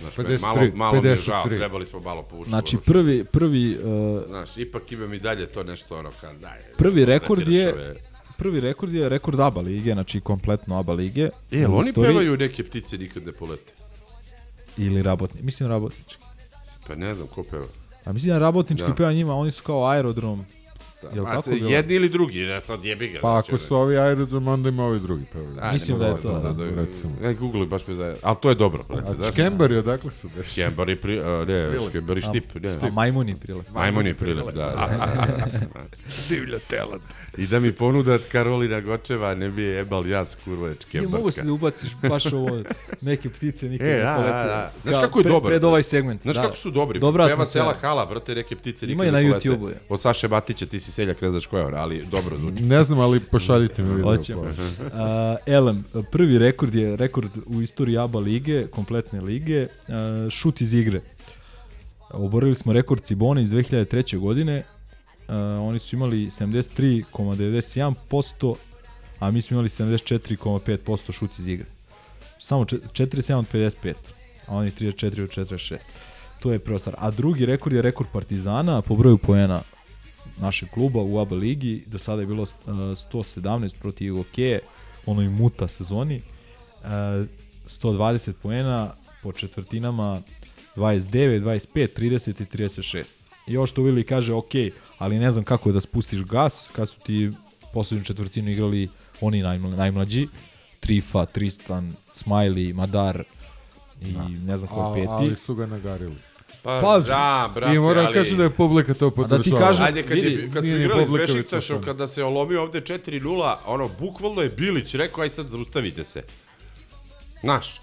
S4: Znaš, 53, malo, malo 53. mi je žao, trebali smo malo povući. Znači,
S3: prvi... prvi
S4: uh, Znaš, ipak imam i dalje to nešto ono kad daje.
S3: Prvi da rekord je...
S4: Ove...
S3: Prvi rekord je rekord ABA lige, znači kompletno ABA lige.
S4: E, oni pevaju neke ptice nikad ne polete?
S3: Ili Rabotnički. Mislim Rabotnički.
S4: Pa ne znam ko peva.
S3: A mislim da Rabotnički da. peva njima, oni su kao aerodrom.
S4: Da. Jel tako bilo? Jedni ili drugi, ne sad jebi ga.
S2: Pa znači, ako su ovi aerodrom, onda ima ovi drugi Pa,
S3: Ajde, Mislim da je to. Da, da, da,
S4: ja e, Google baš me zajedno. Ali to je dobro.
S2: Brate, dakle, a Škembari odakle su
S4: beš? Škembari, pri, uh, ne, Škembari štip. Ne.
S3: A majmuni prilep.
S4: Majmuni prilep, da.
S2: da. (laughs) Divlja tela.
S4: I da mi ponuda Karolina Gočeva ne bi je jebal ja s kurve čkembarska. Nije mogu se da
S3: ubaciš baš ovo neke ptice nikad (laughs) e, ne poletile.
S4: Da, da. Znaš kako je dobro?
S3: Pred ovaj segment.
S4: Znaš da. kako su dobri? Dobra Peva Sela Hala, brate, neke ptice nikad ne poletile. Ima na YouTube-u. Od Saše Batića ti si si seljak, ne znaš ko je ali dobro zvuči.
S2: Ne znam, ali pošaljite mi video. Hoćemo.
S3: Pa. Elem, prvi rekord je rekord u istoriji ABA lige, kompletne lige, uh, šut iz igre. Oborili smo rekord Cibone iz 2003. godine, uh, oni su imali 73,91%, a mi smo imali 74,5% šut iz igre. Samo 47 od 55, a oni 34 od 46. To je prva stvar. A drugi rekord je rekord Partizana po broju poena našeg kluba u ABA ligi. Do sada je bilo 117 e, protiv OK, onoj muta sezoni. 120 e, poena po četvrtinama 29, 25, 30 i 36. I ovo što Vili kaže, ok, ali ne znam kako je da spustiš gas kad su ti poslednju četvrtinu igrali oni najmla, najmlađi, Trifa, Tristan, Smiley, Madar i da. ne znam ko peti.
S2: Ali su ga nagarili.
S4: Pa, pa da, brate,
S2: I moram ali... kažem da je publika to podržava. Da ti kažem, Ajde, kad, vidi, je,
S4: kad smo igrali s Bešiktašom, kada se olomio ovde 4-0, ono, bukvalno je Bilić rekao, aj sad zaustavite se. Naš.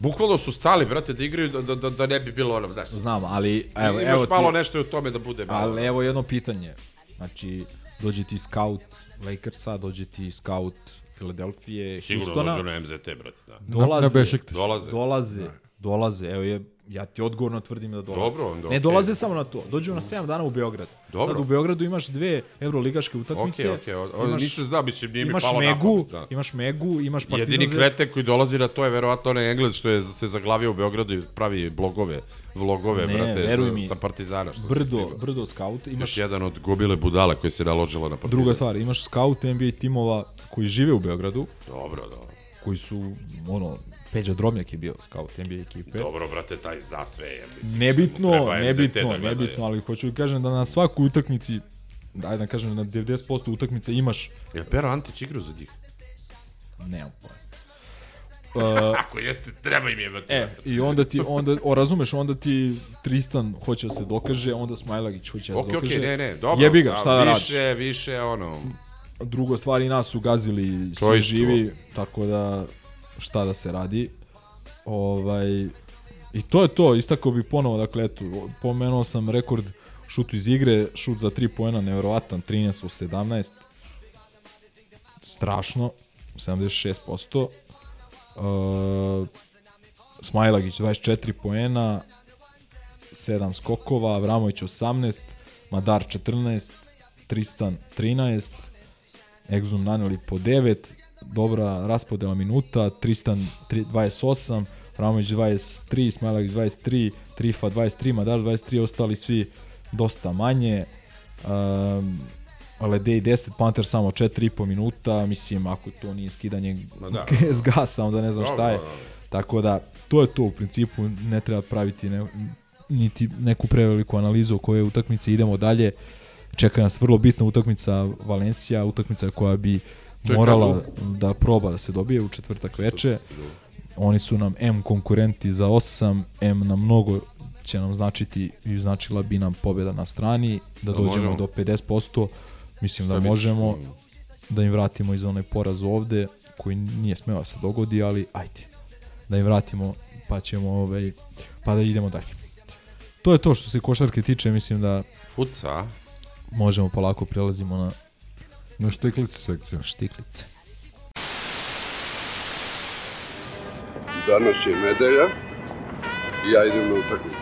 S4: Bukvalno su stali, brate, da igraju da, da, da, da ne bi bilo ono, znaš.
S3: Znam, ali...
S4: Evo, Imaš evo malo ti... nešto u tome da bude.
S3: Malo. Ali evo jedno pitanje. Znači, dođe ti scout Lakersa, dođe ti scout Filadelfije,
S4: Sigurno
S3: Houstona. Sigurno
S4: dođu na MZT, brate, da.
S3: Dolaze, na, na Dolaze. Dolaze, da. dolaze. Evo je ja ti odgovorno tvrdim da
S4: dolaze. Dobro,
S3: onda, ne dolaze samo na to, dođu na 7 dana u Beograd. Dobro. Sad u Beogradu imaš dve evroligaške utakmice.
S4: Okej, okay, okej,
S3: okay.
S4: nisam znao, mislim, nije mi palo Megu, na pamet. Da.
S3: Imaš Megu, imaš Partizan.
S4: Jedini krete koji dolazi na to je verovatno onaj Englez što je se zaglavio u Beogradu i pravi blogove vlogove, ne, brate, veruj mi, sa Partizana. Što
S3: brdo, brdo scout.
S4: Imaš Još jedan od gobile budala koji se naložila na Partizan. Druga
S3: stvar, imaš scout NBA timova koji žive u Beogradu.
S4: Dobro, dobro
S3: koji su, ono, Peđa Dromjak je bio scout NBA ekipe.
S4: Dobro, brate, taj zna sve. Ja mislim, nebitno,
S3: nebitno, da nebitno, ali hoću da kažem da na svakoj utakmici, ajde da kažem, na 90% utakmice imaš...
S4: Je Pero Antić igrao za njih?
S3: Nemam pojma.
S4: Uh, (laughs) Ako jeste, treba im jebati. E,
S3: i onda ti, onda, o, razumeš, onda ti Tristan hoće da se dokaže, onda Smajlagić hoće da se okay, dokaže.
S4: Okej, okay, ne, ne, dobro. Jebi ga,
S3: šta da
S4: radiš? Više, više, ono...
S3: Drugo stvari nas su gazili svi živi, tako da šta da se radi. Ovaj, I to je to, istako bi ponovo, dakle, eto, pomenuo sam rekord šut iz igre, šut za 3 poena, neverovatan 13 u 17, strašno, 76%. Uh, e, Smajlagić 24 poena, 7 skokova, Avramović 18, Madar 14, Tristan 13, Exum naneli po 9, dobra raspodela minuta, Tristan 28, Ramović 23, Smajlagić 23, Trifa 23, Madar 23, ostali svi dosta manje. Um, Ledej 10, Panter samo 4,5 minuta, mislim ako to nije skidanje no, da, (laughs) s gasa, onda ne znam šta je. Tako da, to je to u principu, ne treba praviti ne, niti neku preveliku analizu o kojoj utakmici idemo dalje. Uh, čeka nas vrlo bitna utakmica Valencija, utakmica koja bi morala da proba da se dobije u četvrtak veče. Oni su nam M konkurenti za 8, M na mnogo će nam značiti i značila bi nam pobjeda na strani, da, da dođemo možemo. do 50%, mislim da Šta da možemo miš? da im vratimo iz onaj poraz ovde koji nije smeo da se dogodi, ali ajde. Da im vratimo pa ćemo ovaj pa da idemo dalje. To je to što se košarke tiče, mislim da
S4: Futsa?
S3: možemo polako prelazimo na na štiklice sekciju. Štiklice.
S13: Danas je medelja i ja idem na utakmicu.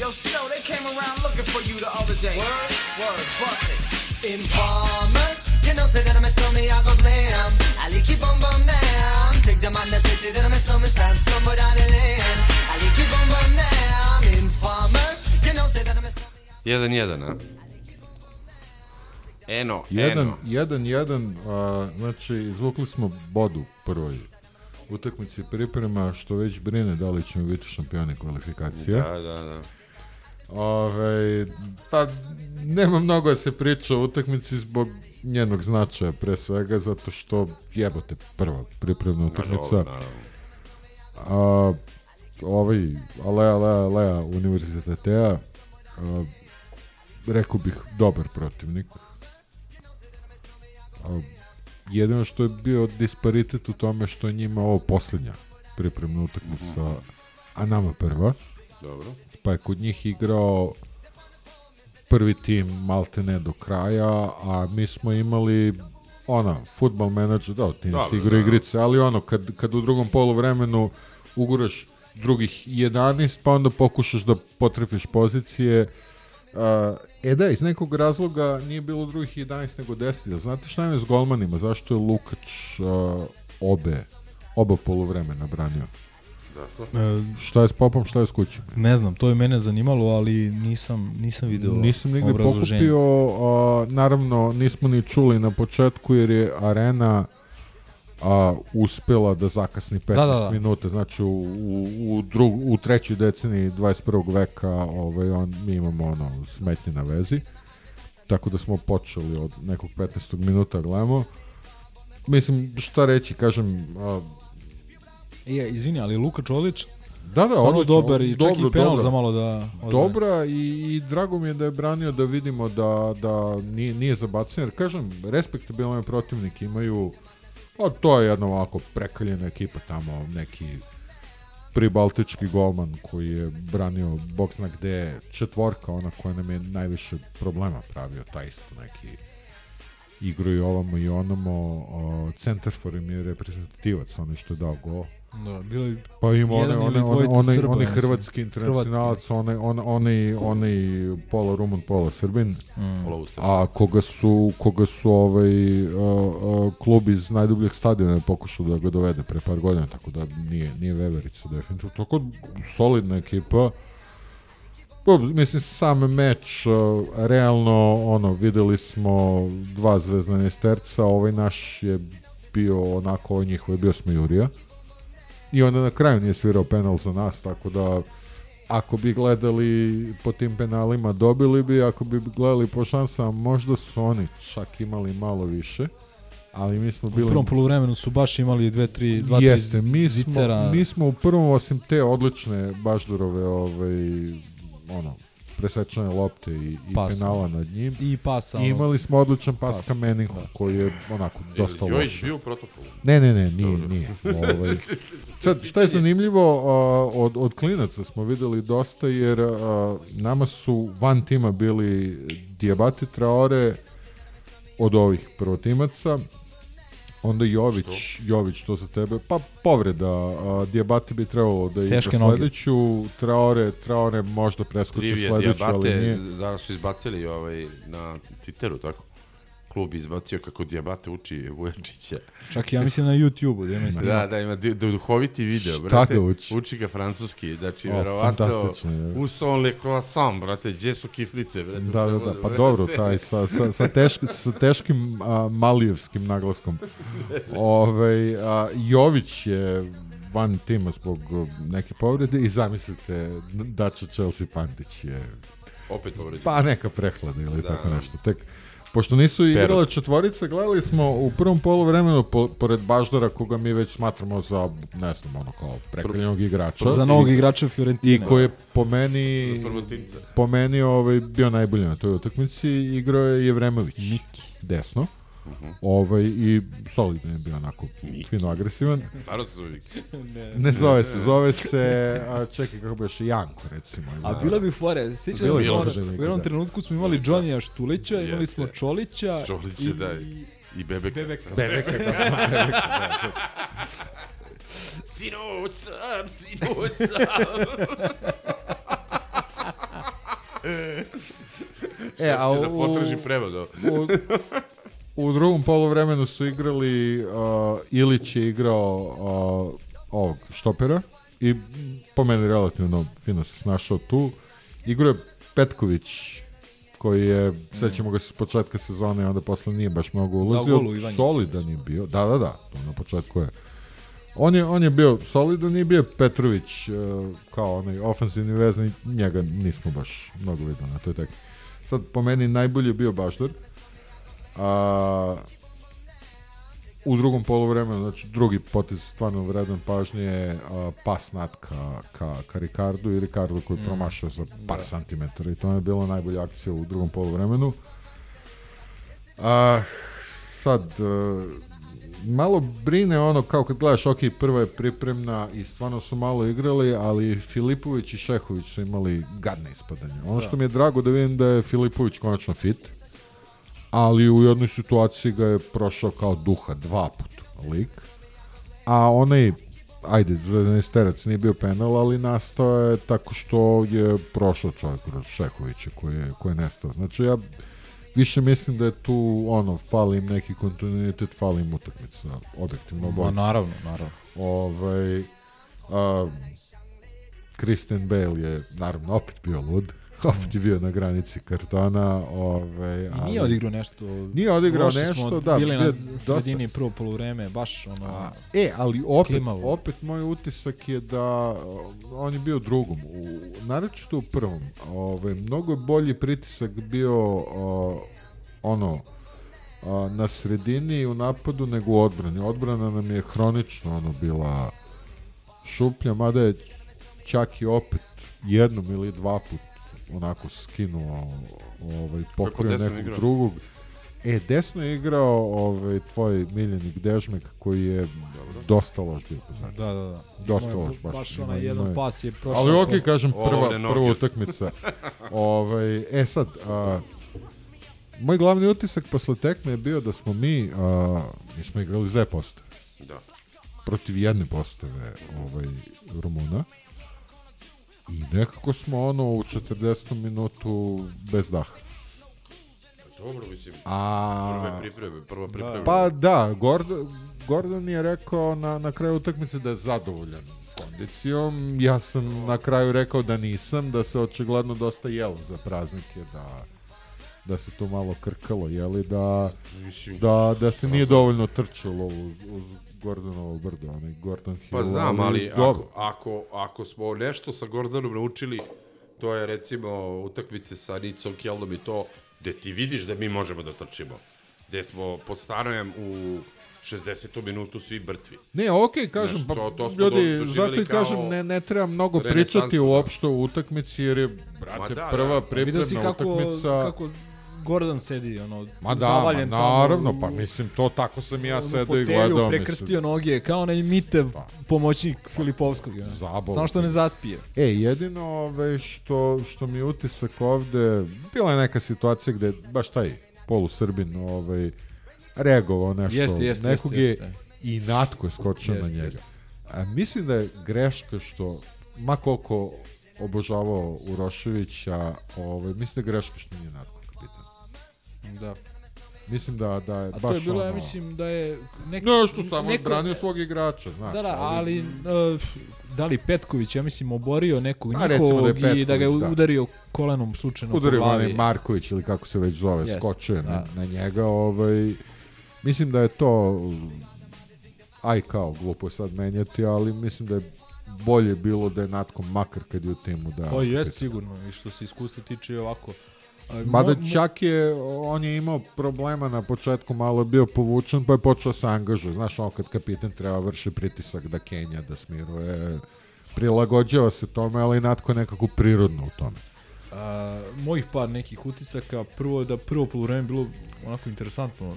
S4: Yo, Snow, they came around looking for you the other day. Word, word, bust it. informer You know
S2: say that I'm a stormy, I go blame I like it bomb bomb down Take the man that say, say that
S4: I'm
S2: a stormy, slam somewhere down the lane I like it bomb bomb down Informer You know say that I'm a stormy 1-1, a? Eno, jedan, eno. 1-1, znači
S4: izvukli smo bodu prvoj utakmici priprema, što već brine da li ćemo biti šampioni kvalifikacija. Da, da, da.
S2: Ove, pa nema mnogo da se priča o utakmici zbog njenog značaja pre svega zato što jebote prva pripremna utakmica. A, ovaj Alea Alea Alea Univerzitetea a, rekao bih dobar protivnik. A, jedino što je bio disparitet u tome što njima ovo poslednja pripremna utakmica, mm -hmm. a nama prva.
S4: Dobro
S2: pa je kod njih igrao prvi tim Maltene do kraja, a mi smo imali ona, futbal menadžer, da, ti si igra da. igrice, ali ono, kad, kad u drugom polu vremenu uguraš drugih 11, pa onda pokušaš da potrefiš pozicije, Uh, e da, iz nekog razloga nije bilo drugih 11 nego 10. Da znate šta je s golmanima? Zašto je Lukač uh, obe, oba polovremena branio? Da. E, šta je s popom, šta je s kućom?
S3: Ne znam, to je mene zanimalo, ali nisam, nisam video Nisam
S2: nigde pokupio, a, naravno nismo ni čuli na početku jer je Arena a, uspela da zakasni 15 da, da, da. minuta, znači u, u, drug, u trećoj deceniji 21. veka ovaj, on, mi imamo ono, smetnje na vezi, tako da smo počeli od nekog 15. minuta gledamo. Mislim, šta reći, kažem, a,
S3: E, izvini, ali Luka Čolić
S2: Da, da,
S3: ono dobar i čak i penal dobro. za malo da... Odbrani.
S2: Dobra i, i drago mi je da je branio da vidimo da, da nije, nije zabacen, jer kažem, respektabilne protivnike imaju, a to je jedna ovako prekaljena ekipa tamo, neki pribaltički golman koji je branio bok zna gde četvorka ona koja nam je najviše problema pravio, taj isto neki igru i ovamo i onamo, o, im je reprezentativac, onaj što je dao gol,
S3: Da, bilo je pa ima one, one, one, one,
S2: one hrvatski internacionalac, one, one, one, one pola Rumun, pola Srbin. Mm. A koga su, koga su ovaj, a, klub iz najdubljeg stadiona pokušao da ga dovede pre par godina, tako da nije, nije Veverica definitivno. Tako solidna ekipa. Pa, mislim, sam meč, uh, realno, ono, videli smo dva zvezdane sterca, ovaj naš je bio onako, ovaj njihov je bio smijurija. Mm i onda na kraju nije svirao penal za nas, tako da ako bi gledali po tim penalima dobili bi, ako bi gledali po šansama možda su oni čak imali malo više. Ali mi smo bili...
S3: U prvom poluvremenu su baš imali dve, tri, dva, Jeste,
S2: tri mi smo, mi smo u prvom, osim te odlične Baždurove, ovaj, ono, presečane lopte i, i pasa. penala nad njim.
S3: I pasa.
S2: I imali smo odličan pas, pas. ka Manningu, da. koji je onako e, dosta loš.
S4: Jojić bio u protokolu?
S2: Ne, ne, ne, nije, Dobro. nije. (laughs) Ovaj. Sad, šta je zanimljivo, uh, od, od klinaca smo videli dosta, jer uh, nama su van tima bili Diabati Traore, od ovih prvotimaca, Onda Jović, Što? Jović to za tebe. Pa povreda, a, Diabate bi trebalo da ide sledeću, Traore, Traore možda preskoči Trivije, sledeću, ali nije.
S4: Danas su izbacili ovaj, na Twitteru, tako? klub izbacio kako Dijabate uči Vujačića.
S3: Čak ja mislim na YouTube-u
S4: da
S3: ima
S4: Da, da, ima duhoviti video, brate. Šta uči? Uči ga francuski, znači, o, verovato, u son le croissant, brate, gdje su kiflice, brate.
S2: Da, da, da, pa brate. dobro, taj, sa, sa, sa, teški, sa teškim a, malijevskim naglaskom. Ove, a, Jović je van tima zbog neke povrede i zamislite, Dača Chelsea Pantić je
S4: opet povredio.
S2: Pa neka prehlada ili da. tako da. nešto. Tek, Pošto nisu igrale četvorice, gledali smo u prvom polu vremenu po, pored Baždara, koga mi već smatramo za, ne znam, ono kao prekljenog igrača.
S3: Za novog igrača Fiorentine.
S2: I koji je po meni, po meni ovaj, bio najbolji na toj utakmici, igrao je Jevremović. Miki. Desno ovaj, I solidno je bio onako fino agresivan.
S4: Staro
S2: (laughs)
S4: ne,
S2: ne zove se, zove se, a čekaj kako biš, Janko recimo. Ima.
S3: A bila bi fore, sjećam se, da. u jednom trenutku smo imali da. Johnija Štulića, imali smo Čolića.
S4: Čolića, i, da. I
S2: Bebeka. Bebeka. Bebeka, Bebeka, da. da,
S4: da sinoć (laughs) sinoć sam. (laughs) E, a
S2: u...
S4: da potraži prevod. u,
S2: U drugom polovremenu su igrali, uh, Ilić je igrao uh, ovog štopera i po meni relativno fino se snašao tu. Igro je Petković koji je, sećamo ga s početka sezone, onda posle nije baš mnogo da, ulazio. Da,
S3: golu,
S2: solidan je bio. Da, da, da, to na početku je. On je, on je bio solidan i bio Petrović uh, kao onaj ofensivni vezni, njega nismo baš mnogo videli na toj tek. Sad, po meni, najbolji je bio Baštar, A, u drugom polovremenu, znači drugi potez stvarno vredan pažnje je uh, pas nat ka, ka, ka Ricardu i Ricardo koji je mm. promašao za par da. santimetara i to je bila najbolja akcija u drugom polovremenu. A, sad, uh, malo brine ono kao kad gledaš ok, prva je pripremna i stvarno su malo igrali, ali Filipović i Šehović su imali gadne ispadanje. Ono da. što mi je drago da vidim da je Filipović konačno fit ali u jednoj situaciji ga je prošao kao duha dva puta lik, a onaj ajde, 12 terac nije bio penal, ali nastao je tako što je prošao čovjek kroz Šehovića koji je, koji je nestao. Znači ja više mislim da je tu ono, fali im neki kontinuitet, fali im utakmica, objektivno obojica.
S3: Ma, naravno, naravno. Ovaj,
S2: a, Christian Bale je naravno opet bio lud. (laughs) opet je bio na granici kartona. Ove, ovaj,
S3: I nije odigrao nešto.
S2: Nije odigrao Loše nešto, smo da.
S3: Bili na sredini dosta... prvo polovreme, baš ono... A,
S2: e, ali opet, klimavo. opet moj utisak je da on je bio drugom. U, naročito u prvom. Ove, ovaj, mnogo bolji pritisak bio o, ono a, na sredini u napadu nego u odbrani. Odbrana nam je hronično ono bila šuplja, mada je i opet jednom ili dva put onako skinuo, ovaj, pokrio nekog igra? drugog. E, desno je igrao ovaj, tvoj miljenik Dežmek koji je Dobro. dosta loš bio.
S3: Znači. Da, da, da.
S2: Dosta loš baš.
S3: Baš onaj ima, jedan ima. pas
S2: je prošao. Ali okej, okay, kažem, prva, prva utakmica. (laughs) ovaj, e sad, a, moj glavni utisak posle tekme je bio da smo mi, a, mi smo igrali dve postave. Da. Protiv jedne postave ovaj, Rumuna. I nekako smo ono u 40. minutu bez daha. Dobro, mislim,
S4: A... prve pripreme, prva da. pripreme. Pa
S2: da, Gordon, Gordon je rekao na, na kraju utakmice da je zadovoljan kondicijom. Ja sam na kraju rekao da nisam, da se očigledno dosta jelo za praznike, da da se to malo krkalo, jeli, da, mislim, da, da se nije dovoljno trčalo uz, uz Gordonovo brdo, onaj Gordon Hill.
S4: Pa znam, ali, ali ako, ako, ako smo nešto sa Gordonom naučili, to je recimo utakmice sa Nicom Kjeldom i to, gde ti vidiš da mi možemo da trčimo. Gde smo pod stanojem u 60. minutu svi brtvi.
S2: Ne, okej, okay, kažem, pa ljudi, zato i kažem, ne, ne treba mnogo pričati da. uopšte u utakmici, jer je, brate, da, prva da. pripremna utakmica... Vidio si kako, utakmica...
S3: kako Gordon sedi, ono, ma da, zavaljen
S2: ma, naravno, tamo, pa mislim, to tako sam ja sedao i gledao. mislim
S3: prekrstio mislim. noge, kao onaj Mitev, pa, pomoćnik pa, Filipovskog. Ja. Zabavno. Samo što ne zaspije.
S2: E, jedino ove, što, što mi utisak ovde, bila je neka situacija gde, baš taj polu srbin ovaj, reagovao nešto. Jeste, jeste, nekog jeste, jeste. je i natko je skočio na njega. A, mislim da je greška što, ma koliko obožavao Uroševića, ovaj, mislim da je greška što nije natko. Da. Mislim da, da je A baš
S3: to je bilo, ono...
S2: ja
S3: mislim da je...
S2: Nek... Nešto samo neko... branio svog igrača,
S3: znaš. Da, da, ali... ali uh, da li Petković, ja mislim, oborio nekog nikog da i da ga je da. udario da. kolenom slučajno
S2: udario po glavi. Udario Marković ili kako se već zove, yes. skočio da. na, na njega. Ovaj, mislim da je to... Aj kao, glupo je sad menjati, ali mislim da je bolje bilo da je Natko makar kad je u timu da...
S3: Pa je sigurno i što se iskustva tiče ovako
S2: Mada čak je, on je imao problema na početku, malo je bio povučen, pa je počeo se angažuje. Znaš, on kad kapitan treba vrši pritisak da Kenja, da smiruje, prilagođava se tome, ali natko nekako prirodno u tome. A,
S3: mojih par nekih utisaka, prvo je da prvo polovreme bilo onako interesantno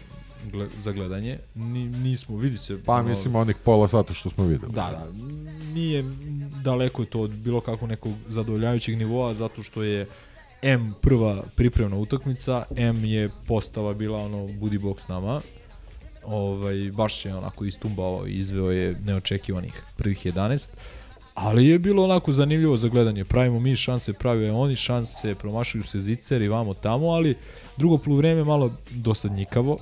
S3: za gledanje, Ni, nismo, vidi se...
S2: Pa ono, mislim onih pola sata što smo videli.
S3: Da, da, nije daleko je to od bilo kako nekog zadovoljavajućeg nivoa, zato što je M prva pripremna utakmica, M je postava bila ono budi bok s nama. Ovaj, baš je onako istumbao i izveo je neočekivanih prvih 11. Ali je bilo onako zanimljivo za gledanje. Pravimo mi šanse, pravio je oni šanse, promašuju se zicer i vamo tamo, ali drugo poluvreme malo dosadnjikavo,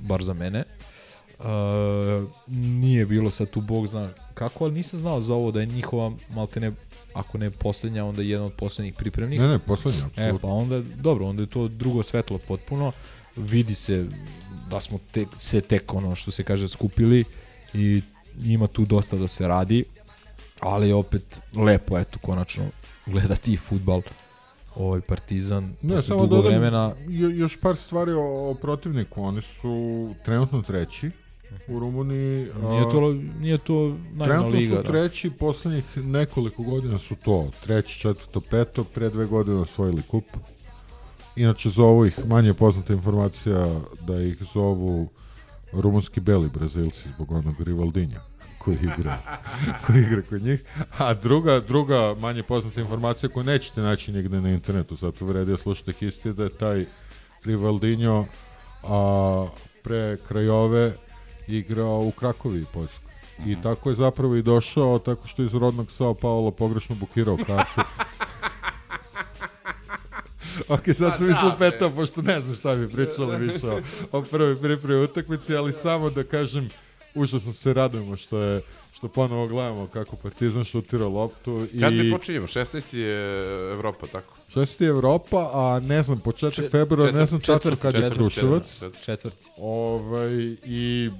S3: bar za mene. E, nije bilo sad tu bog zna kako, ali nisam znao za ovo da je njihova maltene ako ne poslednja, onda jedan od poslednjih pripremnika.
S2: Ne, ne, poslednja, e,
S3: apsolutno. E, pa onda, dobro, onda je to drugo svetlo potpuno, vidi se da smo te, se tek, ono što se kaže, skupili i ima tu dosta da se radi, ali opet lepo, eto, konačno gledati futbal ovaj Partizan
S2: ne, posle dugo vremena. Jo, još par stvari o, o protivniku, oni su trenutno treći, u Rumuniji. Nije
S3: to, nije to najma liga. su
S2: da. treći, da. poslednjih nekoliko godina su to. Treći, četvrto, peto, pre dve godine osvojili kup. Inače, zovu ih, manje poznata informacija da ih zovu rumunski beli brazilci zbog onog Rivaldinja koji igra, (laughs) koji igra kod njih. A druga, druga manje poznata informacija koju nećete naći nigde na internetu, zato vredi da slušate histi da je taj Rivaldinho a, pre krajove igrao u Krakovi Poljsku. I tako je zapravo i došao, tako što je iz rodnog Sao Paulo pogrešno bukirao kartu. (laughs) ok, sad pa sam mislio da, peta, pošto ne znam šta bi pričali više o, o prvoj pripremi utakmici, ali samo da kažem, užasno se radujemo što je što ponovo gledamo kako Partizan šutira loptu.
S4: I... Kad mi počinjemo? 16. je Evropa, tako?
S2: 16. je Evropa, a ne znam, početak Čet, februara, četvrt, ne znam četvrt, kad je Kruševac. Četvrti. Ovaj, I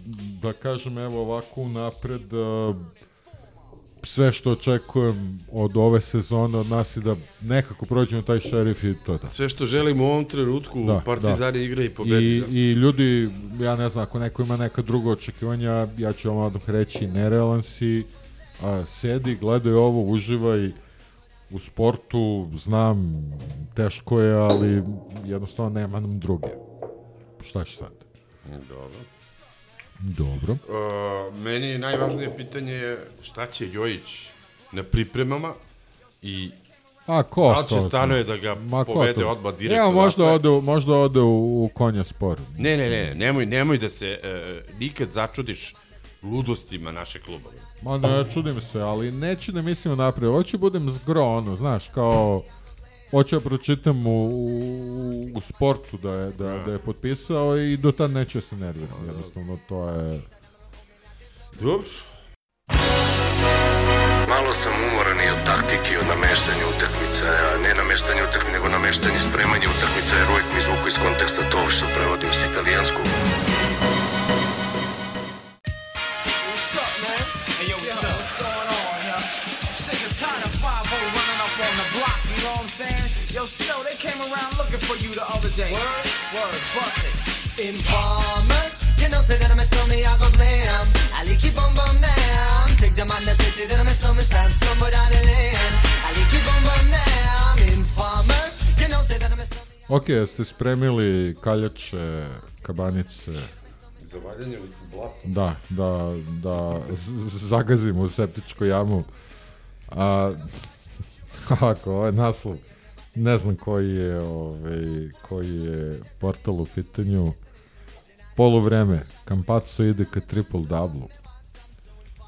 S2: da kažem, evo ovako napred, sve što očekujem od ove sezone od nas je da nekako prođemo taj šerif i to da.
S4: Sve što želimo u ovom trenutku da, Partizan da. igra i pobedi.
S2: I, da. I ljudi, ja ne znam, ako neko ima neka druga očekivanja, ja ću vam odmah reći nerealan si, a, sedi, gledaj ovo, uživaj u sportu, znam, teško je, ali jednostavno nema nam druge. Šta će sad?
S4: E, dobro.
S2: Dobro. Uh,
S4: meni je najvažnije pitanje je šta će Jojić na pripremama i
S2: A ko da
S4: li će stanuje da ga Ma, povede to? odmah direktno? Evo,
S2: možda ode, možda ode u, u konja spor.
S4: Ne, ne, ne, nemoj, nemoj da se e, nikad začudiš ludostima naše kluba.
S2: Ma ne, čudim se, ali neću da mislim napred. Hoću budem zgro, ono, znaš, kao... Hoće ja da pročitam u, u, u sportu da je, da, da, da je potpisao i do tad neće da se nervirati. Jednostavno, to je... Dobro. Malo sam umoran i od taktike, od nameštanja utakmica, ne nameštanja utakmica, nego nameštanje spremanja utakmica, jer uvijek mi zvuku iz konteksta to što prevodim s italijanskog. yo, they came around looking for you the other day. Word, word, bust it. Informer, you know, say that I'm a stormy, I go blame. I keep on bum down. Take the man that says say that I'm a stormy, slam somebody on the lane. I keep on bum down. Informer, you know, say that I'm a stormy. Ok, jeste spremili kaljače, kabanice,
S4: za valjanje blata.
S2: Da, da, da zagazimo u septičku jamu. A, kako, (laughs) ovo je naslov ne znam koji je, ovaj, koji je portal u pitanju. Polovreme, Kampaco ide ka triple double.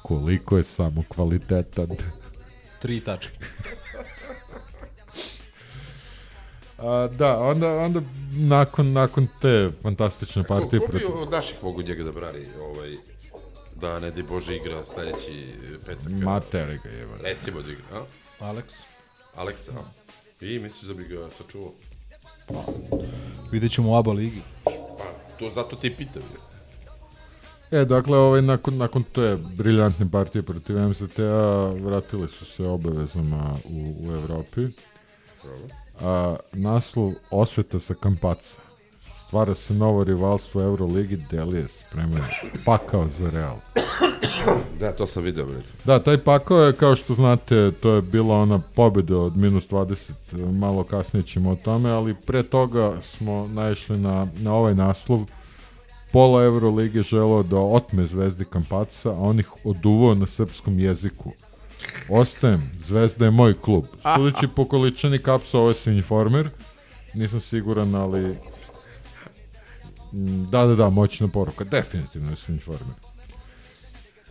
S2: Koliko je samo kvalitetan.
S3: (laughs) Tri tačke.
S2: A, da, onda, onda nakon, nakon te fantastične partije... Ko, ko bi protiv...
S4: od naših mogu njega da brani ovaj, da ne di Bože igra sledeći petak?
S2: Materi ga je.
S4: Recimo da igra, a?
S3: Alex.
S4: Alex, a? Da. Ti misliš da bi ga sačuvao?
S3: Pa, vidjet ćemo u aba ligi.
S4: Pa, to zato te pitam. E,
S2: dakle, ovaj, nakon, nakon te briljantne partije protiv MCT-a vratili su se obavezama u, u Evropi. Bravo. A, naslov Osveta sa Kampaca stvara se novo rivalstvo u Euroligi, Deli je spremio pakao za Real.
S4: Da, to sam video, brate.
S2: Da, taj pakao je, kao što znate, to je bila ona pobjeda od minus 20, malo kasnije ćemo o tome, ali pre toga smo naišli na, na ovaj naslov. Pola Eurolige želeo da otme zvezdi Kampaca, a on ih oduvao na srpskom jeziku. Ostajem, Zvezda je moj klub. Sudeći po količini kapsa, ovo ovaj je Sinformer. Nisam siguran, ali Da, da, da, moćna poruka. Definitivno su informer.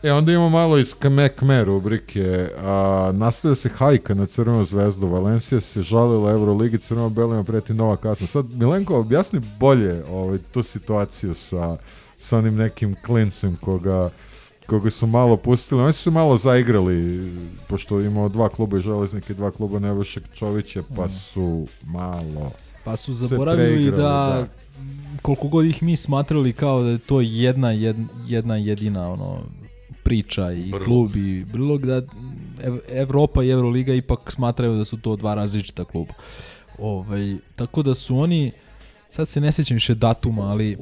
S2: E, onda imamo malo iz Kme rubrike. A, nastavlja se hajka na Crvenu zvezdu. Valencija se žalila Euroligi Crveno-Belima preti nova kasna. Sad, Milenko, objasni bolje ovaj, tu situaciju sa, sa onim nekim klincem koga koga su malo pustili. Oni su malo zaigrali, pošto imamo dva kluba i železnike, dva kluba Nebojša Čovića, pa mhm. su malo...
S3: Pa su zaboravili da, da koliko god ih mi smatrali kao da je to jedna, jedna jedina ono, priča i Brlog. klub i Brlog, da Evropa i Euroliga ipak smatraju da su to dva različita kluba. Ovaj, tako da su oni, sad se ne sjećam više datuma, ali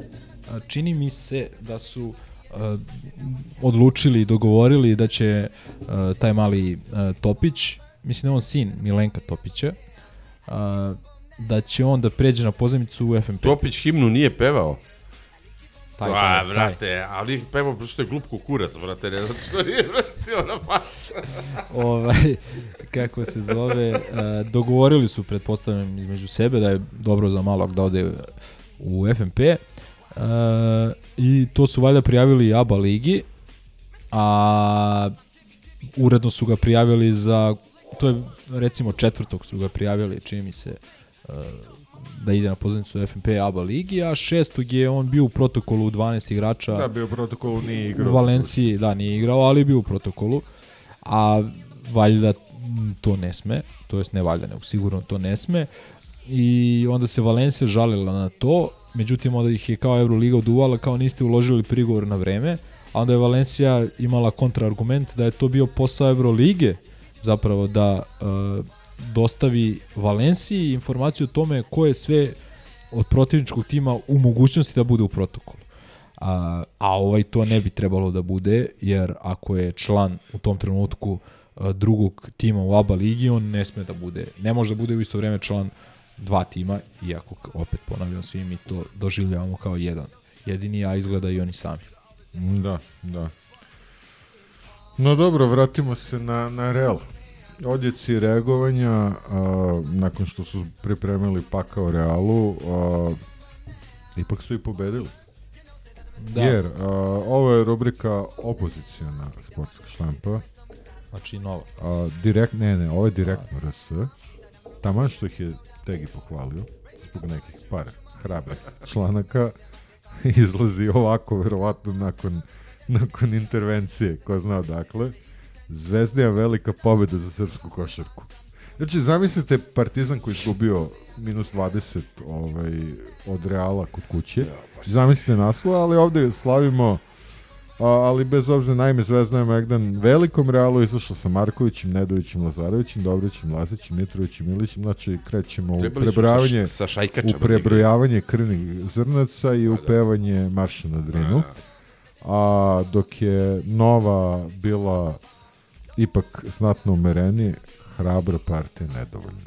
S3: čini mi se da su uh, odlučili i dogovorili da će uh, taj mali uh, Topić, mislim da on sin Milenka Topića, da će on da pređe na pozemicu u FMP.
S4: Topić himnu nije pevao. Taj, taj, A, brate, ali pevao što je glup kurac, brate, ne zato što nije vratio na pas.
S3: (laughs) ovaj, kako se zove, e, dogovorili su, pretpostavljam, između sebe da je dobro za malog da ode u FMP. Uh, e, I to su valjda prijavili ABA ligi, a uredno su ga prijavili za, to je recimo četvrtog su ga prijavili, čini mi se, uh, da ide na pozornicu FNP ABA ligi, a šestog je on bio u protokolu 12 igrača.
S4: Da, bio u protokolu, nije igrao.
S3: U Valenciji, da, nije igrao, ali bio u protokolu. A valjda to ne sme, to jest ne valjda, nego sigurno to ne sme. I onda se Valencija žalila na to, međutim onda ih je kao Euroliga oduvala kao niste uložili prigovor na vreme, a onda je Valencija imala kontraargument da je to bio posao Eurolige, zapravo da uh, dostavi Valenciji informaciju o tome ko je sve od protivničkog tima u mogućnosti da bude u protokolu. A, a ovaj to ne bi trebalo da bude, jer ako je član u tom trenutku e, drugog tima u ABA ligi, on ne sme da bude, ne može da bude u isto vreme član dva tima, iako opet ponavljam svi mi to doživljavamo kao jedan. Jedini, a izgleda i oni sami.
S2: Da, da. No dobro, vratimo se na, na Real. Odjeci reagovanja, a, nakon što su pripremili pakao Realu, a, ipak su i pobedili. Da. Jer, a, ovo je rubrika opozicijana sportska šlampa.
S3: Znači nova.
S2: A, direkt, ne, ne, ovo je direktno da. RS. Taman što ih je Tegi pohvalio, zbog nekih par hrabrih članaka, (laughs) izlazi ovako, verovatno, nakon, nakon intervencije, ko zna dakle. Zvezdija velika pobeda za srpsku košarku. Znači, zamislite Partizan koji je izgubio minus 20 ovaj, od Reala kod kuće. Pa zamislite naslova, ali ovde slavimo ali bez obzira najme Zvezda je Megdan velikom realu izašla sa Markovićem, Nedovićem, Lazarevićem, Dobrićem, Lazićem, Mitrovićem, Ilićem, znači krećemo u prebrojavanje sa, sa u prebrojavanje krvnih zrnaca i pa da. upevanje marša na drinu. A dok je Nova bila ipak znatno umereni, hrabra partija nedovoljna.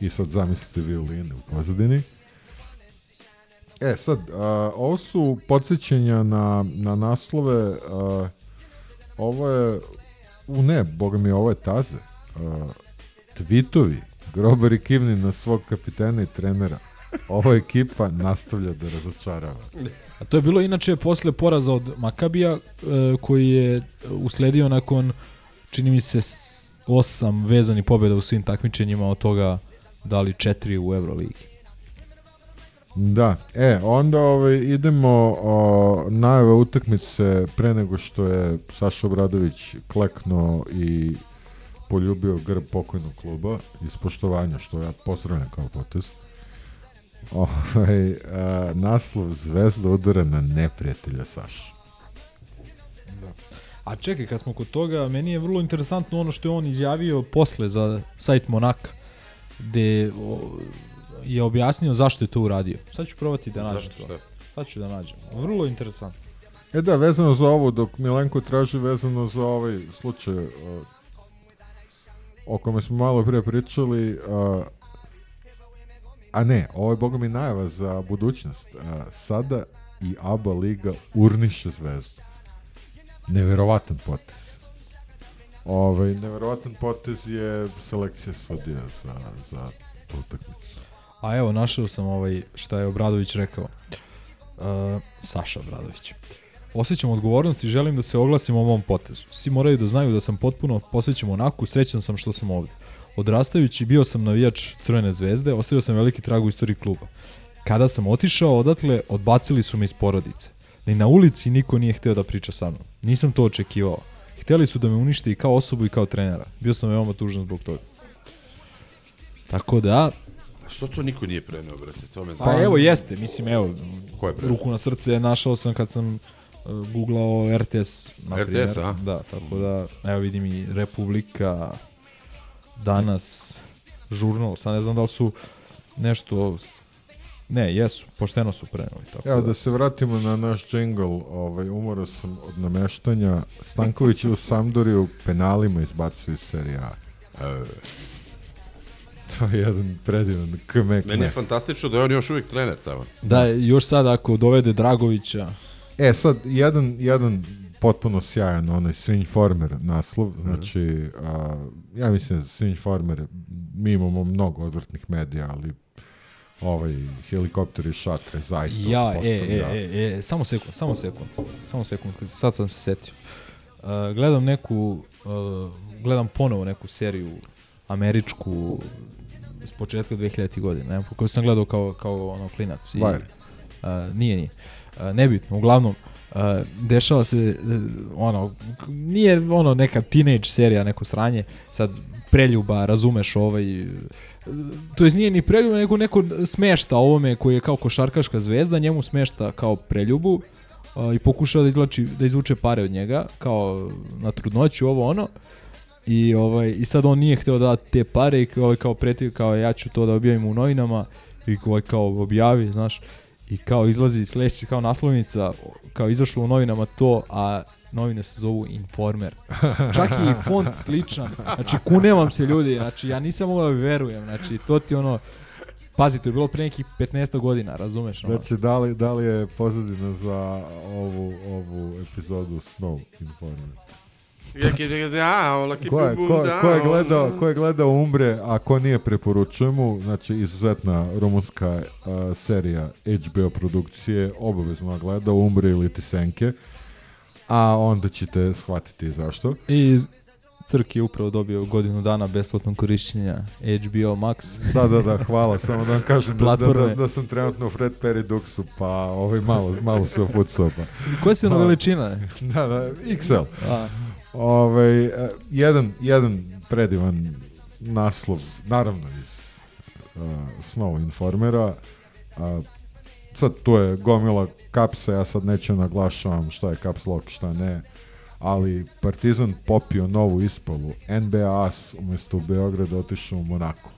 S2: I sad zamislite violine u pozadini. E, sad, a, ovo su podsjećenja na, na naslove, a, ovo je, u ne, boga mi, ovo je taze, a, tvitovi, grobar i kivni na svog kapitena i trenera, ova ekipa nastavlja da razočarava.
S3: A to je bilo inače posle poraza od Makabija e, koji je usledio nakon čini mi se osam vezani pobjeda u svim takmičenjima od toga dali četiri u Euroligi.
S2: Da, e, onda ovaj, idemo o, najave utakmice pre nego što je Saša Obradović klekno i poljubio grb pokojnog kluba iz poštovanja, što ja pozdravljam kao potez. Ovaj, a, naslov Zvezda udara na neprijatelja Saša.
S3: Da. A čekaj, kad smo kod toga, meni je vrlo interesantno ono što je on izjavio posle za sajt Monaka, gde je objasnio zašto je to uradio. Sad ću probati da nađem zašto, to. Sad ću da nađem. Vrlo interesantno.
S2: E da, vezano za ovo, dok Milenko traži vezano za ovaj slučaj o, o kome smo malo pre pričali, a, A ne, ovo je, boga mi, najava za budućnost. Sada i ABA Liga urniše zvezdu. Neverovatan potez. Ovaj, neverovatan potez je selekcija sudija za, za tu utakmicu.
S3: A evo, našao sam ovaj šta je Obradović rekao. E, Saša Obradović. Osjećam odgovornost i želim da se oglasim o mom potezu. Svi moraju da znaju da sam potpuno posvećen onako, srećan sam što sam ovde. Odrastajući bio sam navijač Crvene zvezde, ostavio sam veliki trag u istoriji kluba. Kada sam otišao odatle, odbacili su me iz porodice. Ni na ulici niko nije hteo da priča sa mnom. Nisam to očekivao. Hteli su da me unište i kao osobu i kao trenera. Bio sam veoma tužan zbog toga. Tako da...
S4: A što to niko nije preneo, brate? To me
S3: znači. Pa evo, jeste. Mislim, evo, Ko je preneo? ruku na srce našao sam kad sam uh, googlao RTS, na RTS, primjer. a? Da, tako da, evo vidim i Republika, danas žurnal, sad ne znam da li su nešto Ne, jesu, pošteno su preneli. Tako Evo
S2: da.
S3: da
S2: se vratimo na naš džingl, ovaj, umora sam od nameštanja. Stanković je u Sampdoriju penalima izbacio iz serija. E, to je jedan predivan
S4: kmek. Meni je fantastično da je on još uvijek trener tamo.
S3: Da, još sad ako dovede Dragovića.
S2: E, sad, jedan, jedan potpuno sjajan onaj Swingformer naslov, mhm. znači a, ja mislim da Swingformer mi imamo mnogo odvrtnih medija, ali ovaj helikopter i šatre zaista ja, e, e, ja.
S3: e, e, samo sekund, samo sekund, samo sekund, kad sad sam se setio. Uh, gledam neku, uh, gledam ponovo neku seriju američku iz početka 2000 godine, ne, koju sam gledao kao, kao ono klinac.
S2: I, uh,
S3: nije, nije. Uh, nebitno, uglavnom, Uh, dešava se uh, ono nije ono neka teenage serija neko sranje sad preljuba razumeš ovaj uh, to jest nije ni preljuba nego neko smešta ovome koji je kao košarkaška zvezda njemu smešta kao preljubu i pokušava da izlači da izvuče pare od njega kao na trudnoću ovo ono i ovaj i sad on nije hteo da da te pare i ovaj kao preti kao ja ću to da objavim u novinama i ovaj kao objavi znaš i kao izlazi sledeće kao naslovnica, kao izašlo u novinama to, a novine se zovu Informer. Čak i font sličan. Znači, kune vam se ljudi, znači, ja nisam mogao da verujem, znači, to ti ono, Pazi, to je bilo pre nekih 15 godina, razumeš?
S2: Ono? Znači, da li, da li je pozadina za ovu, ovu epizodu Snow Informer?
S4: ko je, ko,
S2: ko, je da, gledao, ko je gledao Umbre, a ko nije preporučujemo, znači izuzetna rumunska uh, serija HBO produkcije, obavezno gleda Umbre ili Tisenke, a onda ćete shvatiti zašto.
S3: I Crk je upravo dobio godinu dana besplatnog korišćenja HBO Max.
S2: Da, da, da, hvala. Samo da vam kažem da, da, da, da, sam trenutno u Fred Perry Duxu, pa ovaj malo, malo se opucao. Pa.
S3: Koja si ono veličina?
S2: Da, da, XL. A. Ovaj, e, jedan, jedan predivan naslov, naravno iz uh, Snow Informera. Uh, sad to je gomila kapsa, ja sad neću naglašavam šta je caps lock, šta ne, ali Partizan popio novu ispalu. NBA as umesto u Beogradu otišao u Monako.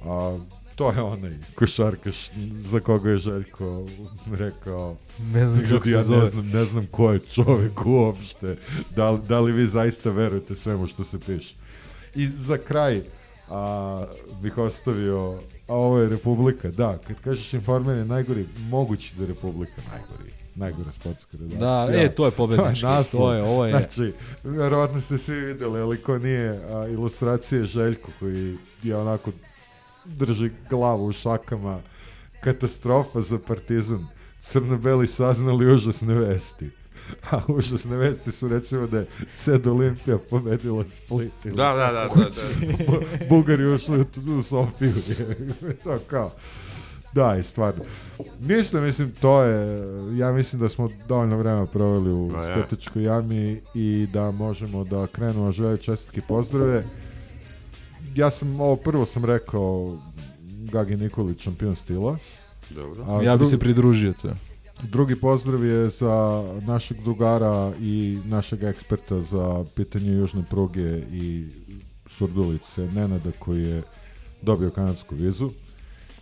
S2: Uh, To je onaj košarkaš za koga je Željko rekao ne znam ljudi, kako se ja zove. Ne znam, ne znam ko je čovek uopšte. Da, da li vi zaista verujete svemu što se piše? I za kraj a, bih ostavio a ovo je Republika, da, kad kažeš informer je najgori, mogući da je Republika najgori najgora sportska redakcija. Da,
S3: e, to je pobednički. To to je, ovo je.
S2: Znači, verovatno ste svi videli, ali ko nije, a, ilustracije Željko koji je onako drži glavu u šakama. Katastrofa za Partizan. Crno-beli saznali užasne vesti. A užasne vesti su recimo da je Ced Olimpija pobedila Split.
S4: Da, da, da. da, da.
S2: Bugari ušli u, u Sofiju. (laughs) to kao. Da, i stvarno. Ništa, mislim, to je, ja mislim da smo dovoljno vremena proveli u pa Skotičkoj jami i da možemo da krenemo želje čestitke pozdrave ja sam, ovo prvo sam rekao Gagi Nikolić, šampion stila.
S3: Dobro. A ja bih se pridružio to.
S2: Drugi pozdrav je za našeg drugara i našeg eksperta za pitanje južne pruge i surdulice Nenada koji je dobio kanadsku vizu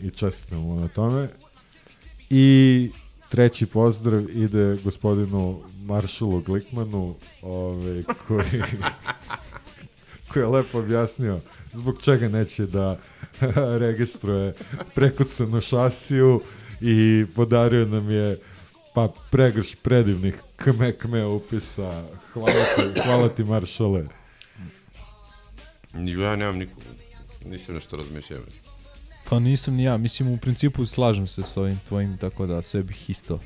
S2: i čestitam mu na tome. I treći pozdrav ide gospodinu Maršalu Glikmanu, ovaj, koji, (laughs) koji je lepo objasnio zbog čega neće da (laughs) registruje prekucanu šasiju i podario nam je pa pregrš predivnih kme kme upisa. Hvala ti, hvala ti maršale.
S4: Ja nemam nikog, nisam nešto razmišljao.
S3: Pa nisam ni ja, mislim u principu slažem se sa ovim tvojim, tako da sve bih isto.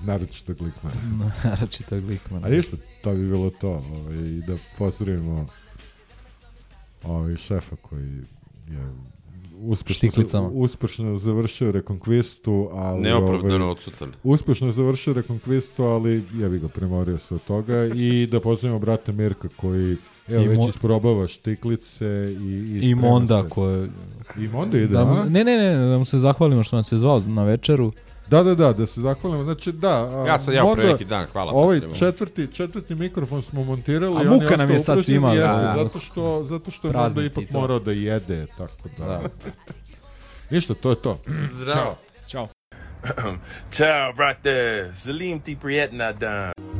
S2: Naročito Glikmana. (laughs)
S3: Naročito Glikmana.
S2: A isto, to bi bilo to, ovaj, da pozdravimo ovaj, šefa koji je
S4: uspešno, uspešno
S2: završio rekonkvistu, ali...
S4: Neopravdano ovaj, odsutan. Uspešno
S2: završio rekonkvistu, ali jevi ga, premorio se od toga i da pozdravimo brata Mirka koji Evo, I već isprobava štiklice
S3: i... I,
S2: I
S3: Monda se.
S2: koje... I Monda ide, da
S3: a? Ne, ne, ne, da mu se zahvalimo što nas je zvao na večeru.
S2: Da, da, da, da se zahvalimo. Znači, da.
S4: Ja sam ja pre neki dan, hvala.
S2: Ovaj četvrti, četvrti mikrofon smo montirali. A muka nam je sad svima. Jeste, da, zato što, zato što je možda ipak to. morao da jede, tako da. da. (laughs) Ništa, to je to.
S4: Zdravo.
S3: Ćao. Ćao, (clears throat) brate. Zalim ti prijetna dan.